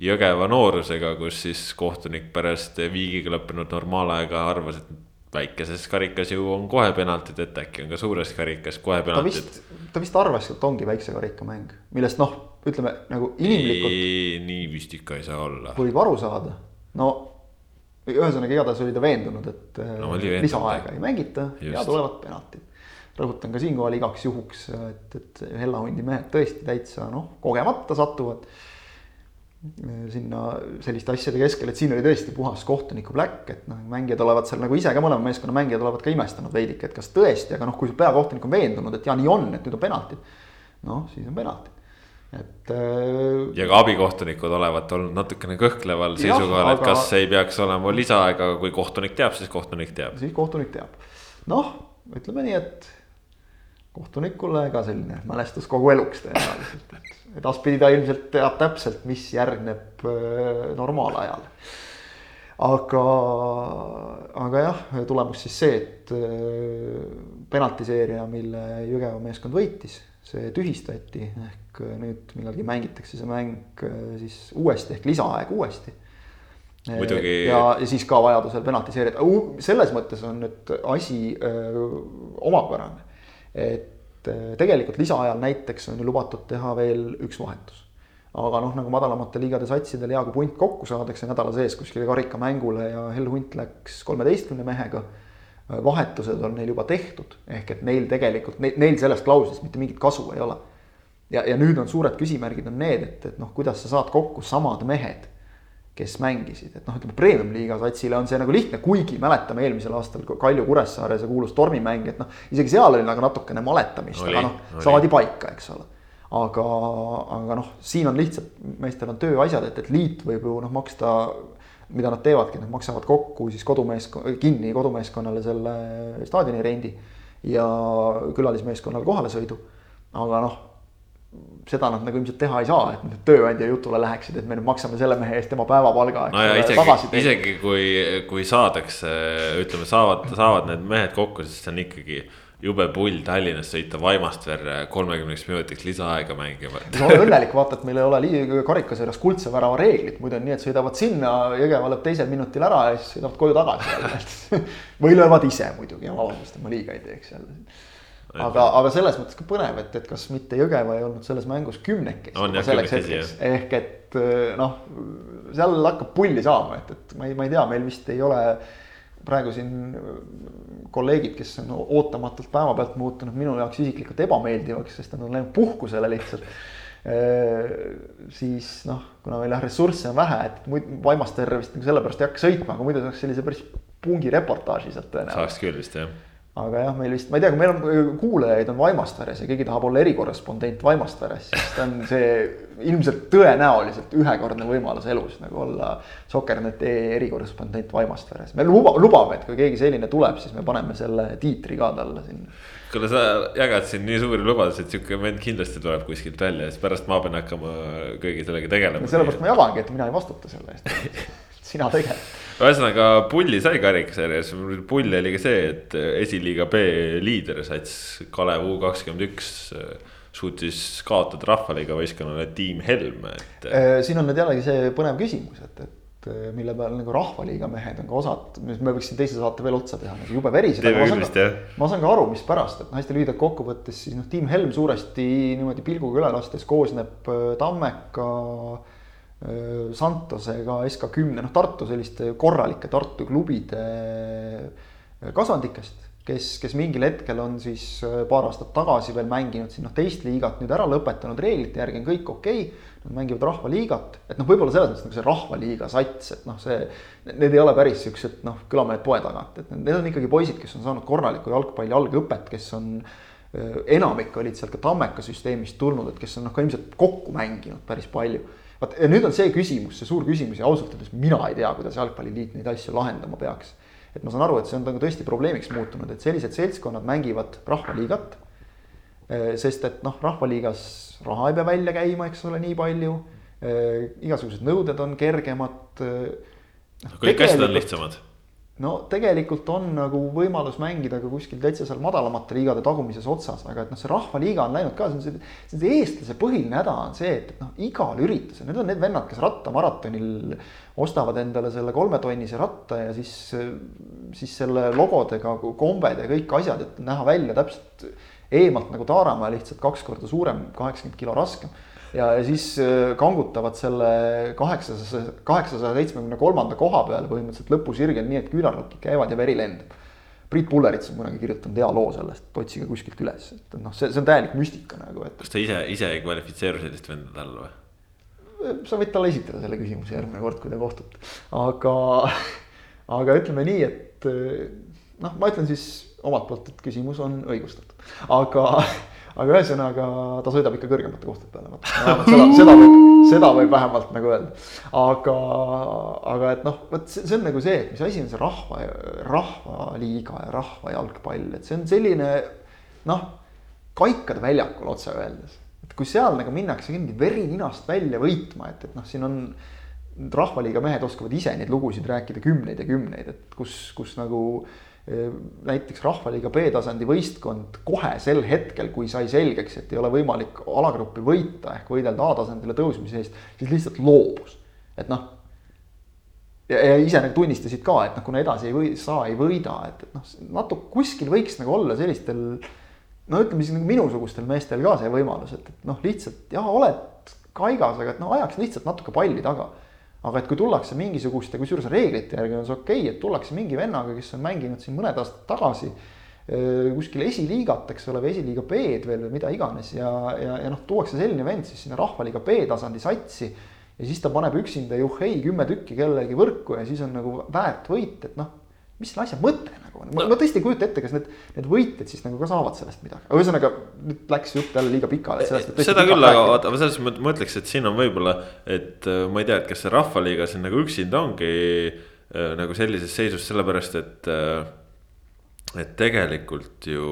Jõgeva noorusega, kus siis kohtunik pärast viigiga lõppenud normaalaega arvas, et väikeses karikas ju on kohe penaltid, et äkki on ka suures karikas kohe penaltid.
ta vist arvas, et ongi väikse karika mäng, millest noh, ütleme nagu inimlikult.
nii vist ikka ei saa olla.
võib aru saada, no ühesõnaga igatahes oli ta veendunud, et no, lisaaega ei mängita Just. ja tulevad penaltid. rõhutan ka siinkohal igaks juhuks, et, et Hellahundi mehed tõesti täitsa noh, kogemata satuvad sinna selliste asjade keskel, et siin oli tõesti puhas kohtuniku black, et noh, mängijad olevat seal nagu ise ka mõlema meeskonna mängijad olevat ka imestanud veidike, et kas tõesti, aga noh, kui peakohtunik on veendunud, et ja nii on, et nüüd on penaltid. noh, siis on penaltid, et äh,.
ja ka abikohtunikud olevat olnud natukene kõhkleval seisukohal, et aga... kas ei peaks olema lisaaega, kui kohtunik teab, siis kohtunik teab.
siis kohtunik teab, noh, ütleme nii, et kohtunikule ka selline mälestus kogu eluks tõenäoliselt, edaspidi ta ilmselt teab täpselt, mis järgneb äh, normaalajal. aga, aga jah, tulemus siis see, et äh, penaltiseeria, mille Jõgeva meeskond võitis, see tühistati ehk nüüd millalgi mängitakse see mäng äh, siis uuesti ehk lisaaeg uuesti
muidugi.
ja, ja siis ka vajadusel penaltiseerida, selles mõttes on nüüd asi öö, omapärane, et Eh, tegelikult lisaajal näiteks on ju lubatud teha veel üks vahetus. aga noh, nagu madalamate liigade satsidel hea, kui punt kokku saadakse nädala sees kuskile karikamängule ja Hell Hunt läks kolmeteistkümne mehega. Eh, vahetused on neil juba tehtud, ehk et neil tegelikult, neil sellest klauslist mitte mingit kasu ei ole. ja, ja nüüd on suured küsimärgid on need, et, et noh, kuidas sa saad kokku samad mehed kes mängisid, et noh, ütleme premium-liiga satsile on see nagu lihtne, kuigi mäletame eelmisel aastal Kalju Kuressaare see kuulus tormimäng, et noh, isegi seal oli nagu natukene maletamist, aga noh, saadi paika, eks ole. aga, aga noh, siin on lihtsalt, meestel on tööasjad, et, et liit võib ju noh, maksta, mida nad teevadki, nad maksavad kokku siis kodumeeskonna, kinni kodumeeskonnale selle staadioni rendi ja külalismeeskonnale kohalesõidu. aga noh seda nad nagu ilmselt teha ei saa, et nad tööandja jutule läheksid, et me nüüd maksame selle mehe eest tema päevapalga.
no ja isegi, isegi kui, kui saadakse, ütleme, saavad, saavad need mehed kokku, siis see on ikkagi jube pull Tallinnast sõita Vaimastverre kolmekümneks minutiks lisaaega mängima.
no ole õnnelik, vaata, et meil ei ole karikasarjas kuldse värava reeglit, muidu on nii, et sõidavad sinna, Jõgeva lööb teisel minutil ära ja siis sõidavad koju tagasi või löövad ise muidugi vabandust, et ma liiga ei teeks jälle aga, aga selles mõttes ka põnev, et, et kas mitte Jõgeva ei olnud selles mängus kümnekesi. ehk et eh, noh, seal hakkab pulli saama, et, et ma ei, ma ei tea, meil vist ei ole praegu siin kolleegid, kes on ootamatult päevapealt muutunud minu jaoks isiklikult ebameeldivaks, sest nad on läinud puhkusele lihtsalt e,. siis noh, kuna meil jah ressursse on vähe, et muid Vaimasterre vist nagu sellepärast ei hakka sõitma, aga muidu saaks sellise päris pungi reportaaži sealt
tõenäoliselt. saaks küll vist jah
aga jah, meil vist, ma ei tea, kui meil on kuulajaid on Vaimastveres ja keegi tahab olla erikorrespondent Vaimastveres, siis ta on see ilmselt tõenäoliselt ühekordne võimalus elus nagu olla Soker.ee erikorrespondent Vaimastveres. me luba, lubame, et kui keegi selline tuleb, siis me paneme selle tiitri ka talle sinna.
kuule, sa jagad siin nii suuri lubadusi, et sihuke vend kindlasti tuleb kuskilt välja ja siis pärast ma pean hakkama kõigi sellega tegelema.
sellepärast ma jagangi, et mina ei vastuta selle eest sina tegeled
ühesõnaga pulli sai karikasarjas, pull oli ka see, et esiliiga B liider sats Kalev U kakskümmend üks suutis kaotada rahvaliiga võistkonnale Tiim Helm, et.
Äh, siin on nüüd jällegi see põnev küsimus, et, et äh, mille peal nagu rahvaliiga mehed on ka osad, me võiks siin teise saate veel otsa teha, nagu jube verised. ma saan ka aru, mispärast, et hästi lühidalt kokkuvõttes siis noh, Tiim Helm suuresti niimoodi pilguga üle lastes koosneb äh, Tammeka Äh, Santosega SK10, noh Tartu selliste korralike Tartu klubide äh, kasvandikest, kes, kes mingil hetkel on siis äh, paar aastat tagasi veel mänginud siin noh, teist liigat nüüd ära lõpetanud, reeglite järgi on kõik okei okay,. Nad mängivad rahvaliigat, et noh, võib-olla selles mõttes nagu see rahvaliiga sats, et noh, see, need ei ole päris siuksed noh, külamehed poe tagant, et need on ikkagi poisid, kes on saanud korralikku jalgpalli algõpet, kes on enamik olid sealt ka Tammeka süsteemist tulnud, et kes on noh, ka ilmselt kokku mänginud päris palju vot ja nüüd on see küsimus, see suur küsimus ja ausalt öeldes mina ei tea, kuidas jalgpalliliit neid asju lahendama peaks. et ma saan aru, et see on nagu tõesti probleemiks muutunud, et sellised seltskonnad mängivad rahvaliigat. Eh, sest et noh, rahvaliigas raha ei pea välja käima, eks ole, nii palju. Eh, igasugused nõuded on kergemad.
Eh, kõik asjad on lihtsamad
no tegelikult on nagu võimalus mängida ka kuskil täitsa seal madalamate liigade tagumises otsas, aga et noh, see rahvaliiga on läinud ka, see on see, see, see eestlase põhiline häda on see, et, et noh, igal üritusel, need on need vennad, kes rattamaratonil ostavad endale selle kolmetonnise ratta ja siis, siis selle logodega kombed ja kõik asjad, et näha välja täpselt eemalt nagu Taaramäe, lihtsalt kaks korda suurem, kaheksakümmend kilo raskem ja, ja siis äh, kangutavad selle kaheksasaja, kaheksasaja seitsmekümne kolmanda koha peale põhimõtteliselt lõpusirgel, nii et küünarnukid käivad ja veri lendab. Priit Pullerits on kunagi kirjutanud hea loo sellest, et otsige kuskilt üles, et noh, see, see on täielik müstika nagu, et.
kas ta ise, ise ei kvalifitseeru sellist vendade alla või?
sa võid talle esitada selle küsimuse järgmine kord, kui te kohtute, aga, aga ütleme nii, et noh, ma ütlen siis omalt poolt, et küsimus on õigustatud, aga aga ühesõnaga ta sõidab ikka kõrgemate kohtade peale, seda, seda võib, seda võib vähemalt nagu öelda. aga, aga et noh, vot see, see on nagu see, et mis asi on see rahva, rahvaliiga ja rahvajalgpall, et see on selline noh, kaikade väljakul otse öeldes. et kui seal nagu minnakse mingi veri ninast välja võitma, et, et noh, siin on rahvaliiga mehed oskavad ise neid lugusid rääkida kümneid ja kümneid, et kus, kus nagu Ehm, näiteks Rahvaliiga B-tasandi võistkond kohe sel hetkel, kui sai selgeks, et ei ole võimalik alagruppi võita ehk võidelda A-tasandile tõusmise eest, siis lihtsalt loobus, et noh. ja, ise nagu tunnistasid ka, et noh, kuna edasi ei või, saa, ei võida, et, et noh, natuke kuskil võiks nagu olla sellistel. no ütleme siis nagu minusugustel meestel ka see võimalus, et, et noh, lihtsalt jah, oled kaigas, aga et noh, ajaks lihtsalt natuke palli taga aga et kui tullakse mingisuguste, kusjuures reeglite järgi on see okei okay,, et tullakse mingi vennaga, kes on mänginud siin mõned aastad tagasi kuskil esiliigat, eks ole, või esiliiga B-d veel või mida iganes ja, ja, ja noh, tuuakse selline vend siis sinna rahvaliiga B-tasandi satsi. ja siis ta paneb üksinda juhhei kümme tükki kellelegi võrku ja siis on nagu väärt võit, et noh mis selle asja mõte nagu on, ma tõesti ei kujuta ette, kas need, need võitjad siis nagu ka saavad sellest midagi, aga ühesõnaga nüüd läks jutt jälle liiga pikale.
seda küll, aga vaata, ma selles mõttes ma ütleks, et siin on võib-olla, et äh, ma ei tea, et kas see rahvaliiga siin nagu üksinda ongi äh, nagu sellises seisus, sellepärast et äh, et tegelikult ju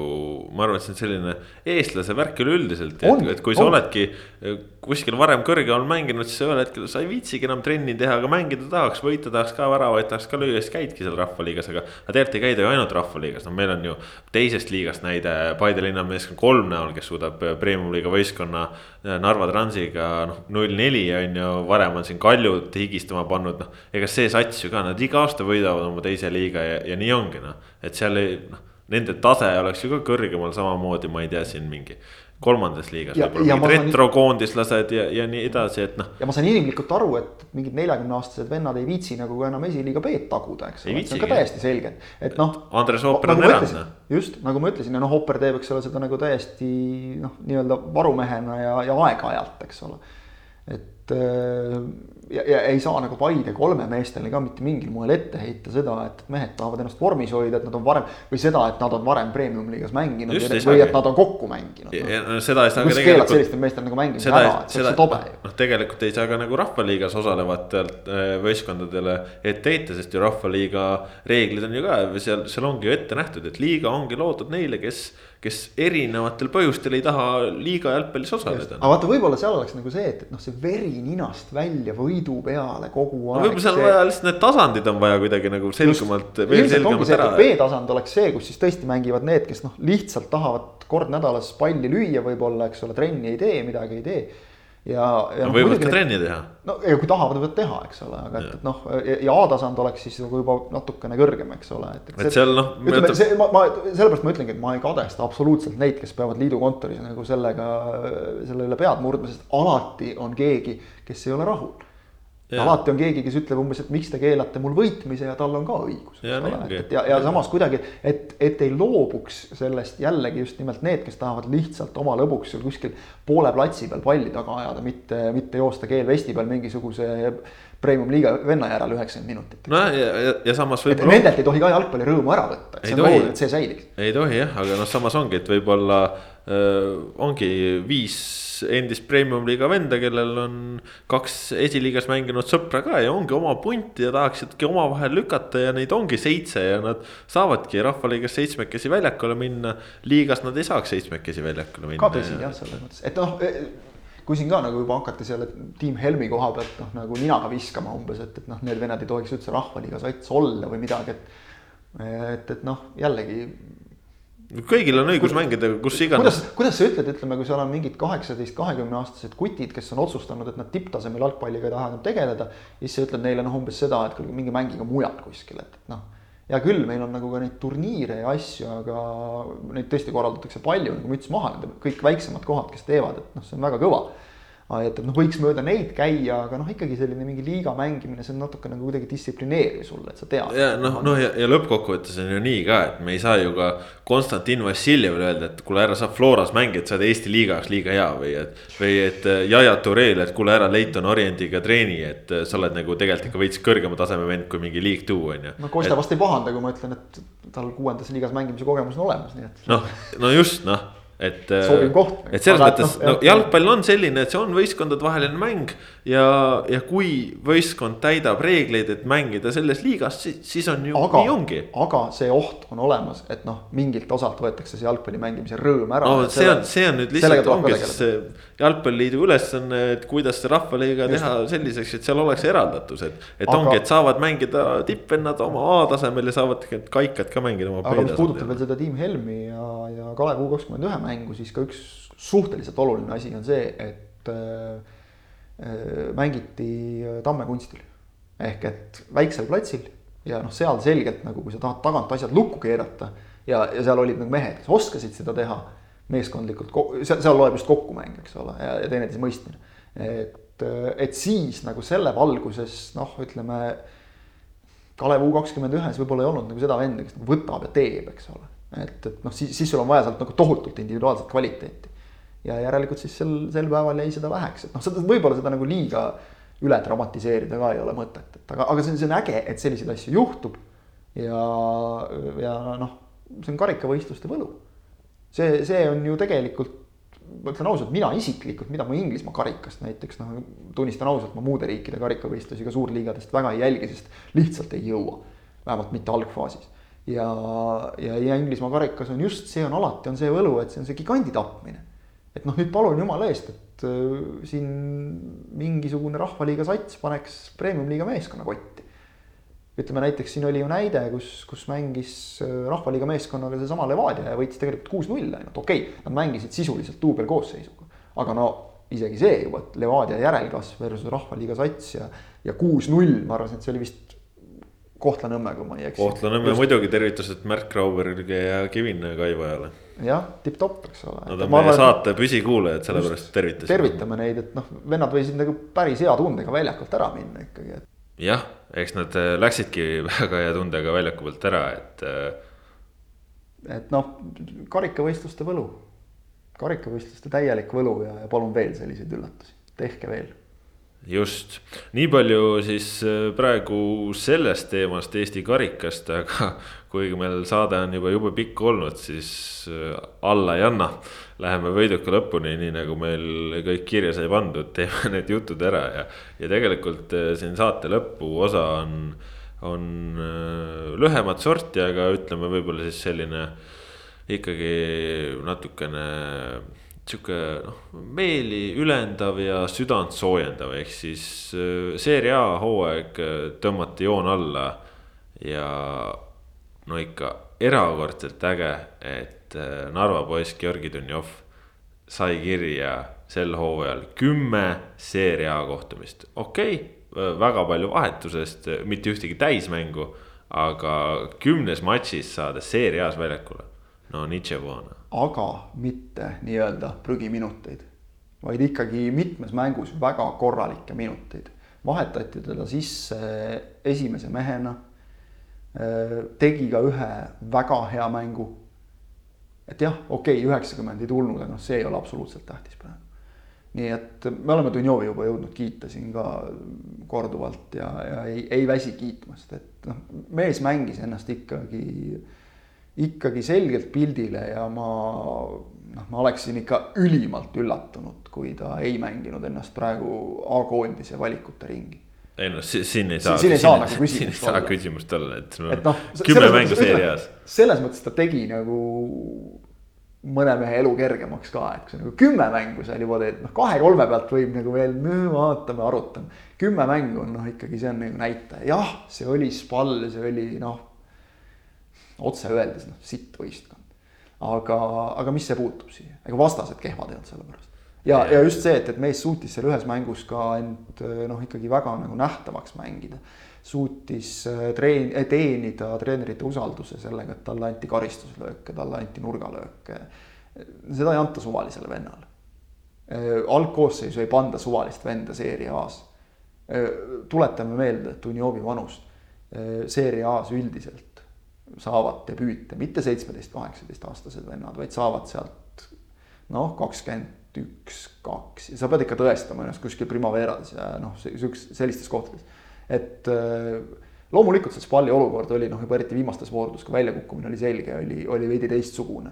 ma arvan, et see on selline eestlase värk üleüldiselt, et, et kui sa on. oledki kuskil varem kõrgemal mänginud, siis ühel hetkel sa ei viitsigi enam trenni teha, aga mängida tahaks, võita tahaks ka väravaid, tahaks ka lüüa, siis käidki seal rahvaliigas, aga. aga tegelikult ei käida ju ainult rahvaliigas, no meil on ju teisest liigast näide Paide linnameeskond kolm näol, kes suudab eh, premium-liiga võistkonna eh, Narva Transiga noh, null neli on ju, varem on siin Kaljut higistama pannud, noh. ega see sats ju ka, nad iga aasta võidavad oma teise liiga ja, ja nii ongi noh, et seal ei noh nende tase oleks ju ka kõrgemal samamoodi, ma ei tea, siin mingi kolmandas liigas võib-olla mingid retrokoondislased ja, ja nii edasi, et noh.
ja ma saan inimlikult aru, et mingid neljakümne aastased vennad ei viitsi nagu enam esiliiga B-d taguda, eks ole, see on ka täiesti selge, et noh.
Andres Hopper on nagu erand.
Just nagu ma ütlesin ja noh, Hopper teeb, eks ole, seda nagu täiesti noh, nii-öelda varumehena ja, ja aeg-ajalt, eks ole. et et äh, ja, ja ei saa nagu Paide kolme meestele ka mitte mingil moel ette heita seda, et mehed tahavad ennast vormis hoida, et nad on varem või seda, et nad on varem premium-liigas mänginud
Just, ei
või et nad on kokku mänginud
Ja-
no.
ja seda ei saa ka tegelikult-
sellistel meestel nagu mängimise
seda
ära,, et see
seda
oleks tobe ju.
noh, tegelikult ei saa ka nagu rahvaliigas osalevatelt äh, võistkondadele ette heita, sest ju rahvaliiga reeglid on ju ka seal, seal ongi ju ette nähtud, et liiga ongi loodud neile, kes, kes erinevatel põhjustel ei taha liiga jalgpallis osaleda.
aga vaata, võib-olla seal oleks nagu see, et, et noh, see veri ninast välja võidu peale kogu
no
aeg.
võib-olla seal on vaja lihtsalt need tasandid on vaja kuidagi nagu selgemalt.
B-tasand oleks see, kus siis tõesti mängivad need, kes noh, lihtsalt tahavad kord nädalas palli lüüa võib-olla, eks ole, trenni ei tee, midagi ei tee. ja, ja
no võivad ka trenni teha.
no ja kui tahavad, võivad teha, eks ole, aga et, et noh, ja A-tasand oleks siis nagu juba natukene kõrgem, eks ole, et.
et seal noh,
ütleme, see, ma, ma sellepärast ma ütlengi, et ma ei kadesta absoluutselt neid, kes peavad liidu kontoris nagu sellega, selle üle pead murdma, sest alati on keegi, kes ei ole rahul.
Jaa.
alati on keegi, kes ütleb umbes, et miks te keelate mul võitmise ja tal on ka õigus.
Nii ongi.
et ja, ja samas kuidagi, et, et ei loobuks sellest jällegi just nimelt need, kes tahavad lihtsalt oma lõbuks seal kuskil poole platsi peal palli taga ajada, mitte, mitte joosta keelvesti peal mingisuguse premium-liiga venna järel üheksakümmend minutit.
nojah, ja, ja, ja samas võib-olla.
nendelt ei tohi ka jalgpallirõõmu ära võtta, see on oluline, et see säiliks.
ei tohi jah, aga noh, samas ongi, et võib-olla äh, ongi viis endist premium-liiga venda, kellel on kaks esiliigas mänginud sõpra ka ja ongi oma punti ja tahaksidki omavahel lükata ja neid ongi seitse ja nad saavadki rahvaliigas seitsmekesi väljakule minna. liigas nad ei saaks seitsmekesi väljakule minna.
ka tõsi jah, selles mõttes, et noh, kui siin ka nagu juba hakati selle tiim Helmi koha pealt noh, nagu ninaga viskama umbes, et, et noh, need vennad ei tohiks üldse rahvaliiga sats olla või midagi, et et, et noh, jällegi
kõigil on õigus mängida kus
kuidas
iganes.,
kuidas sa ütled, ütleme, kui seal on mingid kaheksateist, kahekümne aastased kutid, kes on otsustanud, et nad tipptasemel jalgpalliga ei taha enam tegeleda. siis sa ütled neile noh, umbes seda, et kuulge minge mängige mujal kuskil, et noh. Hea küll, meil on nagu ka neid turniire ja asju, aga neid tõesti korraldatakse palju nagu müts maha, kõik väiksemad kohad, kes teevad, et noh, see on väga kõva et, et noh, võiks mööda neid käia, aga noh, ikkagi selline mingi liiga mängimine, see on natuke nagu kuidagi distsiplineeriv sulle, et sa tead.
ja noh, noh ja, ja lõppkokkuvõttes on ju nii ka, et me ei saa ju ka Konstantin Vassiljevile öelda, et kuule, ära sa Floras mängi, et sa oled Eesti liiga jaoks liiga hea või et. või et äh, Yaya Tourele, et kuule, ära Leighton Orientiga treeni, et äh, sa oled nagu tegelikult ikka veits kõrgema taseme vend kui mingi League Two on ju.
no Kostja vast ei pahanda, kui ma ütlen, et tal kuuendas liigas mängimise kogemus on olemas, nii et.
noh, no just noh, et.
Sobiv koht.
et selles
Aga
mõttes
noh,
no,
jah.
jalgpall on selline, et see on võistkondade vaheline mäng. ja, ja kui võistkond täidab reegleid, et mängida selles liigas, siis, siis on ju
aga
nii ongi.
aga see oht on olemas, et noh, mingilt osalt võetakse see jalgpalli mängimise rõõm ära.
no see on, see on nüüd lihtsalt ongi siis jalgpalliliidu ülesanne, et kuidas see rahvaliiga teha selliseks, et seal oleks eraldatus, et. et
Aga-
ongi, et saavad mängida tippvennad oma A-tasemel ja saavad tegelikult kaikad ka mängida oma
aga mis puudutab
B-tasemel.
veel seda Tiim Helmi ja, ja Kalev U kakskümmend ühe mängu, siis ka üks suhteliselt oluline asi on see, et äh, äh, mängiti äh, Tamme kunstil. ehk et väiksel platsil ja noh, seal selgelt nagu, kui sa tahad tagant asjad lukku keerata ja, ja seal olid nagu mehed, kes oskasid seda teha meeskondlikult, seal, seal loeb just kokkumäng, eks ole, ja, ja teineteise mõistmine. et, et siis nagu selle valguses noh, ütleme Kalev U kakskümmend ühes võib-olla ei olnud nagu seda venda, kes nagu võtab ja teeb, eks ole. et, et noh, siis, siis sul on vaja sealt nagu tohutult individuaalset kvaliteeti. ja järelikult siis sel, sel päeval jäi seda väheks, et noh, seda võib-olla seda nagu liiga üle dramatiseerida ka ei ole mõtet, et aga, aga see on, see on äge, et selliseid asju juhtub. ja, ja noh, see on karikavõistluste võlu. see, see on ju tegelikult ma ütlen ausalt, mina isiklikult, mida ma Inglismaa karikast näiteks noh, tunnistan ausalt, ma muude riikide karikavõistlusi ka suurliigadest väga ei jälgi, sest lihtsalt ei jõua. vähemalt mitte algfaasis. ja, ja, ja Inglismaa karikas on just see on alati on see võlu, et see on see gigandi tapmine. et noh, nüüd palun jumala eest, et äh, siin mingisugune rahvaliiga sats paneks premium-liiga meeskonna kotti ütleme näiteks siin oli ju näide, kus, kus mängis äh, rahvaliiga meeskonnaga seesama Levadia ja võitis tegelikult kuus-null ainult, okei okay,, nad mängisid sisuliselt duubelkoosseisuga. aga no isegi see juba, et Levadia järelkasv versus rahvaliiga sats ja, ja kuus-null, ma arvasin, et see oli vist Kohtla-Nõmme, kui ma ei eksi.
Kohtla-Nõmme muidugi tervitused Märt Graubergile ja Kevin Kaivojale.
jah, tipp-topp, eks ole.
Nad on meie saate püsikuulajad, sellepärast tervitasime.
tervitame neid, et noh, vennad võisid nagu päris hea tundega väljakult ära minna ikkagi, et
jah, eks nad äh, läksidki väga hea tundega väljaku pealt ära, et äh,
et noh, karikavõistluste võlu, karikavõistluste täielik võlu ja, ja palun veel selliseid üllatusi, tehke veel.
Just, nii palju siis äh, praegu sellest teemast Eesti karikast, aga kuigi meil saade on juba jube pikk olnud, siis äh, alla ei anna. Läheme võiduka lõpuni, nii nagu meil kõik kirja sai pandud, teeme need jutud ära ja, ja tegelikult äh, siin saate lõpuosa on, on lühemat sorti, aga ütleme, võib-olla siis selline ikkagi natukene sihuke noh, meeli ülendav ja südant soojendav, ehk siis äh, seeria A hooaeg äh, tõmmati joon alla. ja no ikka erakordselt äge, et äh, Narva poiss Georgi Dunjov sai kirja sel hooajal kümme seeria A kohtumist, okei okay,, väga palju vahetusest, mitte ühtegi täismängu. aga kümnes matšis saada seeria A-s väljakule, no Nitševoona
aga mitte nii-öelda prügiminuteid, vaid ikkagi mitmes mängus väga korralikke minuteid. vahetati teda sisse esimese mehena. tegi ka ühe väga hea mängu. et jah, okei okay,, üheksakümmend ei tulnud, aga noh, see ei ole absoluutselt tähtis praegu. nii et me oleme Dunjovi juba jõudnud kiita siin ka korduvalt ja, ja ei, ei väsi kiitmast, et noh, mees mängis ennast ikkagi ikkagi selgelt pildile ja ma noh, ma oleksin ikka ülimalt üllatunud, kui ta ei mänginud ennast praegu A-koondise valikute ringi.
ei noh, siin ei saa.
siin ei saa nagu küsimust olla.
siin ei saa küsimust olla, et
no,. et noh.
kümme mängu seerias.
selles mõttes ta tegi nagu mõne mehe elu kergemaks ka, et kui sa nagu kümme mängu seal juba teed, noh kahe-kolme pealt võib nagu veel no, vaatame, arutame. kümme mängu on noh, ikkagi see on nagu näitaja, jah, see oli spall, see oli noh otse öeldes noh, sitt võistkond. aga, aga mis see puutub siia, ega vastased kehvad ei olnud sellepärast. ja, ja just see, et, et mees suutis seal ühes mängus ka end noh, ikkagi väga nagu nähtavaks mängida. suutis äh, treen-, äh, teenida treenerite usalduse sellega, et talle anti karistuslööke, talle anti nurgalööke. seda ei anta suvalisele vennale. Äh, algkoosseisu ei panda suvalist venda seeria A-s. tuletame meelde Dunjovi vanust seeria A-s üldiselt saavad debüüte, mitte seitsmeteist, kaheksateist aastased vennad, vaid saavad sealt noh, kakskümmend üks, kaks ja sa pead ikka tõestama ennast kuskil Primaveras ja noh, siukses, sellistes kohtades. et äh, loomulikult see Spalli olukord oli noh, juba eriti viimastes voorudes, kui väljakukkumine oli selge, oli, oli veidi teistsugune.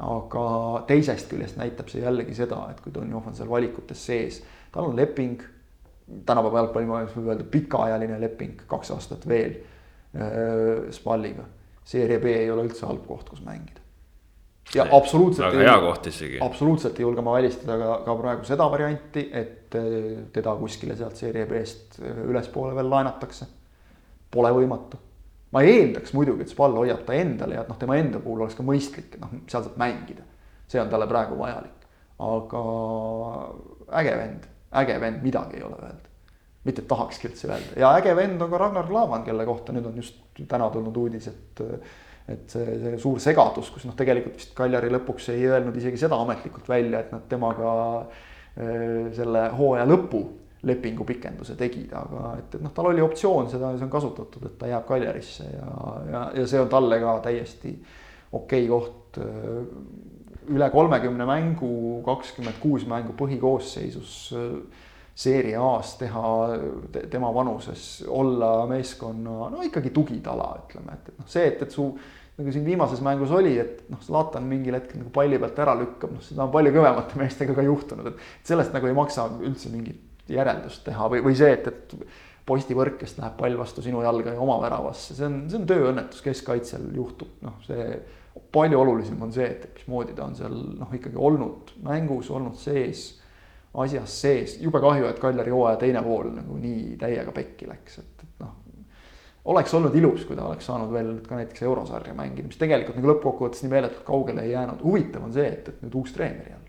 aga teisest küljest näitab see jällegi seda, et kui Donjov on seal valikutes sees, tal on leping, tänapäeva jalgpallimaailmas võib öelda pikaajaline leping, kaks aastat veel äh, Spalliga seeria B ei ole üldse halb koht, kus mängida. ja ei, absoluutselt.
väga hea koht isegi.
absoluutselt ei julge ma välistada ka, ka praegu seda varianti, et eh, teda kuskile sealt seeria B-st eh, ülespoole veel laenatakse. Pole võimatu. ma eeldaks muidugi, et Spal hoiab ta endale ja et noh, tema enda puhul oleks ka mõistlik, et noh, seal saab mängida. see on talle praegu vajalik, aga äge vend, äge vend, midagi ei ole öelda mitte tahakski üldse öelda ja äge vend on ka Ragnar Klavan, kelle kohta nüüd on just täna tulnud uudis, et. et see, see suur segadus, kus noh, tegelikult vist Kaljari lõpuks ei öelnud isegi seda ametlikult välja, et nad temaga äh, selle hooaja lõpu lepingu pikenduse tegid, aga et, et noh, tal oli optsioon seda, see on kasutatud, et ta jääb Kaljarisse ja, ja, ja see on talle ka täiesti okei okay koht. üle kolmekümne mängu, kakskümmend kuus mängu põhikoosseisus seeria A-s teha tema vanuses, olla meeskonna no ikkagi tugitala, ütleme, et, et noh, see, et, et su nagu siin viimases mängus oli, et noh, Zlatan mingil hetkel nagu palli pealt ära lükkab, noh, seda on palju kõvemate meestega ka juhtunud, et sellest nagu ei maksa üldse mingit järeldust teha või, või see, et, et postivõrkest läheb pall vastu sinu jalga ja oma väravasse, see on, see on tööõnnetus, keskkaitsel juhtub, noh, see palju olulisem on see, et mismoodi ta on seal noh, ikkagi olnud mängus, olnud sees asjas sees, jube kahju, et Kaljari hooaja teine pool nagu nii täiega pekki läks, et, et noh. oleks olnud ilus, kui ta oleks saanud veel ka näiteks eurosarja mängida, mis tegelikult nagu lõppkokkuvõttes nii meeletult kaugele ei jäänud, huvitav on see, et, et nüüd uus treener jälle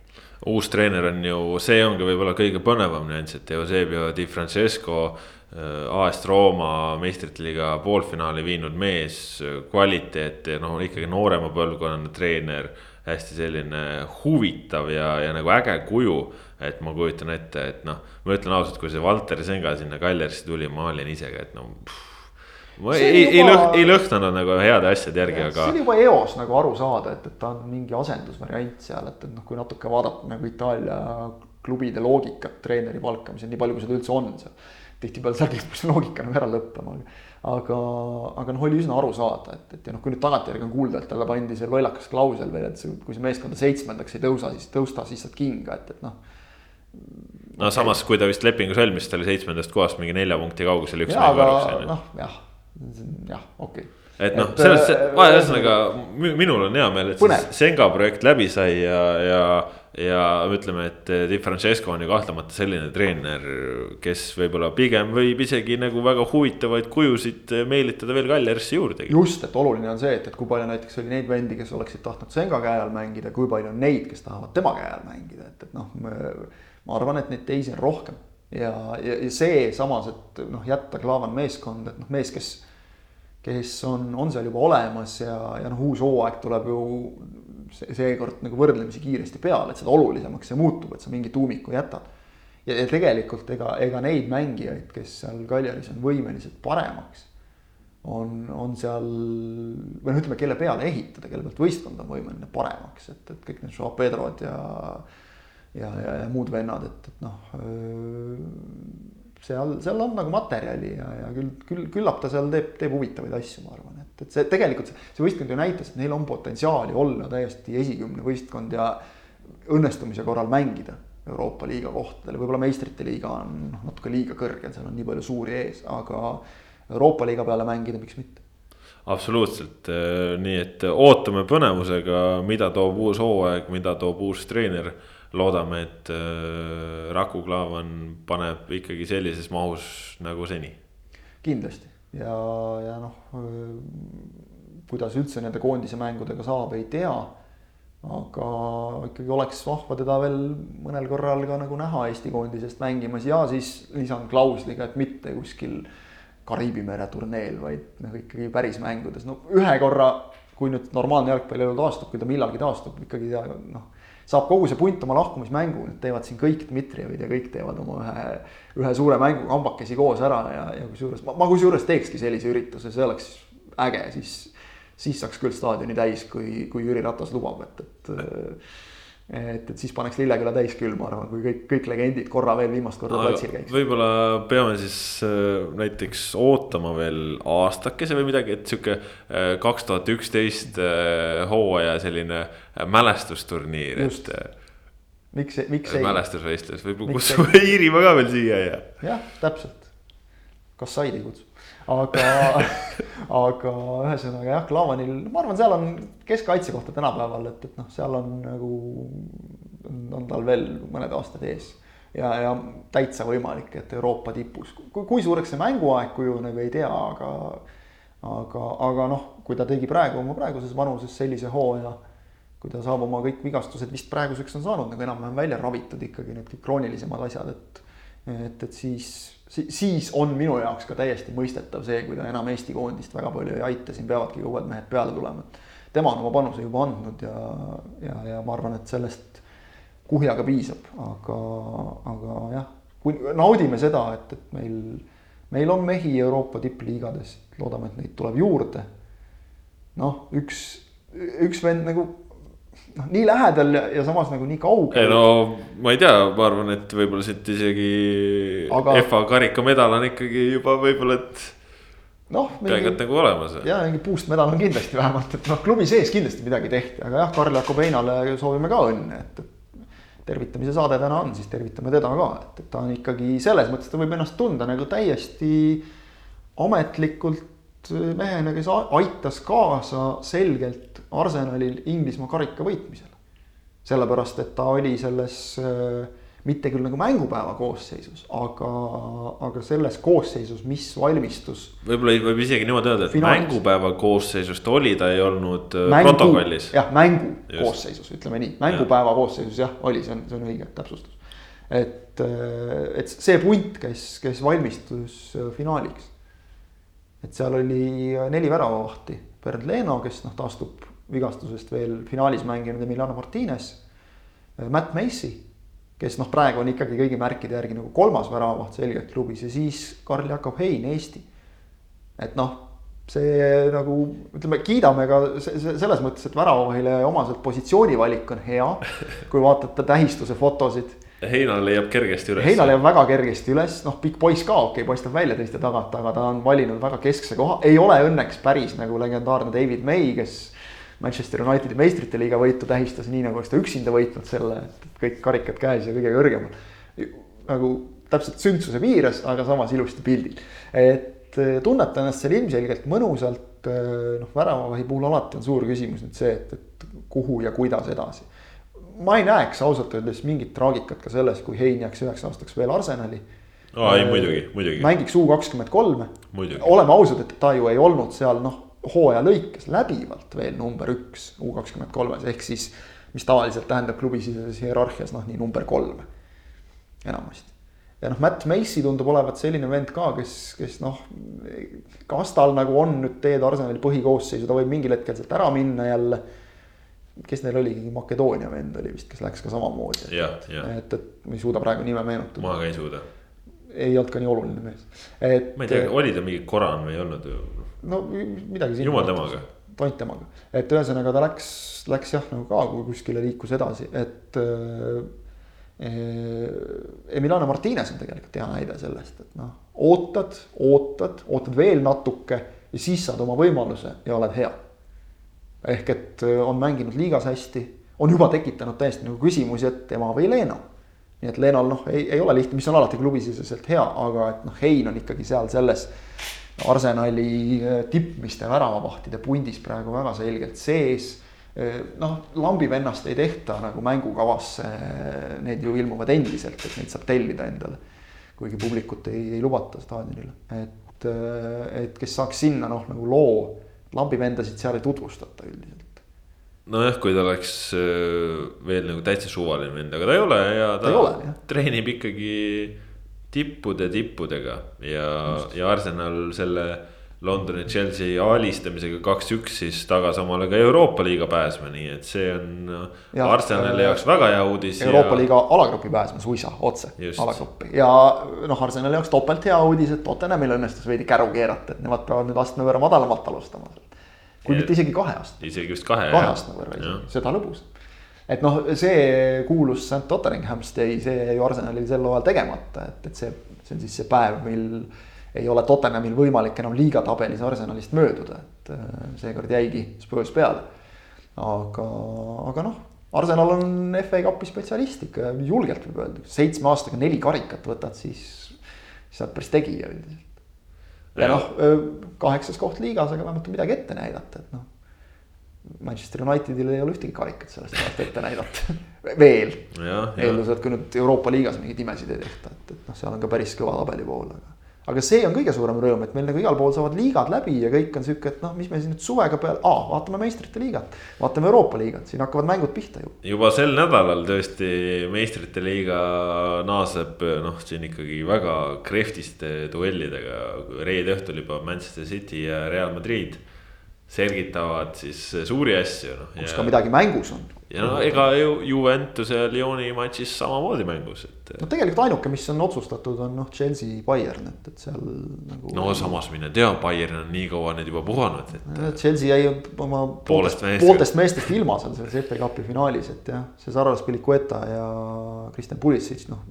uus treener on ju, see ongi võib-olla kõige põnevam nüanss, et Eusebio Di Francesco äh, AS Rooma meistrite liiga poolfinaali viinud mees, kvaliteet ja noh, ikkagi noorema põlvkonna treener. hästi selline huvitav ja, ja nagu äge kuju et ma kujutan ette, et noh, ma ütlen ausalt, kui see Valter Senga sinna Kaljarisse tuli, ma olin ise ka, et no. ma see ei, ei lõh-, ei lõhnanud nagu heade asjade järgi, aga.
see oli juba eos nagu aru saada, et, et ta on mingi asendusvariant seal, et, et noh, kui natuke vaadata nagu Itaalia klubide loogikat treeneri palkamisel, nii palju kui seda üldse on seal. tihtipeale seal kipub see loogika nagu ära lõppema, aga, aga noh, oli üsna aru saada, et, et ja noh, kui nüüd tagantjärgi on kuulda, et talle pandi see lollakas klausel veel, et see, kui see meeskonda seitsmendaks ei tõusa, siis tõusta, siis saad kinga, et, et noh
no samas, kui ta vist lepingu sõlmis, ta oli seitsmendast kohast mingi nelja punkti kaugusel.
jaa, aga noh, jah, jah, okei okay
et noh, selles, ühesõnaga minul on hea meel, et see Senga projekt läbi sai ja, ja, ja ütleme, et Di Francesco on ju kahtlemata selline treener, kes võib-olla pigem võib isegi nagu väga huvitavaid kujusid meelitada veel Kaljarisse juurde.
just, et oluline on see, et, et kui palju näiteks oli neid vendi, kes oleksid tahtnud Senga käe all mängida, kui palju on neid, kes tahavad tema käe all mängida, et, et noh ma arvan, et neid teisi on rohkem ja, ja, ja see samas, et noh, jätta Klaavan meeskonda, et noh, mees, kes, kes on, on seal juba olemas ja, ja noh, uus hooaeg tuleb ju seekord nagu võrdlemisi kiiresti peale, et seda olulisemaks see muutub, et sa mingi tuumiku jätad. ja, ja tegelikult ega, ega neid mängijaid, kes seal Kaljaris on võimelised paremaks, on, on seal või noh, ütleme, kelle peale ehitada, kelle pealt võistkond on võimeline paremaks, et, et kõik need Joao Pedrod ja ja, ja, ja muud vennad, et, et noh. seal, seal on nagu materjali ja, ja küll, küll, küllap ta seal teeb, teeb huvitavaid asju, ma arvan, et, et see tegelikult see, see võistkond ju näitas, et neil on potentsiaali olla täiesti esikümne võistkond ja õnnestumise korral mängida Euroopa liiga kohtadel, võib-olla meistrite liiga on noh, natuke liiga kõrgel, seal on nii palju suuri ees, aga Euroopa liiga peale mängida, miks mitte?
Absoluutselt, nii et ootame põnevusega, mida toob uus hooaeg, mida toob uus treener loodame, et äh, Raku Klaavan paneb ikkagi sellises mahus nagu seni.
kindlasti ja, ja noh, äh, kuidas üldse nende koondise mängudega saab, ei tea. aga ikkagi oleks vahva teda veel mõnel korral ka nagu näha Eesti koondisest mängimas ja siis lisan klausliga, et mitte kuskil Kariibi mere turneel, vaid noh, ikkagi päris mängudes, no ühe korra, kui nüüd normaalne jalgpallielu taastub, kui ta millalgi taastub, ikkagi noh saab kogu see punt oma lahkumismängu, need teevad siin kõik Dmitrijevid ja kõik teevad oma ühe, ühe suure mängu kambakesi koos ära ja, ja kusjuures ma, ma kusjuures teekski sellise ürituse, see oleks äge, siis, siis saaks küll staadioni täis, kui, kui Jüri Ratas lubab, et, et et, et siis paneks Lilleküla täis küll, ma arvan, kui kõik, kõik legendid korra veel viimast korda platsil käiks.
võib-olla peame siis äh, näiteks ootama veel aastakese või midagi, et sihuke äh, kaks tuhat üksteist äh, hooaja selline mälestusturniir, et
miks, miks ei.
mälestusvõistlus, võib-olla kutsume Iirimaa ka veel siia ja.
jah, täpselt. kas said ei kutsu? Aga aga ühesõnaga jah, Klaavanil, ma arvan, seal on keskkaitse kohta tänapäeval, et, et noh, seal on nagu, on tal veel mõned aastad ees. ja, ja täitsa võimalik, et Euroopa tipus, kui, kui suureks see mänguaeg kujuneb, ei tea, aga aga, aga noh, kui ta tegi praegu oma praeguses vanuses sellise hooaja, kui ta saab oma kõik vigastused vist praeguseks on saanud nagu enam-vähem välja ravitud ikkagi need kõik kroonilisemad asjad, et et, et siis siis on minu jaoks ka täiesti mõistetav see, kui ta enam Eesti koondist väga palju ei aita, siin peavadki uued mehed peale tulema. tema on oma panuse juba andnud ja, ja, ja ma arvan, et sellest kuhjaga piisab, aga, aga jah, kui naudime seda, et, et meil, meil on mehi Euroopa tippliigades, loodame, et neid tuleb juurde. noh, üks, üks vend nagu noh, nii lähedal ja, samas nagu nii kaugel.
no ma ei tea, ma arvan, et võib-olla siit isegi Aga... FA karikamedal on ikkagi juba võib-olla, et. noh. peaaegu nagu olemas.
ja mingi puustmedal on kindlasti vähemalt, et noh, klubi sees kindlasti midagi tehti, aga jah, Karl Jakob Einale soovime ka õnne, et, et. tervitamise saade täna on, siis tervitame teda ka, et, et ta on ikkagi selles mõttes, ta võib ennast tunda nagu täiesti ametlikult mehena, kes aitas kaasa selgelt Arsenalil Inglismaa karika võitmisele. sellepärast, et ta oli selles äh, mitte küll nagu mängupäeva koosseisus, aga, aga selles koosseisus, mis valmistus.
võib-olla võib isegi niimoodi öelda, et finaalis. mängupäeva koosseisus ta oli, ta ei olnud äh, mängu, protokollis.
jah, mängu Just. koosseisus, ütleme nii, mängupäeva ja. koosseisus jah, oli, see on, see on õige täpsustus. et, äh, et see punt, kes, kes valmistus finaaliks et seal oli neli väravavahti, Bernd Leno, kes noh, taastub vigastusest veel finaalis mänginud Emiliano Martines. Matt Macy, kes noh, praegu on ikkagi kõigi märkide järgi nagu kolmas väravavaht selgelt klubis ja siis Karl Jakob Hein, Eesti. et noh, see nagu ütleme, kiidame ka selles mõttes, et väravavahile omaselt positsioonivalik on hea. kui vaatate tähistuse fotosid
Heina leiab kergesti üles.
Heina leiab väga kergesti üles, noh, pikk poiss ka, okei okay,, paistab välja teiste tagant, aga ta on valinud väga keskse koha, ei ole õnneks päris nagu legendaarne David May, kes. Manchester Unitedi meistrite liiga võitu tähistas nii nagu oleks ta üksinda võitnud selle, et kõik karikad käes ja kõige kõrgemal. nagu täpselt sündsuse piires, aga samas ilusti pildil. et eh, tunneta ennast seal ilmselgelt mõnusalt, eh, noh, väravavahi puhul alati on suur küsimus nüüd see, et, et kuhu ja kuidas edasi ma ei näeks ausalt öeldes mingit traagikat ka selles, kui Hein jääks üheks aastaks veel Arsenali.
aa ei muidugi, muidugi.
mängiks U kakskümmend kolme. oleme ausad, et ta ju ei olnud seal noh, hooaja lõikes läbivalt veel number üks U kakskümmend kolmes, ehk siis. mis tavaliselt tähendab klubisiseses hierarhias noh, nii number kolm enamasti. ja noh, Matt Macy tundub olevat selline vend ka, kes, kes noh, kas tal nagu on nüüd teed Arsenali põhikoosseisu, ta võib mingil hetkel sealt ära minna jälle kes neil oligi, Makedoonia vend oli vist, kes läks ka samamoodi. et, et ma ei suuda praegu nime meenutada.
ma ka ei suuda.
ei olnud ka nii oluline mees, et.
ma ei tea, oli ta mingi Koran või ei olnud ju?
no midagi.
jumal temaga.
tont temaga, et ühesõnaga ta läks, läks jah nagu ka kuskile liikus edasi, et äh,. Emiliano Martines on tegelikult hea näide sellest, et noh, ootad, ootad, ootad veel natuke ja siis saad oma võimaluse ja oled hea ehk et äh, on mänginud liigas hästi, on juba tekitanud täiesti nagu küsimusi, et tema või Leeno. nii et Leenol noh, ei, ei ole lihtne, mis on alati klubisiseselt hea, aga et noh, Hein on ikkagi seal selles. Arsenali äh, tippmiste väravavahtide pundis praegu väga selgelt sees. Äh, noh, lambivennast ei tehta nagu mängukavasse, need ju ilmuvad endiselt, et neid saab tellida endale. kuigi publikut ei, ei lubata staadionile, et, et kes saaks sinna noh, nagu loo lambivendasid seal ei tutvustata üldiselt.
nojah, kui ta oleks äh, veel nagu täitsa suvaline vend, aga ta ei ole ja ta, ta ole, treenib ikkagi tippude tippudega ja, ja Arsenal selle Londoni Chelsea alistamisega kaks-üks siis tagas omale ka Euroopa liiga pääsme, nii et see on ja, Arsenali jaoks väga hea uudis.
Euroopa ja... liiga alagrupi pääsme suisa otse alagruppi ja noh, Arsenali jaoks topelt hea uudis, et Tottenhamil õnnestus veidi käru keerata, et nemad peavad nüüd astme võrra madalamalt alustama. kui mitte isegi kahe astme.
isegi vist kahe.
kahe astme võrra isegi, seda lõbus et noh, see kuulus St Totteringhamst jäi, see ju Arsenalil sel hooajal tegemata, et, et see, see on siis see päev, mil ei ole Tottenhamil võimalik enam liigatabelis Arsenalist mööduda, et äh, seekord jäigi Spurs peale. aga, aga noh, Arsenal on FA Cupi spetsialist ikka julgelt võib öelda, seitsme aastaga neli karikat võtad, siis, siis oled päris tegija üldiselt. ja, ja noh, kaheksas koht liigas, aga vähemalt on midagi ette näidata, et noh. Manchester Unitedil ei ole ühtegi karikat sellest ajast ette näidata veel. eeldusel, et kui nüüd Euroopa liigas mingeid imesid ei tehta, et, et noh, seal on ka päris kõva tabeli pool, aga aga see on kõige suurem rõõm, et meil nagu igal pool saavad liigad läbi ja kõik on sihuke, et noh, mis me siin nüüd suvega peale, aa, vaatame meistrite liigat. vaatame Euroopa liigat, siin hakkavad mängud pihta ju.
juba sel nädalal tõesti meistrite liiga naaseb noh, siin ikkagi väga krehvtiste duellidega. reede õhtul juba Manchester City ja Real Madrid selgitavad siis suuri asju noh.
kus ja... ka midagi mängus on
ja no ega ju Juventuse ja Lyoni matšis samamoodi mängus, et.
no tegelikult ainuke, mis on otsustatud, on noh, Chelsea, Bayern, et, et seal nagu.
no samas mine tea, Bayern on nii kaua nüüd juba puhanud, et.
Chelsea jäi oma pooltest, meestest. pooltest meestest ilma seal selles FA Cupi finaalis, et jah, see Sarras Pilikueta ja Kristjan Pulisic, noh.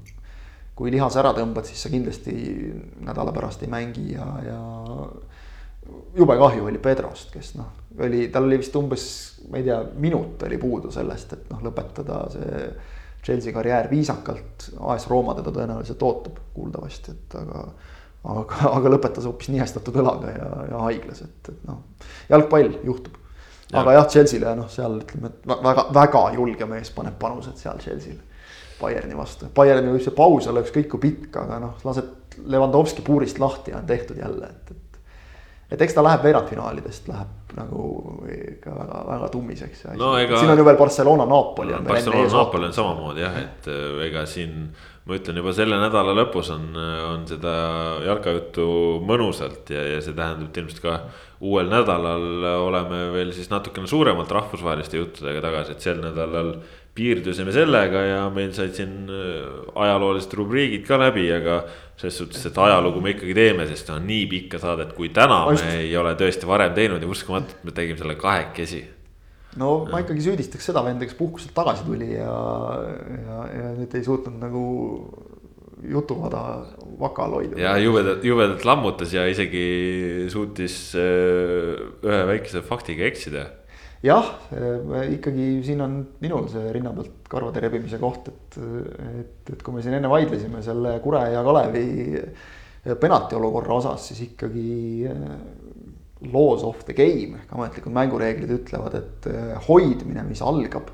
kui lihas ära tõmbad, siis sa kindlasti nädala pärast ei mängi ja, ja jube kahju oli Pedrost, kes noh, oli, tal oli vist umbes, ma ei tea, minut oli puudu sellest, et noh, lõpetada see Chelsea karjäär viisakalt. AS Rooma teda tõenäoliselt ootab kuuldavasti, et aga, aga, aga lõpetas hoopis nihestatud õlaga ja, ja haiglas, et, et noh, jalgpall juhtub. aga jah, Chelsea'le noh, seal ütleme, et väga, väga julge mees paneb panused seal Chelsea'l. Bayerni vastu, Bayerni võib see paus olla ükskõik kui pikk, aga noh, lased Levandovski puurist lahti ja on tehtud jälle, et, et et eks ta läheb veerandfinaalidest, läheb nagu ikka väga, väga tummiseks no, ega... siin on ju veel Barcelona, Napoli
on. Barcelona, Napoli on samamoodi jah, et äh, ega siin ma ütlen juba selle nädala lõpus on, on seda jalkajuttu mõnusalt ja, ja see tähendab, et ilmselt ka uuel nädalal oleme veel siis natukene suuremalt rahvusvaheliste juttudega tagasi, et sel nädalal piirdusime sellega ja meil said siin äh, ajaloolised rubriigid ka läbi, aga selles suhtes, et ajalugu me ikkagi teeme, sest ta on nii pikka saadet, kui täna Aist. me ei ole tõesti varem teinud ja uskumatult, me tegime selle kahekesi.
no ma ikkagi süüdistaks seda venda, kes puhkuselt tagasi tuli ja, ja, ja nüüd ei suutnud nagu jutuvada vakal hoida.
ja jubedalt, jubedalt lammutas ja isegi suutis äh, ühe väikese faktiga eksida.
Jah, ikkagi siin on minul see rinna pealt karvade rebimise koht, et, et, et kui me siin enne vaidlesime selle Kure ja Kalevi penalti olukorra osas, siis ikkagi äh, laws of the game ehk ametlikud mängureeglid ütlevad, et hoidmine, mis algab,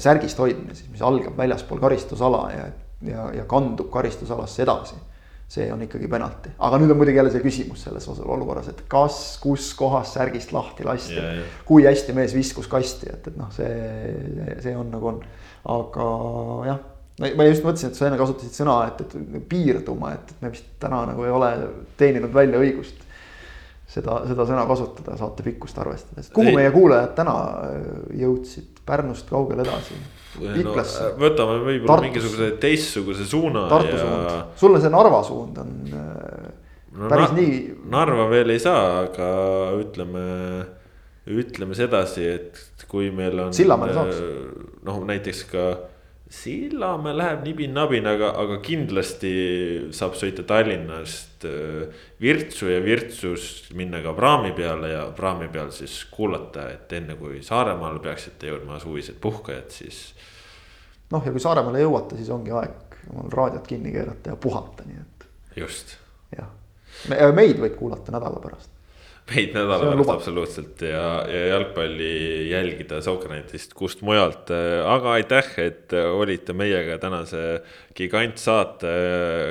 särgist hoidmine siis, mis algab väljaspool karistusala ja, ja, ja kandub karistusalasse edasi see on ikkagi penalti, aga nüüd on muidugi jälle see küsimus selles olukorras, et kas, kus kohas särgist lahti lasti kui hästi mees viskus kasti, et, et noh, see, see on nagu on, aga jah. ma just mõtlesin, et sa enne kasutasid sõna, et, et piirduma, et, et me vist täna nagu ei ole teeninud välja õigust seda, seda sõna kasutada saate pikkust arvestades. kuhu ei. meie kuulajad täna jõudsid, Pärnust kaugele edasi?
No, võtame võib-olla mingisuguse teistsuguse suuna.
Tartu ja... suund, sulle see Narva suund on äh, no, päris na nii.
Narva veel ei saa, aga ütleme, ütleme sedasi, et kui meil on.
Sillamäele saaks.
Äh, noh, näiteks ka Sillamäe läheb nibin-nabin, aga, aga kindlasti saab sõita Tallinnast äh, Virtsu ja Virtsust minna ka praami peale ja praami peal siis kuulata, et enne kui Saaremaale peaksite jõudma suvised puhkajad, siis.
Noh, ja kui Saaremaale jõuate, siis ongi aeg omal raadiot kinni keerata ja puhata, nii et.
just.
jah, meid võib kuulata nädala pärast
meid nädala pärast absoluutselt ja, ja jalgpalli jälgida Sokranetist, kust mujalt. aga aitäh, et olite meiega tänase gigantsaate.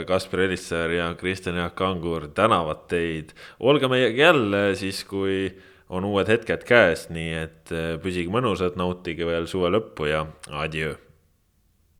Kaspar Elissaar ja Kristjan Jaak Kangur tänavad teid. olge meiega jälle siis, kui on uued hetked käes, nii et püsige mõnusad, nautige veel suve lõppu ja adjöö